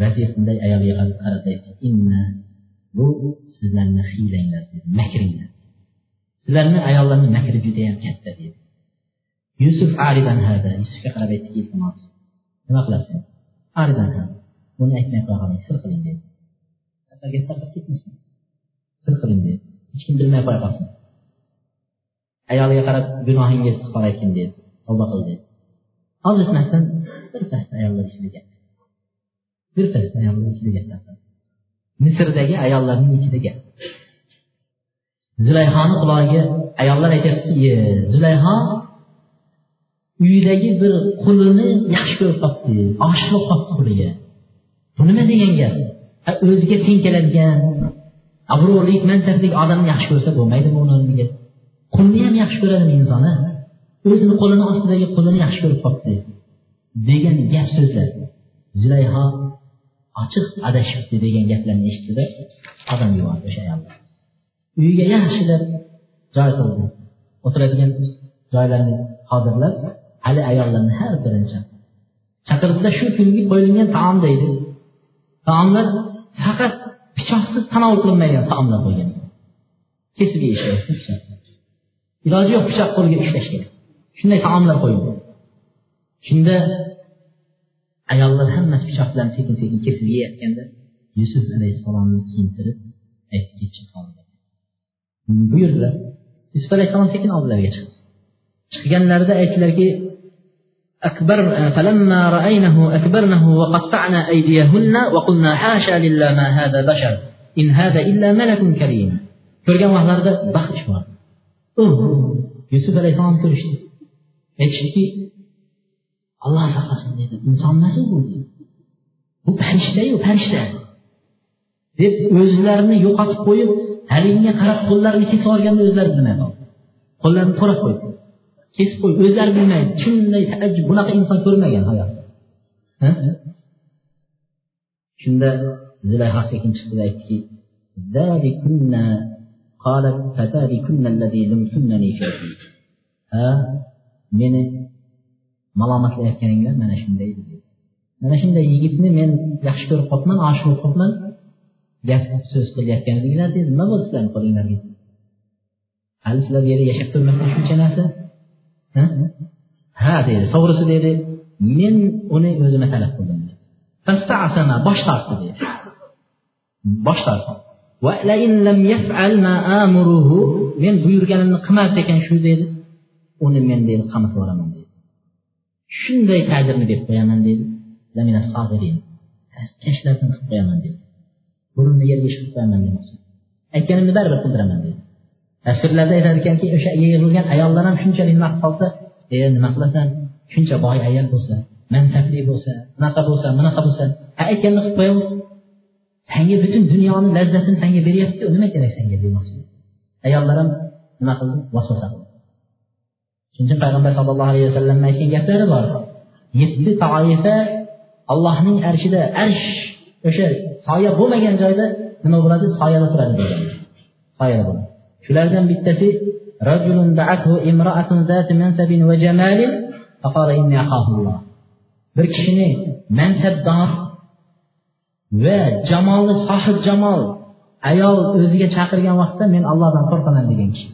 vazir bunday ayolga qarata inna bu sizlarni hiylanglar dedi makringlar. Sizlarni ayollarni makri judayam katta dedi. Yusuf aridan hada yusufga qarab aytdiki iltimos nima qilasan? Aridan hada buni aytmay qo'ya qoling sir qiling dedi. Gap tarqab sir qiling dedi. Hech kim bilmay qo'ya qolsin. Ayoliga qarab gunohingga istig'for aytgin dedi tavba qil dedi. Ozitmasdan birpasda ayollar ichida gap birpasda ayollar ichida gap misrdagi ayollarning ichida gap. Zulayhoni qulog'iga ayollar aytyaptiki zulayho uyidagi bir qulini yaxshi ko'rib qolibdi oshiq bo'lib qolibdi quliga. Bu nima degan gap? O'ziga teng keladigan obro'lik mansablik odamni yaxshi ko'rsa bo'lmaydi bu degan. Qulni ham yaxshi ko'radimi inson o'zini qo'lini ostidagi qulini yaxshi ko'rib qolibdi degan gap so'zlar. Zulayho ochiq adashibdi degan gaplarni eshitdida odam yubordi o'sha ayolni uyiga yaxshilab joy qildi. O'tiradigan joylarni hozirlab hali ayollarni har birini chaqirdida shu kungi qo'yilgan taom deydi taomlar faqat pichoqsiz tanovul qilinmaydigan taomlar qo'ygan kesib yeyish iloji yo'q pichoq qo'lga ushlash kerak. Shunday taomlar qo'yildi. Shunda ayollar hammasi pichoq bilan sekin sekin kesib yeyotganda yusuf alayhissalomni kiyintirib aytib ketishib qoldi buyurdilar yusuf alayhissalom sekin oldilariga chiqdi chiqganlarida aytdilarki أكبر فلما رأينه أكبرنه وقطعنا أيديهن وقلنا حاشا لله ما هذا بشر إن هذا إلا ملك كريم ko'rgan vaqtlarida baxsh bor yusuf alayhissalom ko'rishdi aytishdiki olloh saqlasin dedi. Inson emas u bu bu farishtayu farishta deb o'zlarini yo'qotib qo'yib haligiga qarab qo'llarini kesib olganini o'zlari biladi qo'llarini to'lab qo'ydi. Kesib qo'yib o'zlari bilmaydi. Shunday taajjub bunaqa inson ko'rmagan hayotda shunda zulayho sekin chiqdi aytdiki meni malomatlayotganinglar mana shunday mana shunday yigitni men yaxshi ko'rib qolibman oshiq bo'lib qolibman. Gap so'z qilayotganliginglar dedi. Nima bo'ldi sizlarni qo'linglarga hali sizlar bu yerda yashab turmasdan shuncha narsa? Ha? Dedi. To'g'risi dedi. Men uni o'zimga talab qildim bosh tortdi dedi. Bosh tortdi men buyurganimni qilmas ekan shu dedi. Uni men dedi qamatib yuboraman dedi. Shunday ta'zirni berib qo'yaman dedi. Pastkashlardan qilib qo'yaman dedi. Burunni yerga ishqib qo'yaman demoqchi aytganimni baribir qildiraman dedi. Tafsirlarda aytar ekanki o'sha yig'ilgan ayollar ham shunchalik nima qolsa e nima qilasan? Shuncha boy ayol bo'lsa mansabli bo'lsa bunaqa bo'lsa bunaqa bo'lsa. Aytganini qilib qo'yaver sanga butun dunyoni lazzatini sanga beryaptiku nima kerak sanga demoqchi. Ayollar ham nima qildi? Vasvasa qildi. Çünki Peyğəmbər sallallahu əleyhi və səlləm məkiyyətləri var. 7 taifə Allahın ərşidə, ərş o'sha soya bo'lmagan joyda nima bo'ladi? Soyada turadi degan. Soyada bo'ladi. Shulardan bittasi rajulun da'athu imra'atun zati mansabin va jamalin faqala inni akhafullah. Bir kishini mansabdor va jamolni sohib jamol ayol o'ziga chaqirgan vaqtda men Allohdan qo'rqaman degan kishi.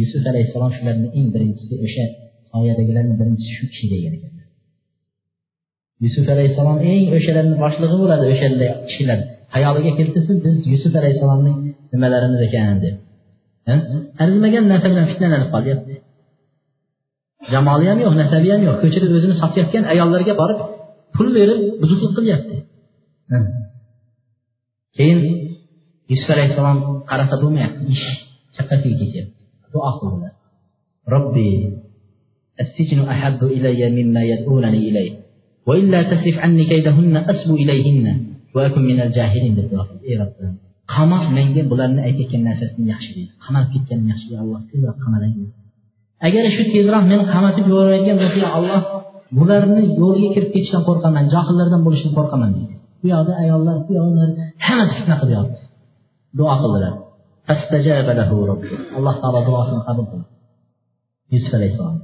Yusuf alayhissalom shularni eng birinchisi o'sha soyadagilarni birinchisi shu kishi degan ekanlar yusuf alayhissalom eng o'shalarni boshlig'i bo'ladi o'shanday kishilar. Hayoliga keltirsin biz yusuf alayhissalomning nimalarimiz ekan deb. Arzimagan narsa bilan fitnalanib qolyapti. Jamoli ham yo'q nasabi ham yo'q. Ko'chada o'zini sotayotgan ayollarga borib pul berib buzuqlik qilyapti. Keyin yusuf alayhissalom qarasa bo'lmayapti. Ish chappasiga ketyapti. duo qildilar robbi السجن أحب إلي مما يدعونني إليه وإلا تصرف عني كيدهن أسبو إليهن وأكن من الجاهلين بالدعاء إي رب qamoq menga bularni aytayotgan narsasini yaxshi deydi qamalib ketganini yaxshi deydi alloh tezroq qamalay agar shu tezroq meni qamatib yuborayotgan bo'lsa alloh bularni yo'liga kirib ketishdan qo'rqaman johillardan bo'lishdan qo'rqaman deydi bu yoqda ayollar bu yoqda hammasi fitna qilyapti duo qildilar alloh taolo duosini qabul qildi yusuf alayhissalom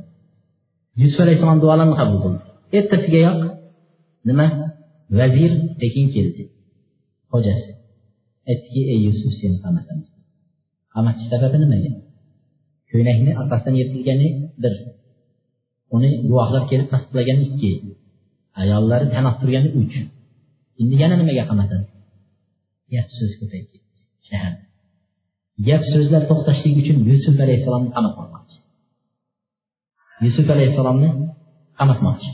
yusuf alayhissalom duolarini qabul qildi ertasigayoq nima vazir tekin keldi xo'jasi aytdiki ey yusuf seni qamatamiz qamatish sababi nima edi ko'ylakni orqasidan yirtilgani bir uni guvohlar kelib tasdiqlagani ikki ayollari tan turgani uch endi yana nimaga qamatasiz gap so'z ko'payib ketdi shaharda gap so'zlar to'xtashligi uchun yusuf alayhissalomni qamatmoqchi yusuf alayhissalomni qamatmoqchi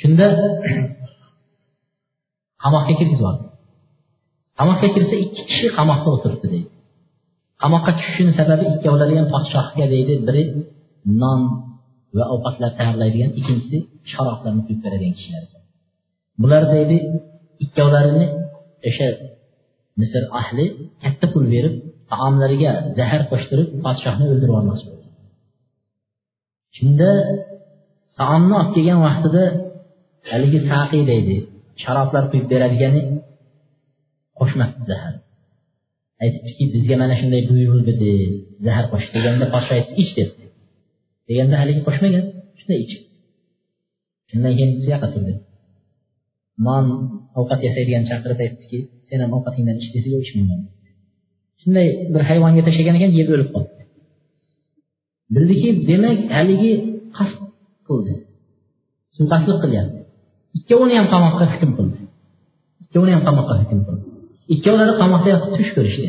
shunda qamoqqa kirgizyapti qamoqqa kirsa ikki kishi qamoqda o'tiribdi deydi. Qamoqqa tushishini sababi ikkovlari ham podshohga deydi. Biri non va ovqatlar tayyorlaydigan ikkinchisi sharoblarni quyib beradigan kishilar. Bular deydi ikkovlarini o'sha misr ahli katta pul berib taomlariga zahar qo'shtirib podshohni o'ldirib yubormoqchi bo'ldi. Shunda taomni olib kelgan vaqtida haligi saqiy deydi sharoblar quyib beradigani qo'shmabdi zahar. Aytibdiki bizga mana shunday buyurildi zahar qo'sh deganda podsho aytdi ich debdi deganda haligi qo'shmagan shunday ichib. Shundan keyin bu yoqqa turdi. Non ovqat yasaydigan chaqirib aytdiki sen ham ovqatingdan ich desa yo'q ichmayman. Shunday bir hayvonga tashlagan ekan yeb o'lib qoldi. Bildiki demak haligi qasd qildi. Suiqasdlik qilyapti ikkovini ham qamoqqa hukm qildi. Ikkovini ham qamoqqa hukm qildi. Ikkovlari qamoqda yotib tush ko'rishdi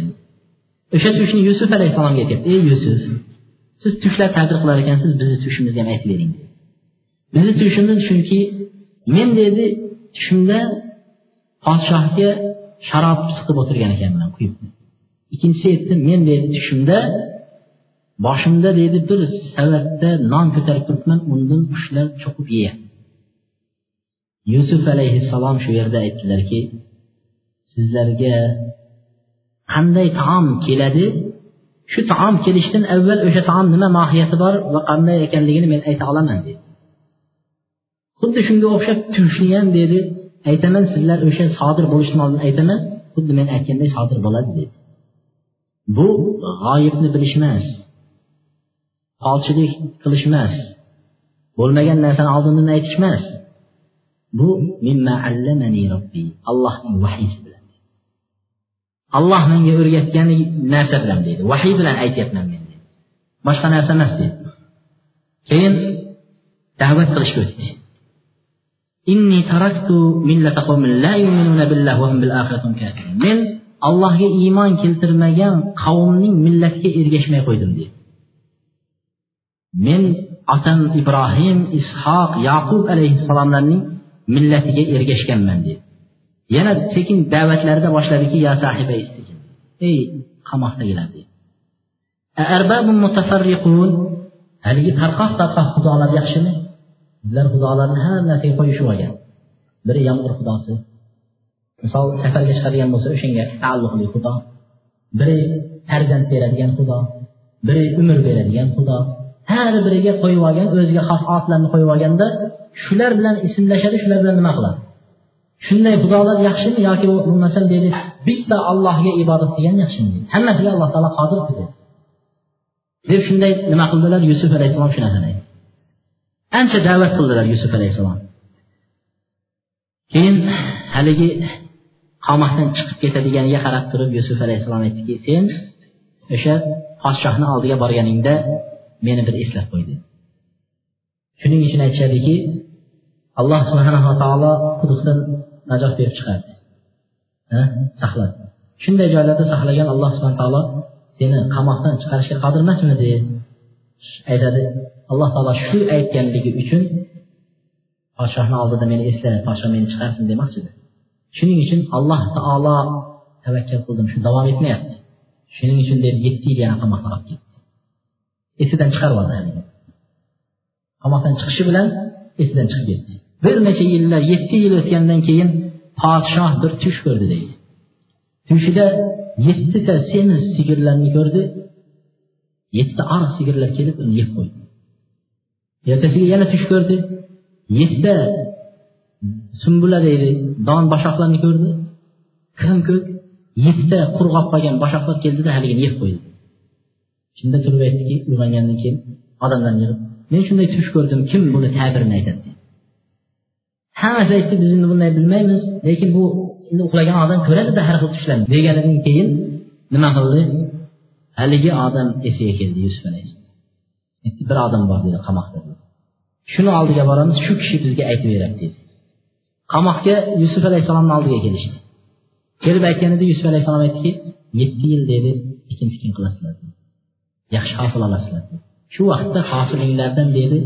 o'sha tushni yusuf alayhissalomga aytyapti. Ey yusuf siz tushlar ta'bir qilar ekansiz bizni tushimizni ham aytib bering bizni tushimiz chunki men dedi tushimda podshohga sharob siqib o'tirgan ekanman quyib ikkinchisi aytdi men deydi tushimda boshimda deydi bir savatda non ko'tarib turibman undan qushlar cho'qib yeyapti. Yusuf alayhissalom shu yerda aytdilarki sizlarga qanday taom keladi? Shu taom kelishidan avval o'sha taom nima mohiyati bor va qanday ekanligini men ayta olaman dedi. Xuddi shunga o'xshab tushni ham dedi aytaman sizlar o'sha sodir bo'lishini oldin aytaman. Xuddi men aytganday sodir bo'ladi dedi. Bu g'oyibni bilish emas folchilik qilish emas bo'lmagan narsani oldindan aytish emas bu allohning vahiysi bilan alloh menga o'rgatgan narsa bilan deydi. Vahiy bilan aytyapman men deydi. Boshqa narsa emas deydi. Keyin da'vat qilishga o'tdi men allohga iymon keltirmagan qavmning millatiga ergashmay qo'ydim deydi. Men otam ibrohim ishoq yaqub alayhissalomlarning millatiga ergashganman deydi. Yana sekin da'vatlarida boshladiki ya sahiba ey qamoqdagilar deydi. Haligi tarqoq tarqoq xudolar yaxshimi? Sizlar xudolarni har narsaga qo'yishib olgan. Biri yomg'ir xudosi misol safarga chiqadigan bo'lsa o'shanga taalluqli xudo. Biri farzand beradigan xudo biri umr beradigan xudo. Har biriga qo'yib olgan o'ziga xos otlarni qo'yib olganda shular bilan ismlashadi shular bilan nima qiladi? Shunday xudolar yaxshimi yoki bo'lmasam deydi bitta allohga ibodat qilgan yaxshimi deydi hammasiga alloh taolo qodir dedi deb shunday nima qildilar? Yusuf alayhissalom shu narsani ancha da'vat qildilar yusuf alayhissalom. Keyin haligi qamoqdan chiqib ketadiganiga qarab turib yusuf alayhissalom aytdiki sen o'sha podshohni oldiga borganingda meni bir eslab qo'y dedi shuning uchun aytishadiki alloh subhanava taolo quduqdan najot berib chiqardi. Saqladi shunday joylarda saqlagan alloh subhana taolo seni qamoqdan chiqarishga qodir emasmidi aytadi. Alloh taolo shu aytganligi uchun podshohni oldida meni esla podshoh meni chiqarsin demoqchidir shuning uchun alloh taolo tavakkal qildim shu davom etmayapti shuning uchun deb yetti yil yana qamoqqa olib ketdi esidan chiqarib yubordi qamoqdan chiqishi bilan esidan chiqib ketdi bir necha yillar yetti yil o'tgandan keyin podshoh bir tush ko'rdi deydi tushida yettita semiz sigirlarni ko'rdi yettita oriq sigirlar kelib uni yeb qo'ydi ertasiga yana tush ko'rdi yettita sumbula deydi. Don boshoqlarni ko'rdi. Kirim ko'k yettita qurg'oq qolgan boshoqlar keldida haligini yeb qo'ydi. Shunda turib aytdiki uyg'ongandan keyin odamlarni yig'ib men shunday tush ko'rdim kim buni tabirini aytadi? Hammasi aytdi biz endi bunday bilmaymiz lekin bu endi uxlagan odam ko'radida har xil tushlarni. Deganidan keyin nima qildi? Haligi odam esiga keldi yusuf alayhissalom bir odam bor dedi qamoqda. Shuni oldiga boramiz shu kishi bizga aytib beradi dedi. Qamoqga yusuf alayhissalomni oldiga kelishdi. Kelib aytganida yusuf alayhissalom aytdiki yetti yil dedi ekin tikin qilasizlar yaxshi hosil olasizlar shu vaqtda hosilinglardan dedi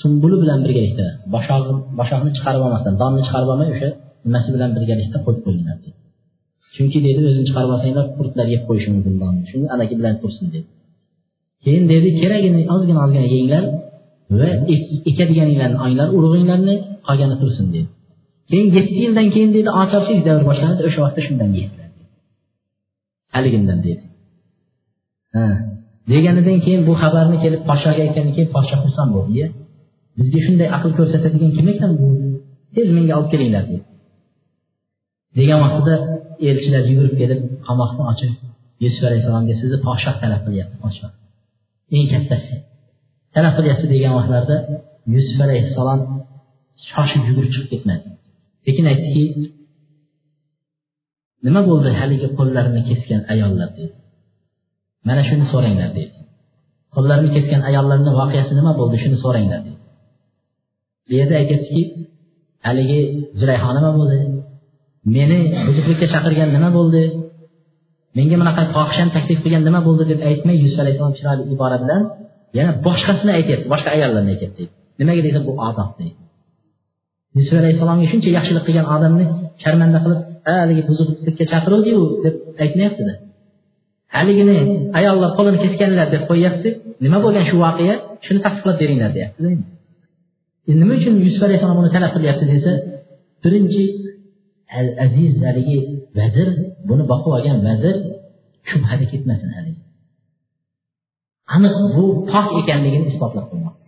sumbuli bilan birgalikda boshog'i boshoqni chiqarib olmasdan donni chiqarib olmay o'sha nimasi bilan birgalikda qo'yib qo'yinglar dedi. Chunki dedi o'zini chiqarib olsanglar qurtlar yeb qo'yishi mumkin shuni anaki bilan tursin dedi. Keyin dedi keragini ozgina ozgina yenglar va ekadiganinglarni olinglar urug'inglarni qolgani tursin dedi. Keyin yetti yildan keyin deydi ocharchilik davri boshlanadi o'sha vaqtda shundan yeydilar haligindan deydi ha deganidan keyin bu xabarni kelib podshohga aytgandan keyin podshoh xursand bo'ldi bizga shunday aql ko'rsatadigan kim ekan bu? Tez menga olib kelinglar dedi. Degan vaqtida elchilar yugurib kelib qamoqni ochib yusuf alayhissalomga sizni podshoh talab qilyapti podshoh eng kattasi. Talab qilyapti degan vaqtlarda yusuf alayhissalom shoshib yugurib chiqib ketmadi. Sekin aytdiki nima bo'ldi haligi qo'llarini kesgan ayollar? dedi. Mana shuni so'ranglar dedi. Qo'llarini kesgan ayollarni voqeasi nima bo'ldi shuni so'ranglar dedi. Bu yerda aytyaptiki haligi zulayho nima bo'ldi? Meni buzuqlikka chaqirgan nima bo'ldi? Menga bunaqa fohishani taklif qilgan nima bo'ldi? deb aytmay yusuf alayhissalom chiroyli ibora bilan yana boshqasini aytyapti boshqa ayollarni aytyapti nimaga desa bu odob deydi yusuf alayhissalomga shuncha yaxshilik qilgan odamni sharmanda qilib haligi buzuqlikka chaqiruvdiyu deb aytmayaptida. Haligini ayollar qo'lini kesganlar deb qo'yyapti. Nima bo'lgan shu voqea? Shuni tasdiqlab beringlar deyapti. Nima uchun yusuf alayhissalom uni talab qilyapti desa birinchi al aziz haligi vazir buni boqib olgan vazir shubhada ketmasin haligi. Aniq bu pok ekanligini isbotlab qo'ymoqda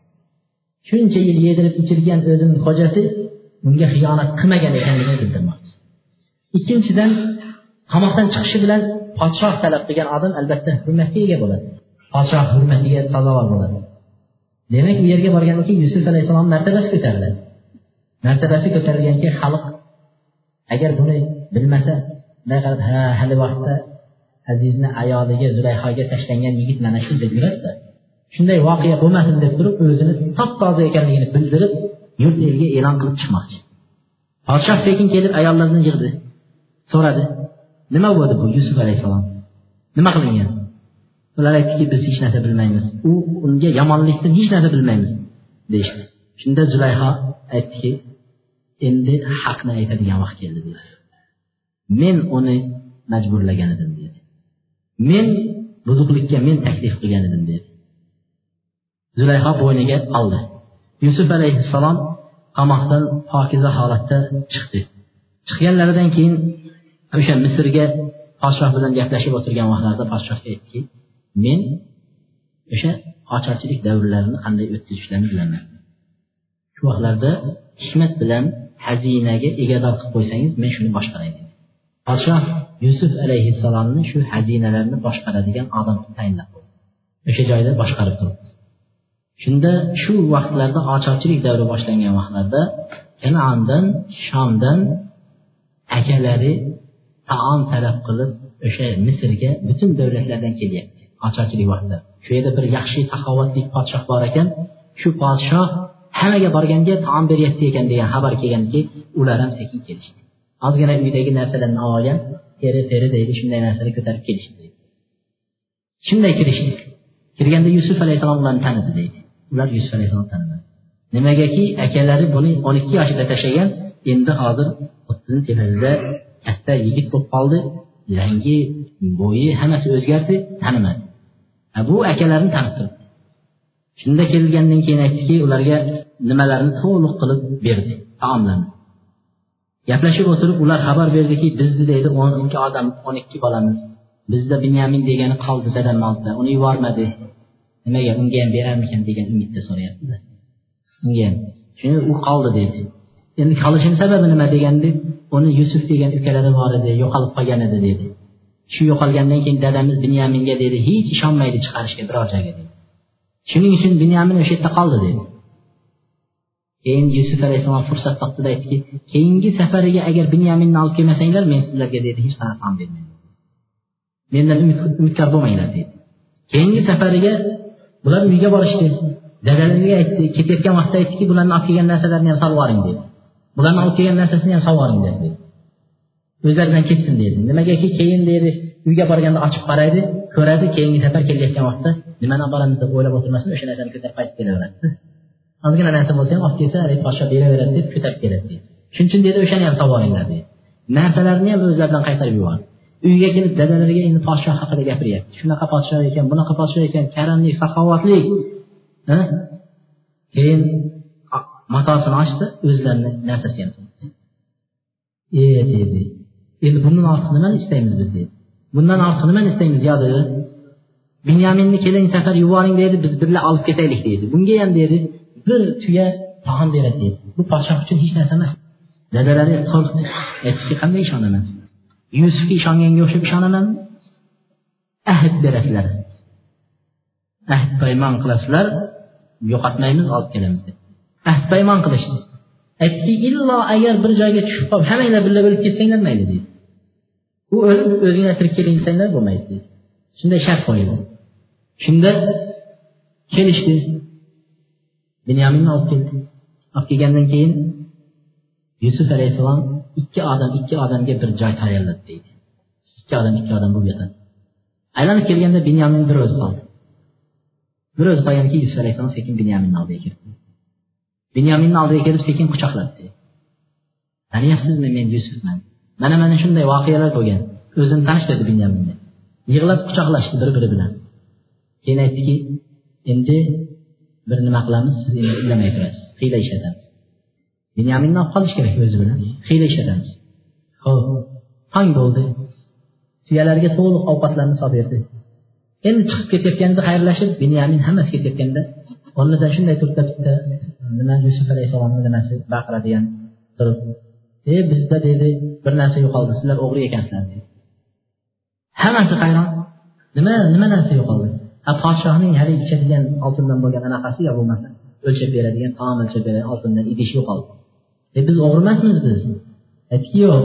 shuncha yil yedirib ichirgan o'zini xo'jasi unga xiyonat qilmagan ekanligini bildirmoqchi ikkinchidan qamoqdan chiqishi bilan podshoh talab qilgan odam albatta hurmatga ega bo'ladi. Podshoh hurmatiga sazovor bo'ladi. Demak u yerga borgandan keyin yusuf alayhissalom martabasi ko'tariladi. Martabasi ko'tarilgandan keyin xalq agar buni bilmasa ha hali vaqtda azizni ayoliga zulayhoga tashlangan yigit mana shu deb yuradida shunday voqea bo'lmasin deb turib o'zini top toza ekanligini bildirib yurt elga e'lon qilib chiqmoqchi. Podshoh sekin kelib ayollarni yig'di so'radi nima bo'ldi bu yusuf alayhissalom? Nima qilingan? Ular aytdiki biz hech narsa bilmaymiz. U unga yomonlikdan hech narsa bilmaymiz deyishdi. Shunda zulayho aytdiki endi haqni aytadigan vaqt keldi dedilar. Men uni majburlagan edim dedi. Men buzuqlikka men taklif qilgan edim dedi. Zulayho bo'yniga oldi. Yusuf alayhissalom qamoqdan pokiza holatda chiqdi. Chiqqanlaridan keyin o'sha misrga podshoh bilan gaplashib o'tirgan vaqtlarida podshohga aytdiki men o'sha ocharchilik davrlarini qanday o'tkazishlarini bilaman. Shu vaqtlarda hikmat bilan xazinaga egador qilib qo'ysangiz men shuni boshqaray dedi podshoh yusuf alayhissalomni shu xazinalarni boshqaradigan odam tayinlab qo'ydi. O'sha joyda boshqarib turibdi. Shunda shu vaqtlarda ocharchilik davri boshlangan vaqtlarda kanondan shomdan akalari taom talab qilib o'sha misrga butun davlatlardan kelyapti ocharchilik vaqtida. Shu yerda bir yaxshi saxovatli podshoh bor ekan. Shu podshoh hammaga borganga taom beryapti ekan degan xabar kelganki ular ham sekin kelishdi. Ozgina uydagi narsalarni olib olgan teri teri deydi shunday narsani ko'tarib kelishdi shunday kirishdi kirganda yusuf alayhissalom ularni tanidi deydi. Ular yusuf alayhissalom tanimadi nimagaki akalari buni o'n ikki yoshida tashlagan endi hozir o'ttizni tepasida katta yigit bo'lib qoldi. Rangi bo'yi hammasi o'zgardi tanimadi. Bu akalarini tanib turibdi. Shunda kelgandan keyin aytdiki ularga nimalarni to'liq qilib berdi taomlarni. Gaplashib o'tirib ular xabar berdiki bizni deydi o'n ikki odam o'n ikki bolamiz. Bizda binyamin degani qoldi dadamni oldida uni yubormadi. Nimaga unga ham berarmikan degan umidda so'rayaptida unga ham shuni u qoldi deydi endi qolishini sababi nima deganda uni yusuf degan ukalari bor edi yo'qolib qolgan edi dedi. Shu yo'qolgandan keyin dadamiz binyaminga dedi hech ishonmaydi chiqarishga biror joyga dedi. Shuning uchun binyamin o'sha yerda qoldi dedi. Keyin yusuf alayhissalom fursat topdida aytdiki keyingi safariga agar binyaminni olib kelmasanglar men sizlarga dedi hech qanaqa taom bermayman mendan umidkor bo'lmanglar dedi. Keyingi safariga bular uyga borishdi. Dadalariga aytdi ketayotgan vaqtda aytdiki bularni olib kelgan narsalarini ham solib yuboring dedi. Bularni olib kelgan narsasini ham solib yuboring dedi. O'zlaridan ketsin dedi. Nimagaki keyin dedi uyga borganda ochib qaraydi ko'radi keyingi safar kelayotgan vaqtda nimani olib boramiz deb o'ylab o'tirmasdan o'sha narsani ko'tarib qaytib kelaveradi. Ozgina narsa bo'lsa ham olib kelsa haligi podsho beraveradi deb ko'tarib keladi deydi shuning uchun dedi o'shani ham solib olinglar deydi narsalarni ham o'zlaridan qaytarib yubordi. Uyga kelib dadalariga endi podshoh haqida gapiryapti. Shunaqa podshoh ekan bunaqa podshoh ekan karamli saxovatli. Keyin matosini ochdi o'zlarini narsasi e dedi. Endi bundan ortiq nimani istaymiz biz deydi bundan ortiq nimani istaymiz yo dedi. Binyaminni keling safar yuboring deydi biz birga olib ketaylik deydi bunga ham deydi bir tuya taom beradi deydi bu podshoh uchun hech narsa emas. Dadalari qo'rqdi. Aytishga qanday ishonaman? Yusufga ishonganga o'xshab ishonaman. Ahd berasizlar. Ahd paymon qilasizlar. Yo'qotmaymiz olib kelamiz deb ahd paymon qilishdi. Aytdiki illo agar bir joyga tushib qolib hammanglar birga o'lib ketsanglar mayli deydi u o'lib o'zinglar tirik keling desanglar bo'lmaydi deydi shunday shart qo'yildi shunda kelishdi. Binyaminni olib keldi. Olib kelgandan keyin yusuf alayhissalom ikki odam ikki odamga bir joy tayyorladi deydi. Ikki odam ikki odam bo'lib yotadi. Aylanib kelganda binyamin bir o'zi qoldi. Bir o'zi qolgandan yusuf alayhissalom sekin binyaminni oldiga kirdi. Binyaminni oldiga kelib sekin quchoqladi taniyapsizmi men yusufman? Mana mana shunday voqealar bo'lgan. O'zini tanish dedi binyaminni. Yig'lab quchoqlashdi bir biri bilan. Keyin aytdiki endi bir nima qilamiz? Siz endi indamay turasiz. Hiyla ishlatamiz binyaminni olib qolish kerak o'zi bilan. Hiyla ishlatamiz. Ho'p tong bo'ldi. Tuyalarga to'liq ovqatlarni solib berdi endi chiqib ketayotganda xayrlashib binyamin hammasi ketayotganda o'rnidan shunday turibdi bitta nima yusuf alayhissalomni nimasi baqiradigan turib e bizda deydi bir narsa yo'qoldi sizlar o'g'ri ekansizlar dedi. Hammasi hayron. Nima nima narsa yo'qoldi? Ha podshohning haligi ichadigan oltindan bo'lgan anaqasi yo bo'lmasa o'lchab beradigan taom o'lchab beradigan oltindan idish yo'qoldi. E biz o'g'ri emasmiz biz. Aytdiki yo'q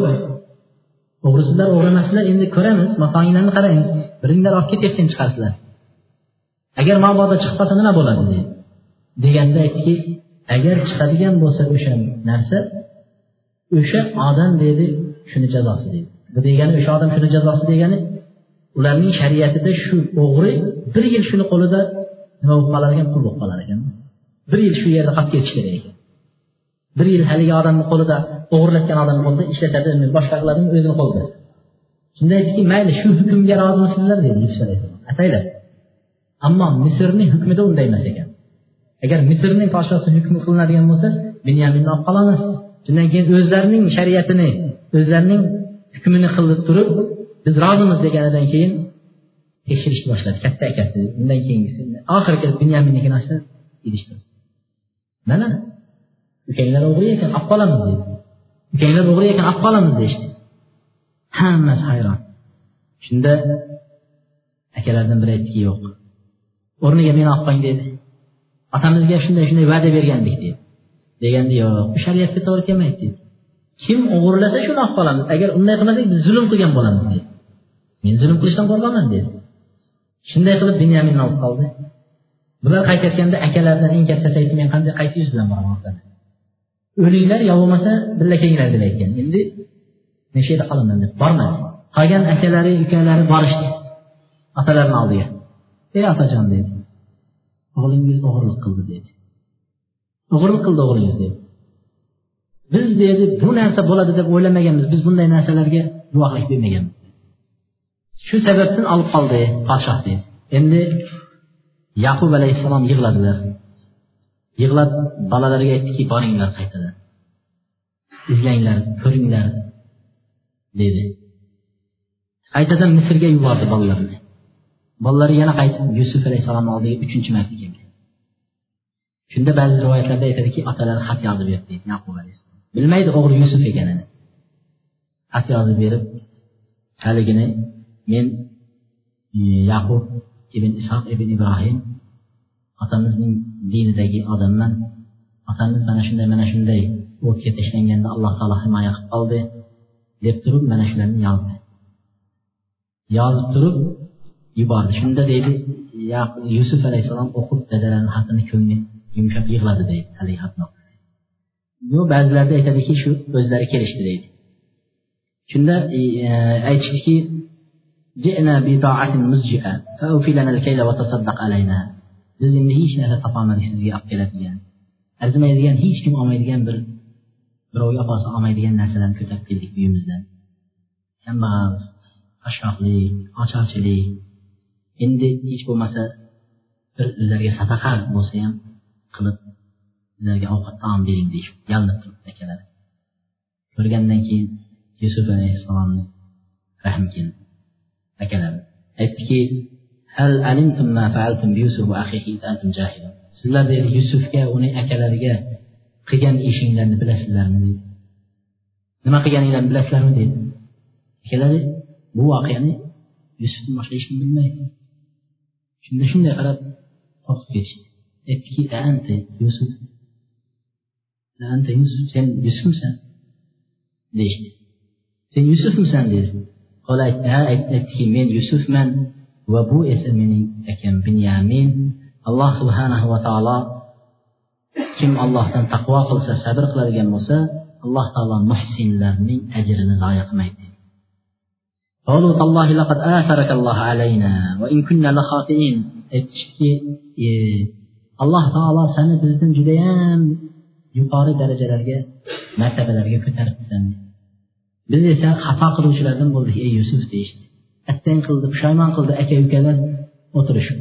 o'g'risizlar o'g'ri emaslar endi ko'ramiz. Matonglarni qarang. Biringlar olib ketayotgan chiqasizlar agar mabodo chiqib qolsa nima bo'ladi deydi. Deganda aytdiki agar chiqadigan bo'lsa o'sha narsa o'sha odam deydi shuni jazosi deydi. Bu degani o'sha odam shuni jazosi degani ularning shariatida shu o'g'ri bir yil shuni qo'lida nima bo'lib qolar ekan? Qul bo'lib qolar ekan. Bir yil shu yerda qolib ketishi kerak ekan. Bir yil haligi odamni qo'lida o'g'irlatgan odamni qo'lida ishlatadi boshqa qiladi o'zini qo'lida. Shunda aytdiki mayli shu hukmga rozimisizlar dedi yusuf alayhissalom. Atanglar ammo misrni hukmida unday emas ekan. Agar misrning podshosi hukmi qilinadigan bo'lsa binyaminni olib qolamiz shundan keyin o'zlarining shariatini o'zlarining hukmini qilib turib biz rozimiz deganidan keyin tekshirishni boshladi katta akasi. Undan keyingisi. Oxiri kelib binyaminnikini ochdi mana ukanglar o'g'ri ekan olib qolamiz deydi ukanglar o'g'ri ekan olib qolamiz deyishdi. Hammasi hayron. Shunda akalardan biri aytdiki yo'q o'rniga meni olib qo'ying dedi. Otamizga shunday shunday va'da bergandik dedi. Deganda yo'q bu shariatga to'g'ri kelmaydi dedi. Kim o'g'irlasa shuni olib qolamiz. Agar unday qilmasak biz zulm qilgan bo'lamiz dedi. Men zulm qilishdan qo'rqaman dedi. Shunday qilib binyaminni olib qoldi. Bular qaytayotganda akalaridan eng kattasi aytdi men qanday qaysi yuz bilan boraman o'linglar yo bo'lmasa birga kelinglar deb aytgan endi men shu yerda qolaman deb bormadi. Qolgan akalari ukalari borishdi. Otalarini oldiga. Ey otajon dedi. O'g'lingiz o'g'irlik qildi dedi. O'g'irlik qildi o'g'lingiz dedi. Biz dedi bu narsa bo'ladi deb o'ylamaganmiz. Biz bunday narsalarga guvohlik bermaganmiz shu sababdan olib qoldi podshoh dedi. Endi yaqub alayhissalom yig'ladilar. Yig'lab bolalarga aytdiki boringlar qaytadan. Izlanglar ko'ringlar dedi. Qaytadan misrga yubordi bolalarni. Bolalari yana qaytib yusuf alayhissalomni oldiga uchinchi marta keldi. Shunda ba'zi rivoyatlarda aytadiki otalari xat yozib berdi deydi yaqub alayhissalom. Bilmaydi o'g'li yusuf ekanini. Xat yozib berib haligini men e, yaqub ibn ishoq ibn ibrohim otamizning dinidagi odamman. Otamiz mana shunday mana shunday o'tga tashlanganda alloh taolo himoya qilib qoldi deb turib mana shularni yozdi. Yozib turib yubordi. Shunda deydi yusuf alayhissalom o'qib dadalarini xatini ko'ngli yumshab yig'ladi deydi haligi xatni bu ba'zilarda aytadiki shu o'zlari kelishdi deydi. Shunda e, e aytishdiki biz endi hech narsa topolmadik sizga olib keladigan arzimaydigan hech kim olmaydigan bir birovga opa olmaydigan narsalarni ko'tarib keldik uyimizdan kambag'al qashshoqlik ocharchilik. Endi hech bo'lmasa bir sizlarga sadaqa bo'lsa ham qilib sizlarga ovqat taom bering deyishib yalinib turibdi akalar ko'rgandan keyin yusuf alayhissalomni rahmi keldi. Akalar aytdiki sizlar dedi yusufga uning akalariga qilgan ishinglarni bilasizlarmi dedi nima qilganinglarni bilasizlarmi dedi akalari bu voqeani yusufdan boshqa hech kim bilmaydi shunda shunday qarab qo'rqib ketishdi aytdiki anta yusuf anta yusuf sen yusufmisan deyishdi sen yusufmisan dedi qo'li aytdi ha aytdiki men yusufman va bu esa mening akam binyamin alloh subhanahu va taolo kim allohdan taqvo qilsa sabr qiladigan bo'lsa alloh taolo muhsinlarning ajrini zoya qilmaydi قالوا تالله لقد آثرك الله علينا وإن كنا لخاطئين aytishki alloh taolo seni bizdan judayam yuqori darajalarga martabalarga ko'taribsan biz esa xato qiluvchilardan bo'ldik ey yusuf deyishdi Attang qildi pushaymon qildi aka ukalar o'tirishib.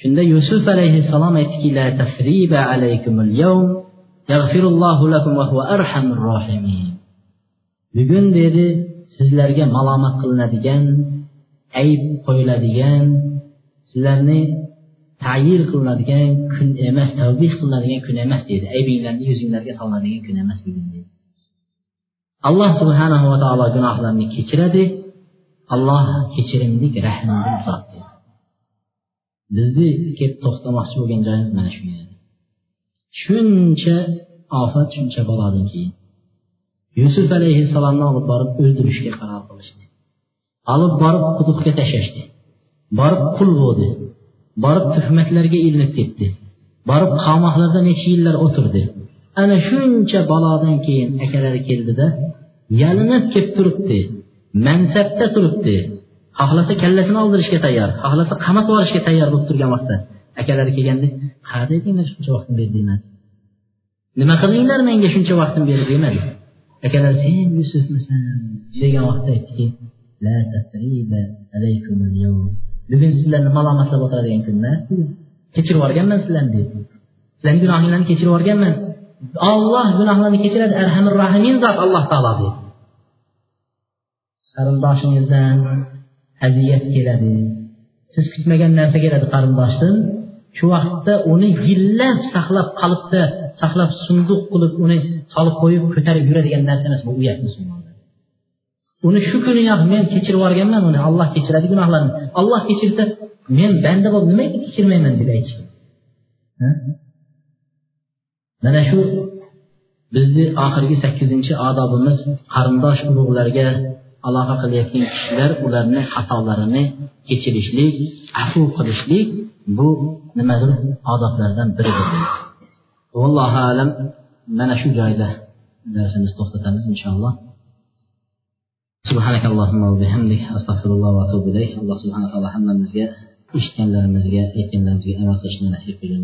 Shunda yusuf alayhissalom aytdiki yawm lakum arhamur rohimin bugun dedi sizlarga malomat qilinadigan ayb qo'yiladigan sizlarni tayir qilinadigan kun emas tavbih qilinadigan kun emas dedi. Aybinglarni yuzinglarga solinadigan kun emas bugun dedi. Alloh subhanahu va taolo gunohlarni kechiradi. Alloh kechirimlik rahmli zot bizni kelib to'xtamoqchi bo'lgan joyimiz mana shu edi. Shuncha ofat shuncha balodan keyin. Yusuf alayhissalomni olib borib o'ldirishga qaror qilishdi. Olib borib quduqqa tashlashdi. Borib qul bo'ldi. Borib tuhmatlarga ilinib ketdi. Borib qamoqlarda necha yillar o'tirdi. Ana shuncha balodan keyin akalari keldida yalinib kelib turibdi. Mansabda turibdi. Xohlasa kallasini oldirishga tayyor xohlasa qamatib yuborishga tayyor bo'lib turgan vaqtda. Akalari kelganda qayerda edinglar shuncha vaqtni berdi demadi nima qildinglar menga shuncha vaqtni berdi demadi akalar sen yusufmisan? degan vaqtda aytdiki bugun sizlarni malomatlab o'tiradigan kun emas kechirib yuborganman sizlarni dedi. Sizlarni gunohinglarni kechirib yuborganman. Olloh gunohlarni kechiradi arhamir rahimin zot alloh taolo dedi. Qarindoshingizdan aziyat keladi. Siz kutmagan narsa keladi qarindoshdan. Shu vaqtda uni yillab saqlab qalbda saqlab sunduq qilib uni solib qo'yib ko'tarib yuradigan narsa emas bu uyat musulmonlar uni shu kuniyoq men kechirib yuborganman uni olloh kechiradi gunohlarini. Olloh kechirsa men banda bo'lib nimaga kechirmayman deb aytish mana shu bizni oxirgi sakkizinchi odobimiz qarindosh ulug'larga aloqa qilayotgan kishilar ularni xatolarini kechirishlik afu qilishlik bu nimadir odoblardan biridir vallohu alam mana shu joyda darsimizni to'xtatamiz inshaalloh سبحانك اللهم وبحمدك استغفر الله واتوب اليك الله سبحانه وتعالى hammamizga eshitganlarimizga aytganlarimizga amal qilishni nasib qilgin